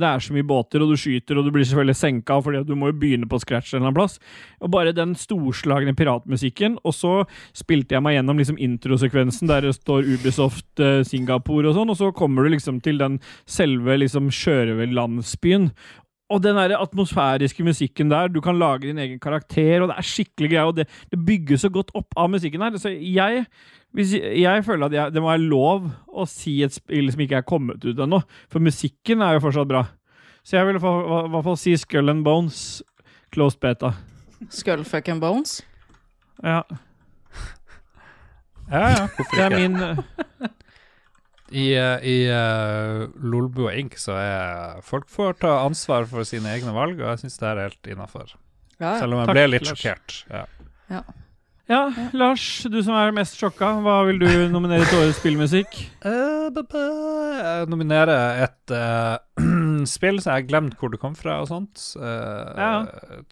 Det er så mye båter, og du skyter, og du blir selvfølgelig senka, fordi du må jo begynne på scratch en eller annen plass. Og bare den storslagne piratmusikken, og så spilte jeg meg gjennom liksom introsekvensen der det står Ubisoft uh, Singapore og sånn, og så kommer du liksom til den selve liksom sjørøverlandsbyen. Og den der atmosfæriske musikken der, du kan lage din egen karakter, og det er skikkelig greier, og det, det bygges så godt opp av musikken her. Så jeg, hvis jeg, jeg føler at jeg, det må være lov å si et spill som ikke er kommet ut ennå, for musikken er jo fortsatt bra. Så jeg vil i hvert fall- si Skull and Bones, closed beta. Skull fucking bones. Ja, Ja, ja, hvorfor det er min I, eh, i uh, Lolbua Inc. så er folk får ta ansvar for sine egne valg, og jeg syns det er helt innafor. Ja, ja. Selv om jeg Takk, ble litt Lars. sjokkert. Ja. Ja, Lars, du som er mest sjokka, hva vil du nominere til årets spillmusikk? Eh, Jeg nominerer et uh, spill som jeg har glemt hvor det kom fra og sånt. Uh, Ja.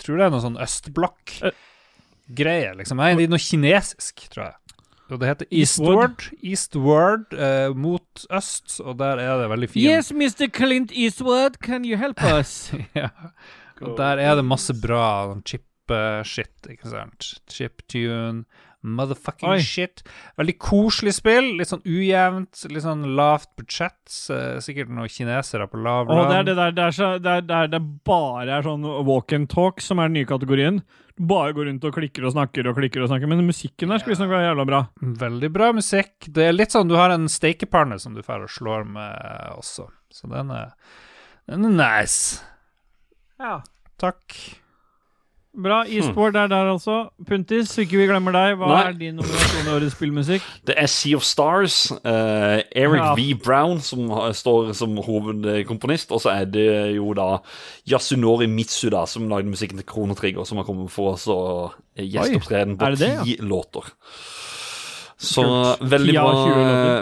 Tror det er noe sånn østblokk-greie, liksom. Nei, det er noe kinesisk, tror jeg. Og det heter Eastward. Eastward. Eastward uh, mot øst, og der er det veldig fint. Yes, Mr. Clint Eastwood, can you help us? ja. Og der er det masse bra chip-shit, ikke sant. Chip-tune, motherfucking Oi. shit. Veldig koselig spill. Litt sånn ujevnt, litt sånn lavt budsjett. Uh, Sikkert noen kinesere på lav Og det er det der det er, så, det, er, det, er, det bare er sånn walk and talk som er den nye kategorien. Bare går rundt og klikker og snakker og klikker og snakker, men musikken der skal visstnok være jævla bra. Veldig bra musikk. Det er litt sånn du har en stekepanne som du får og slår med også. Så den er, den er nice. Ja. Takk. Bra. Eastward er der altså. Puntis, så ikke vi glemmer deg. Hva Nei. er din nominasjon i årets spillmusikk? Det er Sea of Stars. Uh, Eric Ja. V. Brown som står som hovedkomponist. Og så er det jo da Yasunori Mitsuda som lagde musikken til Kronetrigger som har kommet for oss og gjesteopptreden på det, ja? ti låter. Så Kult. veldig bra,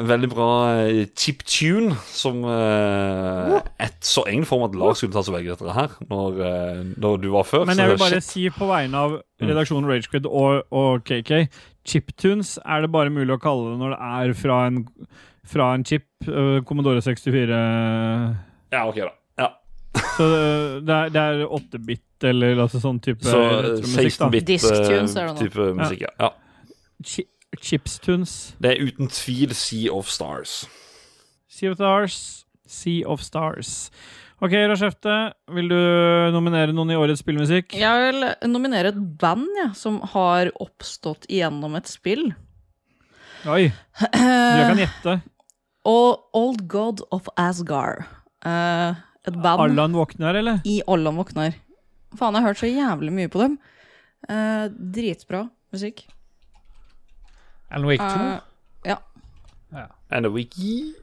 veldig bra eh, chiptune, som uh, et, Så egentlig form at Lars skulle ta så begge dette her, når, eh, når du var før. Men jeg vil bare shit. si på vegne av redaksjonen Ragequid og, og KK Chiptunes er det bare mulig å kalle det når det er fra en, fra en chip. Uh, Commodore 64 Ja, ok, da. Ja. Så det er, det er 8-bit eller altså sånn type Så eh, retromusikk, da. 16-bit Disctunes eh, er det nå. type musikk, ja. ja. Chi Chipstunes. Det er uten tvil Sea of Stars. Sea of Stars. Sea of Stars. OK, Rashefte, vil du nominere noen i årets spillmusikk? Jeg vil nominere et band ja, som har oppstått gjennom et spill. Oi, du kan gjette. Og Old God of Asgard. Uh, et band Allan våkner, eller? i Allan våkner. Faen, jeg har hørt så jævlig mye på dem. Uh, dritbra musikk. Alan Wake 2. Uh, ja. And a wiki.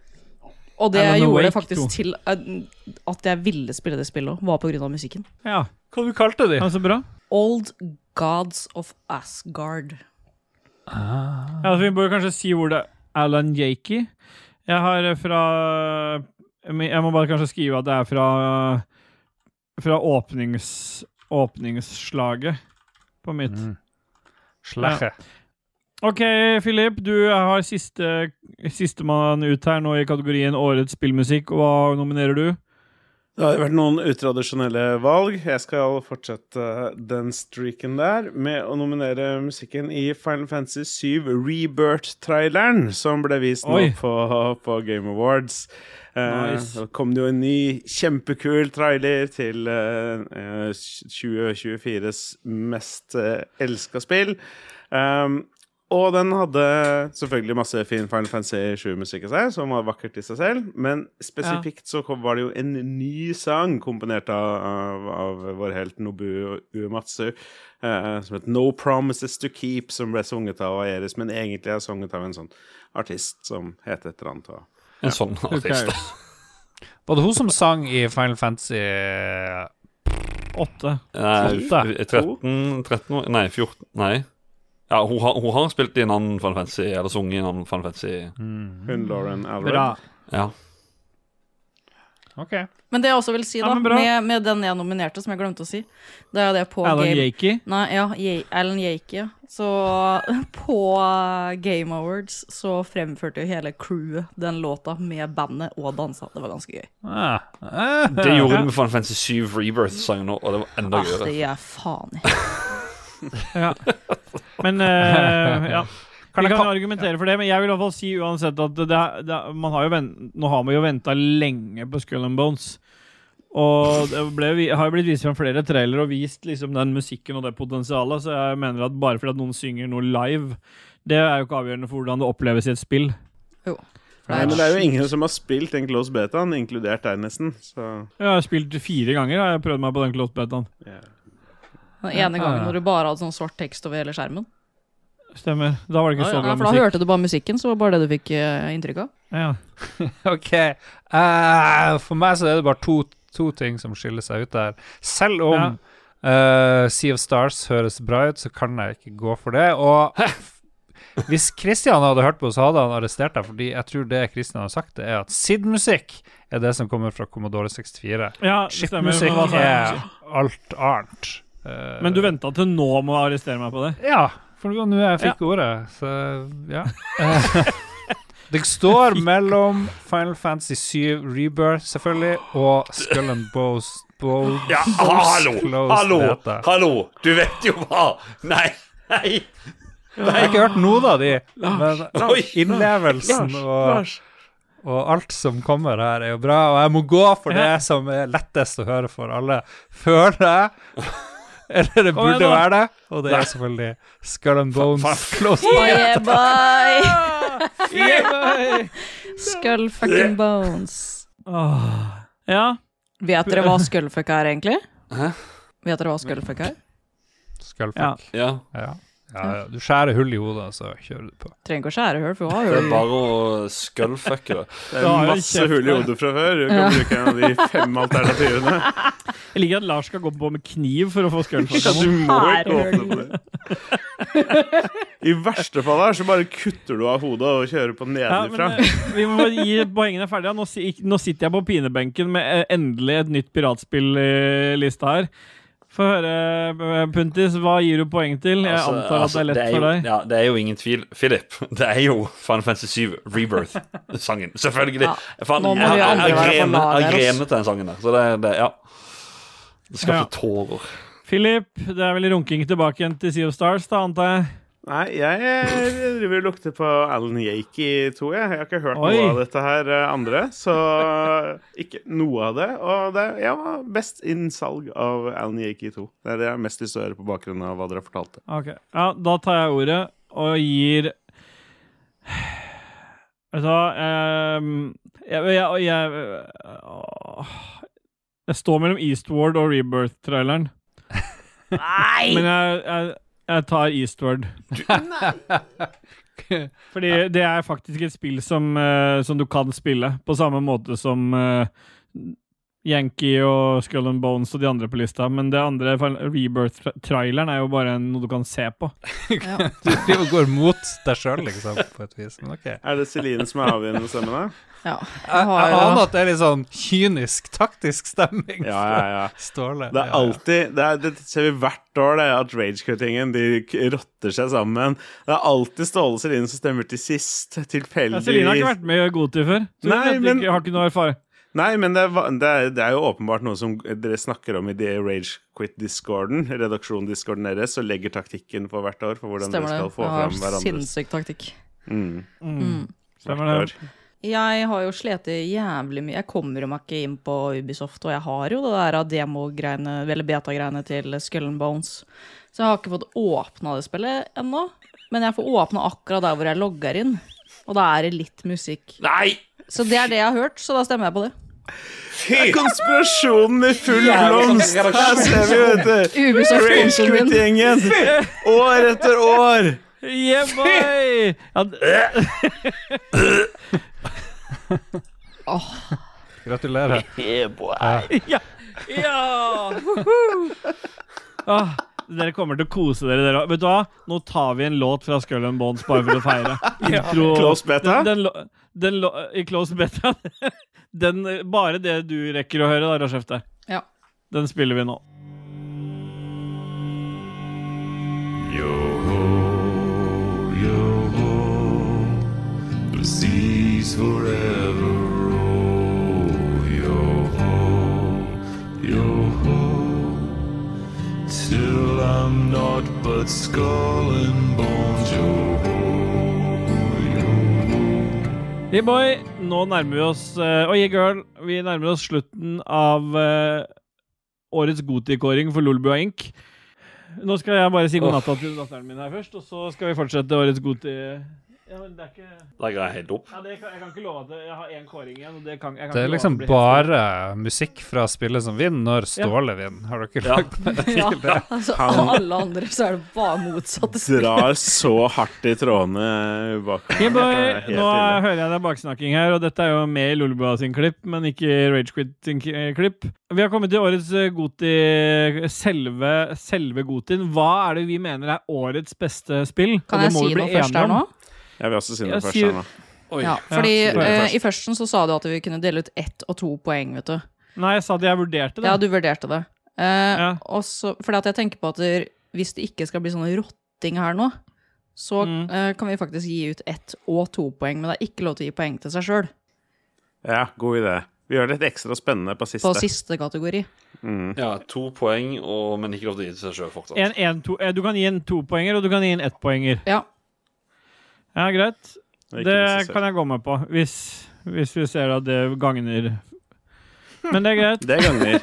Og det Alan gjorde Wake det faktisk 2. til eh, at jeg ville spille det spillet òg, var av musikken. Ja, Hva du kalte du ja så bra. Old Gods of Asgard. Ja, altså, vi bør kanskje si hvor det er Alan Yakey. Jeg har fra Jeg må bare kanskje skrive at det er fra Fra åpnings, åpningsslaget på mitt. Mm. Sleche. OK, Philip. Du har siste sistemann ut her nå i kategorien Årets spillmusikk. Hva nominerer du? Det har vært noen utradisjonelle valg. Jeg skal fortsette den streaken der med å nominere musikken i Final Fantasy 7 Rebirth-traileren, som ble vist nå på, på Game Awards. Eh, så Da kom det jo en ny kjempekul trailer til eh, eh, 2024s mest eh, elska spill. Um, og den hadde selvfølgelig masse fin Final Fantasy 7-musikk i seg, som var vakkert i seg selv. Men spesifikt så kom, var det jo en ny sang komponert av, av, vår helt Nobu Uematsu, uh, som het No Promises To Keep, som ble sunget av Aeris, men egentlig er sunget av en sånn artist som heter et eller annet. og- En sånn artist. Var det hun som sang i Final Fantasy Åtte. Nei, 13, 13 Nei, 14 Nei. Ja, hun har, hun har spilt i en annen Final Fantasy, eller sunget i en annen Final Fantasy. Hun Lauren Alred. Bra. Ja. OK. Men det jeg også vil si, Ja, da, men bra. med, med den jeg nominerte, som jeg glemte å si, det er jo det på Alan Game Yakey. Nei, ja, Ye- Alan Yake. ja. Så på Game Awards så fremførte jo hele crewet den låta med bandet og dansa. Det var ganske gøy. Ah. Ah. Det gjorde de med Final Fantasy 7 Rebirth-sangen nå, og det var enda Ah, gøyere. det gir jeg faen i. Ja. Men uh, ja. Kan jeg kan ka- argumentere for det, men jeg vil i hvert fall si uansett at det, det, man har jo vent, nå har man jo venta lenge på Skull and Bones. Og det ble, har jo blitt vist frem flere trailere og vist liksom den musikken og det potensialet, så jeg mener at bare fordi at noen synger noe live, det er jo ikke avgjørende for hvordan det oppleves i et spill. Jo. Nei, men det er jo ingen som har spilt den close betaen, inkludert deg, nesten. Så Jeg har spilt fire ganger, har jeg prøvd meg på den close betaen. Den ene gangen når du bare hadde sånn svart tekst over hele skjermen. Stemmer. Da var det ikke så ja, bra for da hørte du bare musikken, så var det bare det du fikk eh, inntrykk av. Ja. OK. Uh, for meg så er det bare to, to ting som skiller seg ut der. Selv om eh, Sea of Stars høres bra ut, så kan jeg ikke gå for det. Og hvis Christian hadde hørt på, så hadde han arrestert deg, fordi jeg tror det Christian har sagt, det er at SID-musikk er det som kommer fra Commodore 64. Ja. Chip-musikk er alt annet. Eh, Men du venta til nå med å arrestere meg på det? Ja, for det var nå jeg fikk ordet, så ja. Eh, det står mellom Final Fantasy 7 Rebirth, selvfølgelig, og Skull and Bows. Bows Ja, hallo! Close Hallo! Hallo! Du vet jo hva! Nei! Nei! Jeg har ikke hørt noe av de, men innlevelsen og, og alt som kommer her, er jo bra. Og jeg må gå for det som er lettest å høre for alle, føler jeg. Eller det burde igjen være det, og det er selvfølgelig Skull and Bones Close yeah, bye! Yeah. Skull fucking bones. Oh. Ja. Vet dere hva skullfuck er, egentlig? Hæ? Vet dere hva skullfuck er? Skullfuck. Ja. Ja. Ja, ja. Du skjærer hull i hodet, så kjører du på. Trenger ikke å skjære hull, for hun har Det er bare å skullfucke det. det Da har er masse hull i hodet fra før. Du kan Ja. bruke en av de fem alternativene. Jeg liker at Lars skal gå på med kniv for å få Ja, du må ikke åpne på det. I verste fall her så bare kutter du av hodet og kjører på Ja, men, nedenfra. eh, vi må bare gi poengene ferdige. Nå, nå sitter jeg på pinebenken med eh, endelig et nytt piratspill i lista her. Få høre, eh, Puntis, hva gir du poeng til? Jeg Altså, antar at det er lett jo, for deg. Ja, det er jo ingen tvil. Philip, det er jo Final Fantasy 7 Rebirth-sangen. Selvfølgelig. Ja, Fan, jeg, grenet- ass. grenet den sangen der. Så det, det ja. Det skaffer Ja. tårer. Philip, det er vel runking tilbake igjen til Sea of Stars, da, antar jeg? Nei, jeg driver og lukter på Alan Yakey, tror jeg. Jeg har ikke hørt Oi. noe av dette her eh, andre, så ikke noe av det. Og det jeg var best innsalg av Alan Yakey 2. Det er det jeg har mest lyst til å høre på bakgrunn av hva dere fortalte. Ok, ja, Da tar jeg ordet og gir Vet du hva ehm, jeg, jeg, jeg, jeg står mellom Eastward og Rebirth-traileren. Nei! Men jeg, jeg tar Eastward. Fordi det er faktisk et spill som, eh, som du kan spille, på samme måte som eh, Yankee og Skull and Bones og de andre på lista. Men det andre, Rebirth-traileren, er jo bare noe du kan se på. Ja. Du driver og går mot deg sjøl, liksom, på et vis. Men ok. Er det Celine som er avgjørende stemme, da? Ja. Jeg, Jeg har jeg aner at det er litt sånn kynisk, taktisk stemning. Ja, ja, ja. Ståle. Det er alltid Det, er, det ser vi hvert år, det, at ragecuttingen de rotter seg sammen. Det er alltid Ståle Celine som stemmer til sist. Ja, Celine har ikke vært med i Godtid før. Så Nei, men- ikke, har ikke noe erfaring. Nei, men det er, det, er, det er jo åpenbart noe som dere snakker om i det Rage Quit-discorden, redaksjonen discorden deres, og legger taktikken for hvert år for hvordan Stemmer dere det. skal få Jeg har fram hverandres sinnssyk taktikk. mm, Mm. Stemmer det. Jeg har jo slitt jævlig mye. Jeg kommer meg ikke inn på Ubisoft, og jeg har jo det der demo-greiene, eller beta-greiene til Skull and Bones. Så jeg har ikke fått åpna det spillet ennå. Men jeg får åpna akkurat der hvor jeg logger inn. Og da er det litt musikk. Nei! Så det er det jeg har hørt, så da stemmer jeg på det. Er konspirasjonen i full blomst! Her ser vi, vet du. Rage. Quit-gjengen. År etter år. Yeah, boy! Ja, d- Gratulerer. ja! ja. Ah, dere kommer til å kose dere, dere. Vet du hva? Nå tar vi en låt fra Skull and Bones bare for å feire. Intro Close beta? Den, den, den, I close beta. Den, bare det du rekker å høre, da, Rashefte. Ja. Den spiller vi nå. The seas forever roll, yo ho, yo ho, till I'm not but skull and bones, Hey boy, nå nærmer vi oss uh, Oi, girl, vi nærmer oss slutten av uh, årets gotikåring for Lolbua Inc. Nå skal jeg bare si god natt til datteren min her først, og så skal vi fortsette årets Goti... Ja, men det er ikke Da ga jeg helt opp. ja, det kan, Jeg kan ikke love at det- jeg har én kåring igjen. Og det kan, jeg kan Det er ikke love liksom at det blir helt bare musikk fra spillet som vinner, når Ståle vinner. Har dere Ja. lagt merke Ja, til det? altså, Han- alle andre så er det bare motsatte spill. Drar så hardt i trådene bak. Hey boy, er helt nå ille. hører jeg det er baksnakking her, og dette er jo med i Lolbua sin klipp, men ikke i Ragequit sin k- eh, klipp. Vi har kommet til årets eh, Goti, selve, selve Gotien. Hva er det vi mener er årets beste spill? Og Kan det jeg må si vi bli noe først enige her om. nå? Jeg vil også si noe Jeg først. her nå. Oi. Ja, fordi ja, det eh, i førsten så sa du at vi kunne dele ut ett og to poeng, vet du. Nei, jeg sa det jeg vurderte det. Ja, du vurderte det. Eh, Ja. Også, fordi at jeg tenker på at der, hvis det ikke skal bli sånn rotting her nå, så Mm. eh, kan vi faktisk gi ut ett og to poeng, men det er ikke lov til å gi poeng til seg sjøl Ja, god idé. Vi gjør det litt ekstra spennende på siste. på siste kategori. Mm. Ja, to poeng, og, men ikke lov til å gi det til seg sjøl fortsatt. En, en, to, eh, du kan gi en topoenger, og du kan gi en ettpoenger. Ja. Ja, greit. Det Det kan jeg gå med på, hvis, hvis vi ser at det gagner Men det er greit. Det gagner.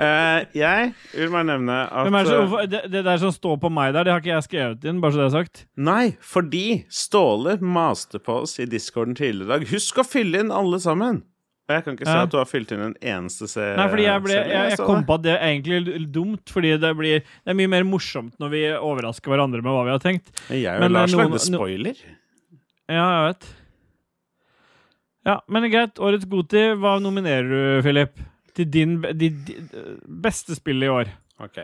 Uh, jeg vil bare nevne at det, eh, det, det der som står på meg der, det har ikke jeg skrevet inn, bare så det er sagt. Nei, fordi Ståle maste på oss i discorden tidligere i dag. Husk å fylle inn alle sammen! Og jeg kan ikke se Ja. at du har fylt inn en eneste serie. Nei, fordi jeg, ble, serie, jeg, jeg kom på at det er egentlig dumt, fordi det, blir, det er mye mer morsomt når vi overrasker hverandre med hva vi har tenkt. Men Jeg og Lars eh, noen- lagde spoiler. Ja, jeg vet. Ja, men greit. Årets Goti, hva nominerer du, Philip? Til din din, di, di, beste spill i år. Ok.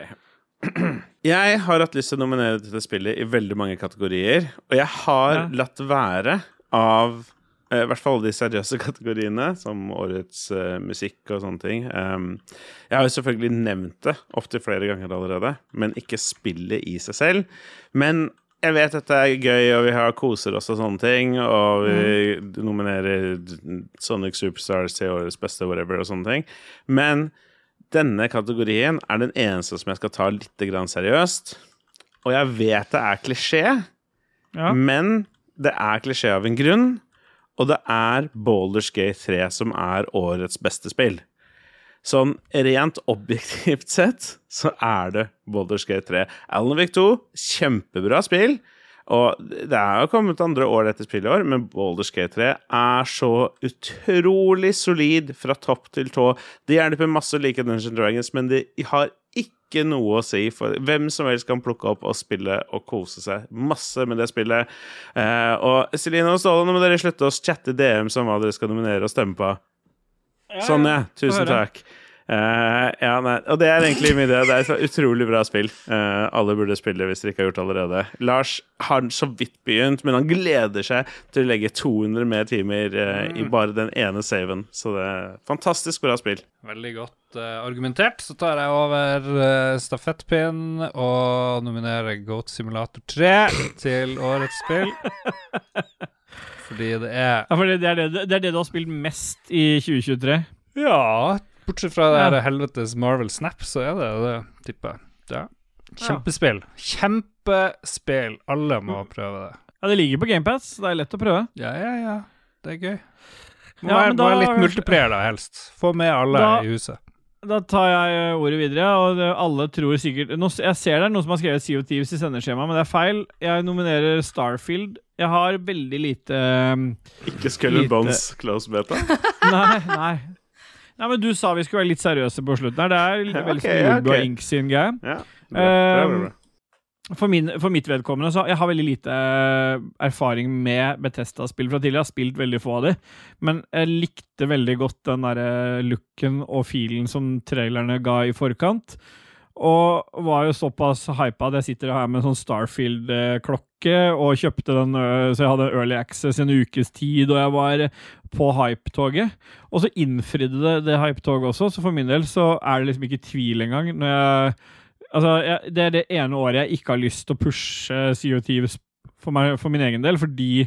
Jeg har hatt lyst til å nominere dette spillet i veldig mange kategorier, og jeg har Ja. latt være av eh, i hvert fall de seriøse kategoriene, som årets uh, musikk og sånne ting. Um, jeg har jo selvfølgelig nevnt det opptil flere ganger allerede, men ikke spillet i seg selv. Men jeg vet dette er gøy, og vi har koser oss og sånne ting, og vi nominerer Sonic Superstars til årets beste, whatever, og sånne ting. Men denne kategorien er den eneste som jeg skal ta litt grann seriøst. Og jeg vet det er klisjé, Ja. men det er klisjé av en grunn. Og det er Baldur's Gate 3 som er årets beste spill. Sånn rent objektivt sett så er det Baldur's Gate 3. Alan Wake 2, kjempebra spill. Og det er jo kommet andre år etter spillet i år, men Baldur's Gate 3 er så utrolig solid fra topp til tå. Det hjelper masse å like Dungeons Dragons, men det har ikke noe å si, for hvem som helst kan plukke opp og spille og kose seg masse med det spillet. Eh, og Celine og Ståle, nå må dere slutte å chatte DM som hva dere skal nominere og stemme på. Sånn, ja. Tusen takk. Uh, ja. Og det er egentlig min idé. Det er et utrolig bra spill. Uh, alle burde spille hvis dere ikke har gjort det allerede. Lars har så vidt begynt, men han gleder seg til å legge 200 mer timer eh, i bare den ene saven. Så det er fantastisk bra spill. Veldig godt argumentert. Så tar jeg over uh, stafettpinnen og nominerer Goat Simulator 3 til årets spill. Fordi det er Ja, for det, det, er det, det er det du har spilt mest i 2023. Ja, bortsett fra det her helvetes Marvel Snap, så er det det, tipper jeg. Ja. Kjempespill. Kjempespill. Alle må prøve det. Ja, Det ligger på GamePass, det er lett å prøve. Ja, ja, ja. Det er gøy. Må, Ja, være, må da- litt multiplier, da, helst. Få med alle Da- i huset. Da tar jeg ordet videre, og alle tror sikkert Jeg ser det er noen som har skrevet of Thieves i sendeskjemaet, men det er feil. Jeg nominerer Starfield. Jeg har veldig lite ø, Ikke Skull Lite. Bones close beta. Nei, nei. Nei, men Du sa vi skulle være litt seriøse på slutten her. Det er litt Ja, veldig ok, ja, okay. Ink sin greie. Ja, bra, bra, bra, bra. For, min, for mitt vedkommende så jeg har veldig lite eh, erfaring med Betesta-spill fra tidligere. Jeg har spilt veldig få av de, men jeg likte veldig godt den derre looken og feelen som trailerne ga i forkant. Og var jo såpass hypa at jeg sitter her med en sånn Starfield-klokke og kjøpte den, så jeg hadde early access i en ukes tid, og jeg var på hype-toget. Og så innfridde det, det hype-toget også, så for min del så er det liksom ikke tvil engang. Når jeg, altså, jeg, det er det ene året jeg ikke har lyst til å pushe CO2 for, meg, for min egen del, fordi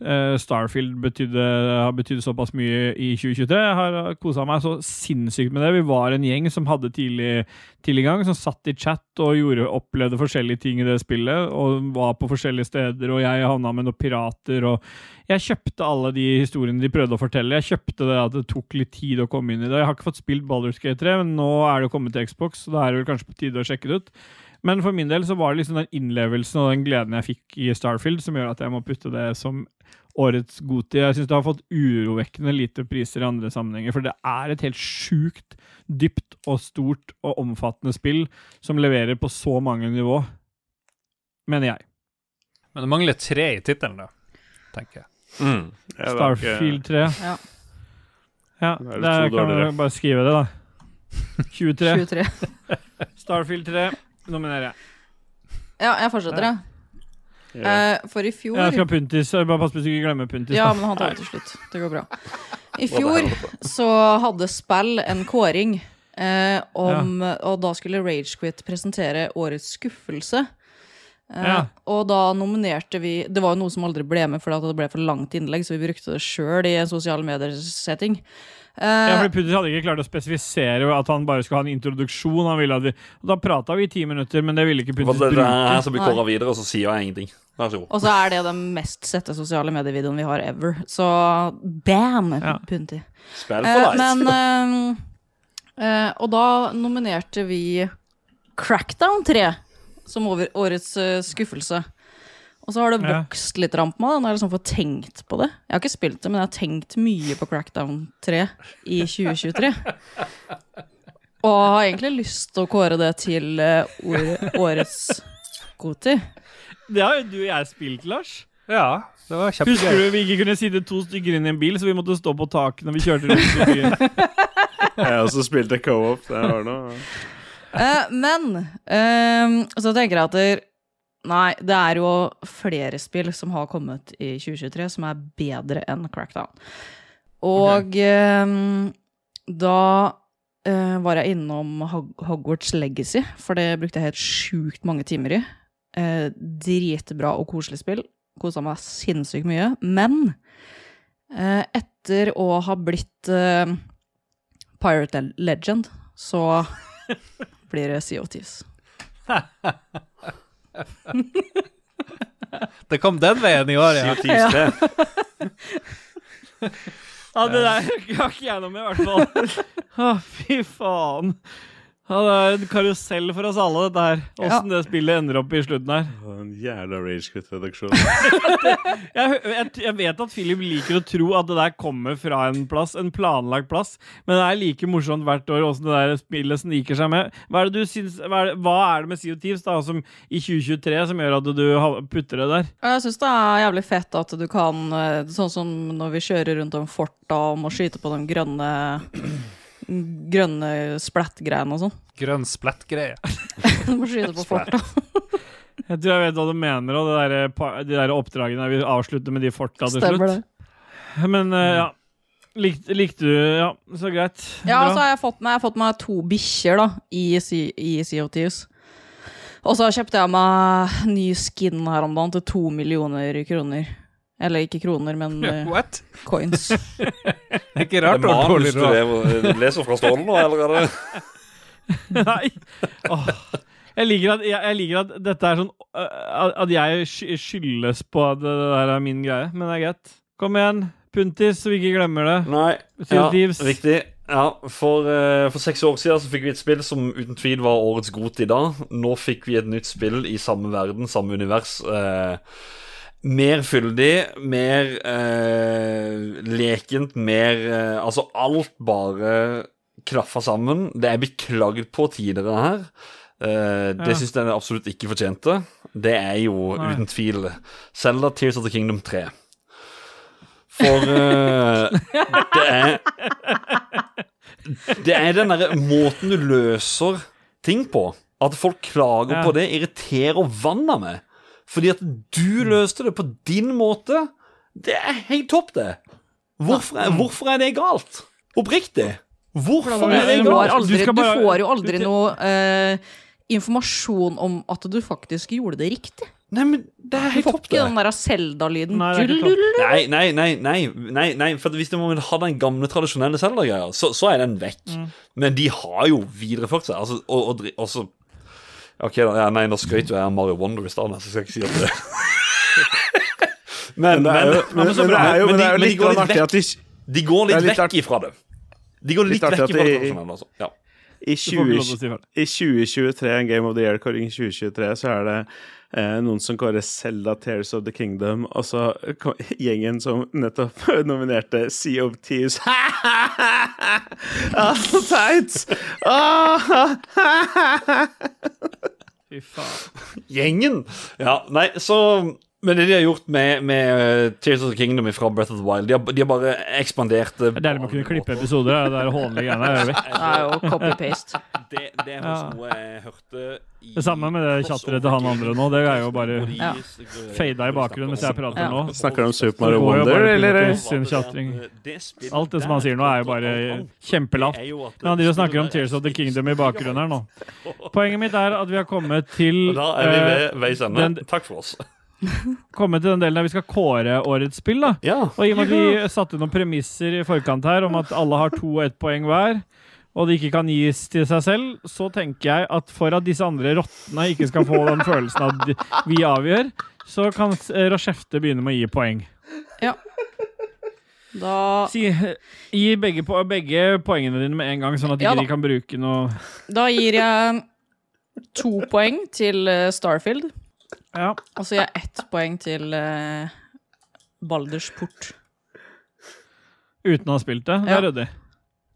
Starfield betydde, har betydd såpass mye i 2023. Jeg har kosa meg så sinnssykt med det. Vi var en gjeng som hadde tidlig, tidlig gang, som satt i chat og gjorde, opplevde forskjellige ting i det spillet, og var på forskjellige steder, og jeg havna med noen pirater, og jeg kjøpte alle de historiene de prøvde å fortelle. Jeg kjøpte det at det tok litt tid å komme inn i det. Jeg har ikke fått spilt Baldur's Gate 3, men nå er det kommet til Xbox, så da er det vel kanskje på tide å sjekke det ut. Men for min del så var det liksom den innlevelsen og den gleden jeg fikk i Starfield, som gjør at jeg må putte det som årets Goti. Jeg syns det har fått urovekkende lite priser i andre sammenhenger, for det er et helt sjukt dypt og stort og omfattende spill som leverer på så mange nivå, mener jeg. Men det mangler tre i tittelen, da, tenker jeg. Mm. Starfield 3. Ja. Ja, er der kan dårligere. bare skrive det, da. 23. 23. Starfield 3 nominerer jeg. Ja, jeg fortsetter. Ja. Eh, for i fjor Jeg skal ha Puntis. Bare pass på så du ikke glemmer Puntis. Ja, da. men han tar det til slutt. Det går bra. I fjor så hadde spill en kåring, eh, om, og da skulle Ragequit presentere årets skuffelse. Eh, Ja. Og da nominerte vi Det var jo noe som aldri ble med fordi at det ble for langt innlegg, så vi brukte det sjøl i en sosiale medier-setting. Eh, Ja, fordi Puntis hadde ikke klart å spesifisere at han bare skulle ha en introduksjon. Han ville at vi, Da prata vi i ti minutter, men det ville ikke det bruke. som blir kåra videre, og så sier jeg ingenting. Vær så god. og så er det den mest sette sosiale medievideoen vi har ever. Så bam! Ja. Punti. Spill Eh, for life. men uh, eh, Og da nominerte vi Crackdown 3 som over, årets eh, skuffelse. Og så har det vokst litt på meg. det. Nå har jeg liksom fått tenkt på det. Jeg har ikke spilt det, men jeg har tenkt mye på Crackdown 3 i 2023. Og har egentlig lyst til å kåre det til eh, år, årets Goti. Det har jo du og jeg spilt, Lars. Ja, det var Husker kjempegøy. du vi ikke kunne sitte to stykker inn i en bil, så vi måtte stå på taket når vi kjørte rundt i byen? Jeg også spilt et co-op. Det var noe Eh, men eh, så tenker jeg at det, Nei, det er jo flere spill som har kommet i 2023 som er bedre enn Crackdown. Og eh, da eh, var jeg innom Hog Hogwarts Legacy, for det brukte jeg helt sjukt mange timer i. Eh, dritbra og koselig spill. Kosa meg sinnssykt mye. Men eh, etter å ha blitt Pirate Legend, så blir det Sea of Thieves. Det kom den veien i år, ja. Ja, det der har ikke jeg noe med, i hvert fall. Å, fy faen. Ja, det er en karusell for oss alle, dette her. Åssen det spillet ender opp i slutten her. En jævla ragequit-redaksjon. Jeg, jeg, jeg vet at Philip liker å tro at det der kommer fra en plass, en planlagt plass, men det er like morsomt hvert år åssen det der spillet sniker seg med. Hva er det, du syns, hva er det, hva er det med Sea of Thieves da, som i 2023 som gjør at du putter det der? Jeg syns det er jævlig fett at du kan, eh, sånn som når vi kjører rundt om forta og må skyte på de grønne Grønne splatt-greiene og sånn. Grønn splett-greie. Du må skyte på forta. Jeg tror jeg vet hva du mener, og det der, de der oppdragene der vi avslutter med de forta til Stemmer slutt. det. Men uh, ja. Likte, likte du Ja, så greit. Ja, Bra. så har jeg fått meg, jeg har fått meg to bikkjer da, i, i Sea of Thieves. Og så kjøpte jeg meg ny skin her om dagen til to millioner kroner. Eller ikke kroner, men uh, What? coins. Det er ikke rart. Det er manus du lever- leser fra stålen nå, eller er det Nei. Oh. Jeg liker, at, jeg, jeg liker at dette er sånn At jeg skyldes på at det der er min greie, men det er greit. Kom igjen, Puntis, så vi ikke glemmer det. Nei. Ja, riktig. Ja, for, for seks år siden så fikk vi et spill som uten tvil var årets god i dag. Nå fikk vi et nytt spill i samme verden, samme univers. Eh, mer fyldig, mer eh, lekent, mer eh, Altså, alt bare klaffa sammen. Det er blitt klagd på tidligere her. Eh, det Ja. syns det absolutt ikke fortjente. Det er jo Nei. uten tvil Selda Tears of the Kingdom 3. For eh, det er Det er den derre måten du løser ting på. At folk klager Ja. på det, irriterer vannet med. Fordi at du løste det på din måte, det er helt topp, det. Hvorfor er, hvorfor er det galt? Oppriktig. Hvorfor er det galt? aldri, Du får jo aldri noe eh, informasjon om at du faktisk gjorde det riktig. Nei, men det er helt topp, det. Du får ikke den der Zelda-lyden. Nei, er. Nei, nei, nei, nei, nei, nei for hvis man vil ha den gamle, tradisjonelle Zelda-greia, så, så er den vekk. Mm. Men de har jo videreført seg. Altså, og, og, og så Ok, da, ja, nei, nå skrøt jo jeg av Mario Wonder i stedet, så skal jeg ikke si at det Men, Men det er jo, men, men, men, er jo, Men men de- men de litt går litt vekk. at de, De går litt litt vekk ifra det. De går litt, litt vekk ifra det tradisjonelle, altså. Ja. i, Du får ikke lov 20, til å si ferdig. I 2023, en Game of the Year-kåring i 2023, så er det noen som kårer Zelda Tears of the Kingdom, og så gjengen som nettopp nominerte Sea of Thieves. ah, så teit! Ah, Fy faen. Gjengen! Ja, nei, så Men det de har gjort med, med uh, Tears of the Kingdom fra Breath of the Wild De har, de har bare ekspandert det. Er deilig med å kunne klippe episoder. Det er hånlige greiene er vekk. Er jo copy-paste. Det, det er faktisk noe jeg hørte i Det samme med det chatteret til han andre nå. Det er jo bare Ja. fada i bakgrunnen mens jeg prater Ja. nå. Snakker du om Super Mario Wonder, eller? sin chatring. Alt det som han sier nå, er jo bare kjempelavt. Men han driver og snakker om Tears of the Kingdom i bakgrunnen her nå. Poenget mitt er at vi har kommet til da er vi eh, ved veis ende. Takk for oss. kommet til den delen der vi skal kåre årets spill. da Ja. Og i og med at vi satte noen premisser i forkant her om at alle har to og ett poeng hver, og det ikke kan gis til seg selv, så tenker jeg at for at disse andre rottene ikke skal få den følelsen at vi avgjør, så kan eh, Rashefte begynne med å gi poeng. Da, Si, gi begge, po begge poengene dine med en gang, sånn at Ja ikke de kan bruke noe da gir jeg to poeng til eh, Starfield, Ja. og så gir jeg ett poeng til uh, Balders port. Uten å ha spilt det. Det Ja. er ryddig.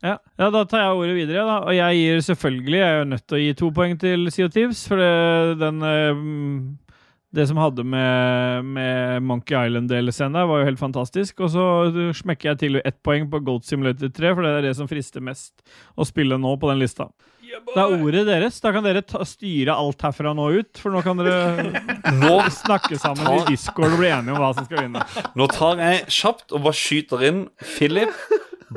Ja. ja, da tar jeg ordet videre. da Og jeg gir selvfølgelig Jeg er jo nødt til å gi to poeng til Sea of Thieves, for det, den eh, Det som hadde med, med Monkey Island-delscenen der, var jo helt fantastisk. Og så smekker jeg til ett poeng på Goat Simulator 3, for det er det som frister mest å spille nå på den lista. Det er ordet deres. Da kan dere ta, styre alt herfra nå ut, for nå kan dere Nå, snakke sammen i Discord og bli enige om hva som skal vinne. nå tar jeg kjapt og bare skyter inn Philip.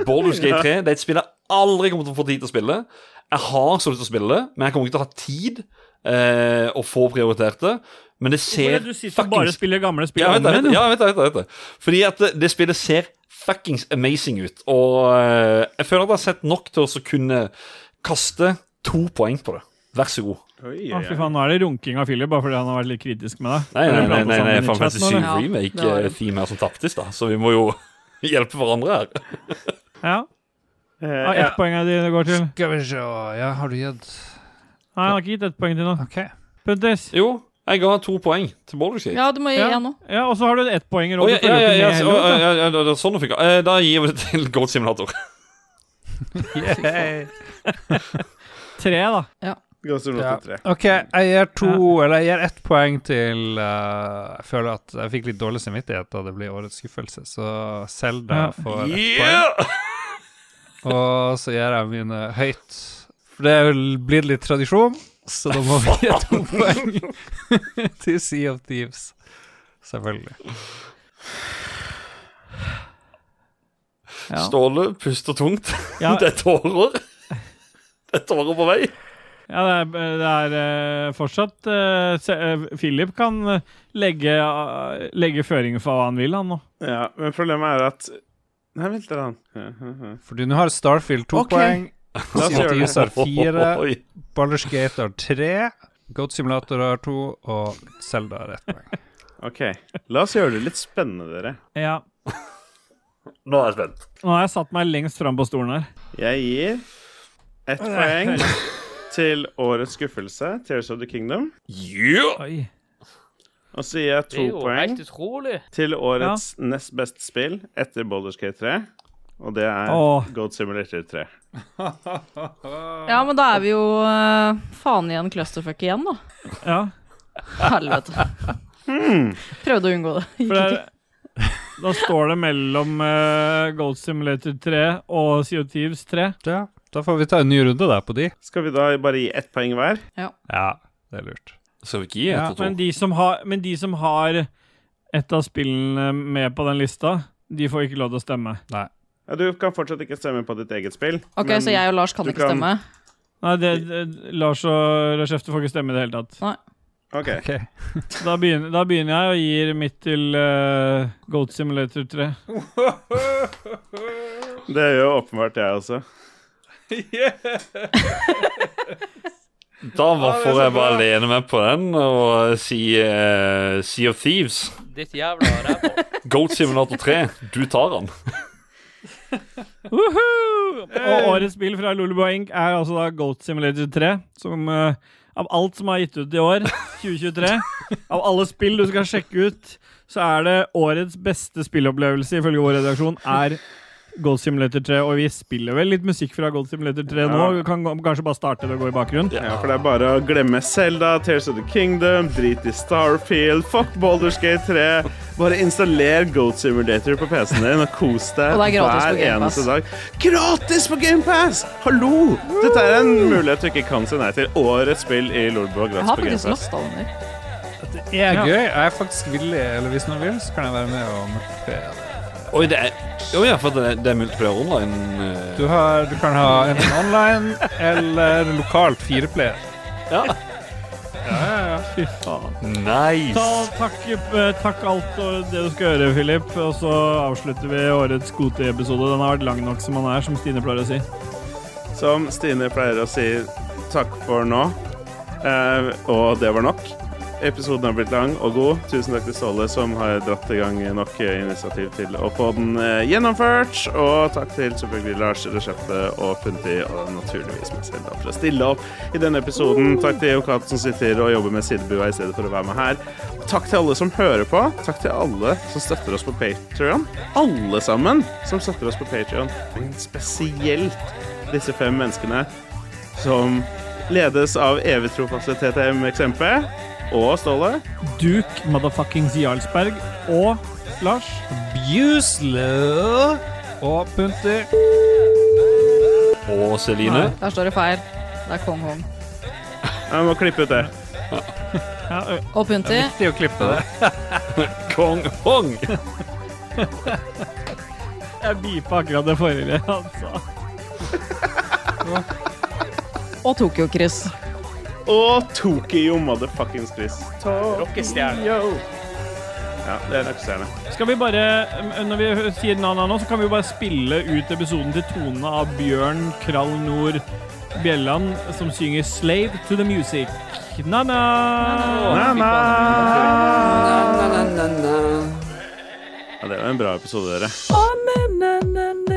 Baldur's Gate 3. Det er et spill jeg aldri kommer til å få tid til å spille. Jeg har så lyst til å spille det, men jeg kommer ikke til å ha tid eh, å få prioritert det. Men det ser Du sitter fuckings... bare spiller gamle spill Ja, jeg, vet, det. ja, jeg, vet, jeg, vet jeg. Fordi at det, det spillet ser fuckings amazing ut. Og eh, jeg føler at jeg har sett nok til å kunne kaste to poeng på det. Vær så god. Oi, fy faen, nå er det runking av Philip, bare fordi han har vært litt kritisk med deg. Nei, nei, nei, nei, nei Fan Fantasy 7 eller? Ja, det. Remake-theme her som taptes, da. Så vi må jo hjelpe hverandre her. Ja. Eh, Ja, ja. ett poeng er det det går til. Skal vi se Ja, har du gitt Nei, han har ikke gitt ett poeng til nå. OK. Puntis. Jo, jeg ga to poeng til Gate. Ja, du må gi Ja. nå. Ja, og så har du ett poeng råd. ja, ja, ja, ja, ja, ja, ja, er sånn du fikk eh, Da gir vi det til Goat Simulator. Tre, da. Of Ja. OK, jeg gir to Eller jeg gir ett poeng til uh, Jeg føler at jeg fikk litt dårlig samvittighet da det blir årets skuffelse, så Selda Ja. får ett Yeah! poeng. Og så gir jeg mine høyt. For det er blitt litt tradisjon, så da må vi gi to poeng til Sea of Thieves. Selvfølgelig. Ja. Ståle puster tungt. Ja, Det er tårer. Tårer på vei. ja det er, det er eh, fortsatt se, eh, Philip kan legge, eh, legge føringer for hva han vil, han nå. Ja, men problemet er at Nei, vent litt. Fordi nå har Starfield to okay. poeng. Thieves har fire. Oi. Baldur's Gate har tre. Goat Simulator har to, og Selda har ett poeng. OK. La oss gjøre det litt spennende, dere. Ja. Nå er jeg spent. Nå har jeg satt meg lengst fram på stolen her. Jeg gir ett poeng til årets skuffelse, Tears of the Kingdom. Yeah! Oi. Og så gir jeg Det er to jo poeng helt utrolig. til årets nest beste spill etter Baldur's Gate 3. Og det er Åh. Goat Simulator 3. Ja, men da er vi jo eh, faen igjen clusterfuck igjen, da. Ja. Helvete. Prøvde å unngå det. Gikk For det ikke. er, da står det mellom uh, Gold Simulator 3 og Sea of Thieves 3. Ja, da får vi ta en ny runde der på de. Skal vi da bare gi ett poeng hver? Ja, det er lurt. Skal vi ikke gi Ja, og to? men, de som har, men de som har et av spillene med på den lista, de får ikke lov til å stemme. Ja, du kan fortsatt ikke stemme på ditt eget spill. Ok, men så jeg og Lars kan ikke kan- stemme? Nei, det, det, Lars og Rashefte får ikke stemme i det hele tatt. OK. Da begynner, da begynner jeg og gir mitt til uh, Goat Simulator 3. Det gjør jo åpenbart jeg også. Da var- får jeg bare lene meg på den og si uh, Sea of Thieves. Ditt jævla ræva. Goat Simulator 3, du tar den. Og årets spill fra Luleboy Inc. er altså da Goat Simulator 3. Som uh, av alt som er gitt ut i år, 2023, av alle spill du skal sjekke ut, så er det årets beste spillopplevelse ifølge vår redaksjon er Goat Simulator 3. Og vi spiller vel litt musikk fra Gold Simulator 3 nå. Vi kan kanskje bare starte det og gå i bakgrunnen. Ja, for det er bare å glemme Zelda, Tears of the Kingdom, drit i Starfield, fuck Baldur's Gate 3. Bare installer Goat Simulator på PC-en din og kos deg Og det er gratis på hver Game Pass. eneste dag. Gratis på GamePass! Hallo! Dette er en mulighet du ikke kan si nei til. Årets spill i Lolbua Jeg gratis har på faktisk GamePass. lasta den ned. Det er gøy. Jeg er faktisk villig, eller hvis noen vil, så kan jeg være med og mørke det. Oi, det er Jo ja, for det, det er multiplayer online. eh. Du, har, du kan ha enten online eller lokalt fireplayer. Ja. Ja, Fy faen. Nice. Ta, takk, eh, takk alt og det du skal gjøre, Philip. Og så avslutter vi årets Goti-episode. Den har vært lang nok som den er, som Stine pleier å si. Som Stine pleier å si takk for nå. Eh, og det var nok. Episoden har blitt lang og god. Tusen takk til Ståle, som har dratt i gang nok initiativ til å få den eh, gjennomført. Og takk til selvfølgelig Lars Resepte og Punti, og naturligvis meg selv, for å stille opp i denne episoden. Takk til Jokat, som sitter og jobber med sidebua i stedet for å være med her. Takk til alle som hører på. Takk til alle som støtter oss på Patrion. Alle sammen som støtter oss på Patrion. Men spesielt disse fem menneskene som ledes av evig trofasthet TTM-eksempel og Ståle. Duke motherfuckings Jarlsberg og Lars. Bjusle og Punter. Og Celine. Der står det feil. Det er Kong Hong. Jeg må klippe ut det. Ja, ø, Og Punti. Viktig å klippe det. Kong Hong. jeg beepa akkurat det forrige han sa. Og Tokyo-Chris. Og Tokyo motherfuckings Chris. Rockestjerne. Ja, det er rockestjerne. Skal vi bare, når vi sier Nana nå, så kan vi bare spille ut episoden til tonene av Bjørn Krall Nord Bjelland, som synger 'Slave to the Music'. Na-na! Na-na. Ja, det var en bra episode, dere. Å, na-na-na.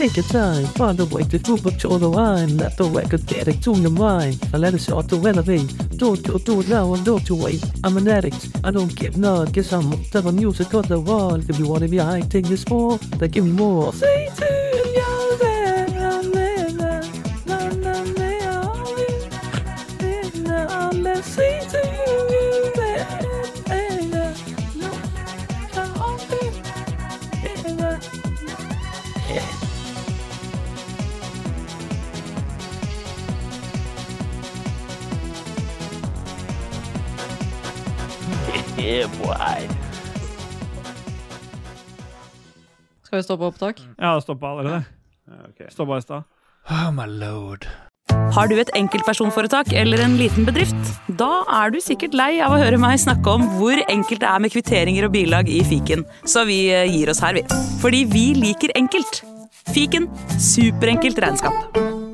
Take your time, find a way to prove up to the line. Let the record get it to your mind. I let it start to elevate. Don't go do it now and don't you wait. I'm an addict, I don't give none. Guess I'm hooked on music on the wall. If you wanna be high, take this more, then give me more. Say to Skal vi stoppe opptak? Ja, det stoppa allerede. ok. Stoppa i stad. Oh my lord. Har du et enkeltpersonforetak eller en liten bedrift? Da er du sikkert lei av å høre meg snakke om hvor enkelt det er med kvitteringer og bilag i fiken, så vi eh, gir oss her, vi. Fordi vi liker enkelt. Fiken superenkelt regnskap.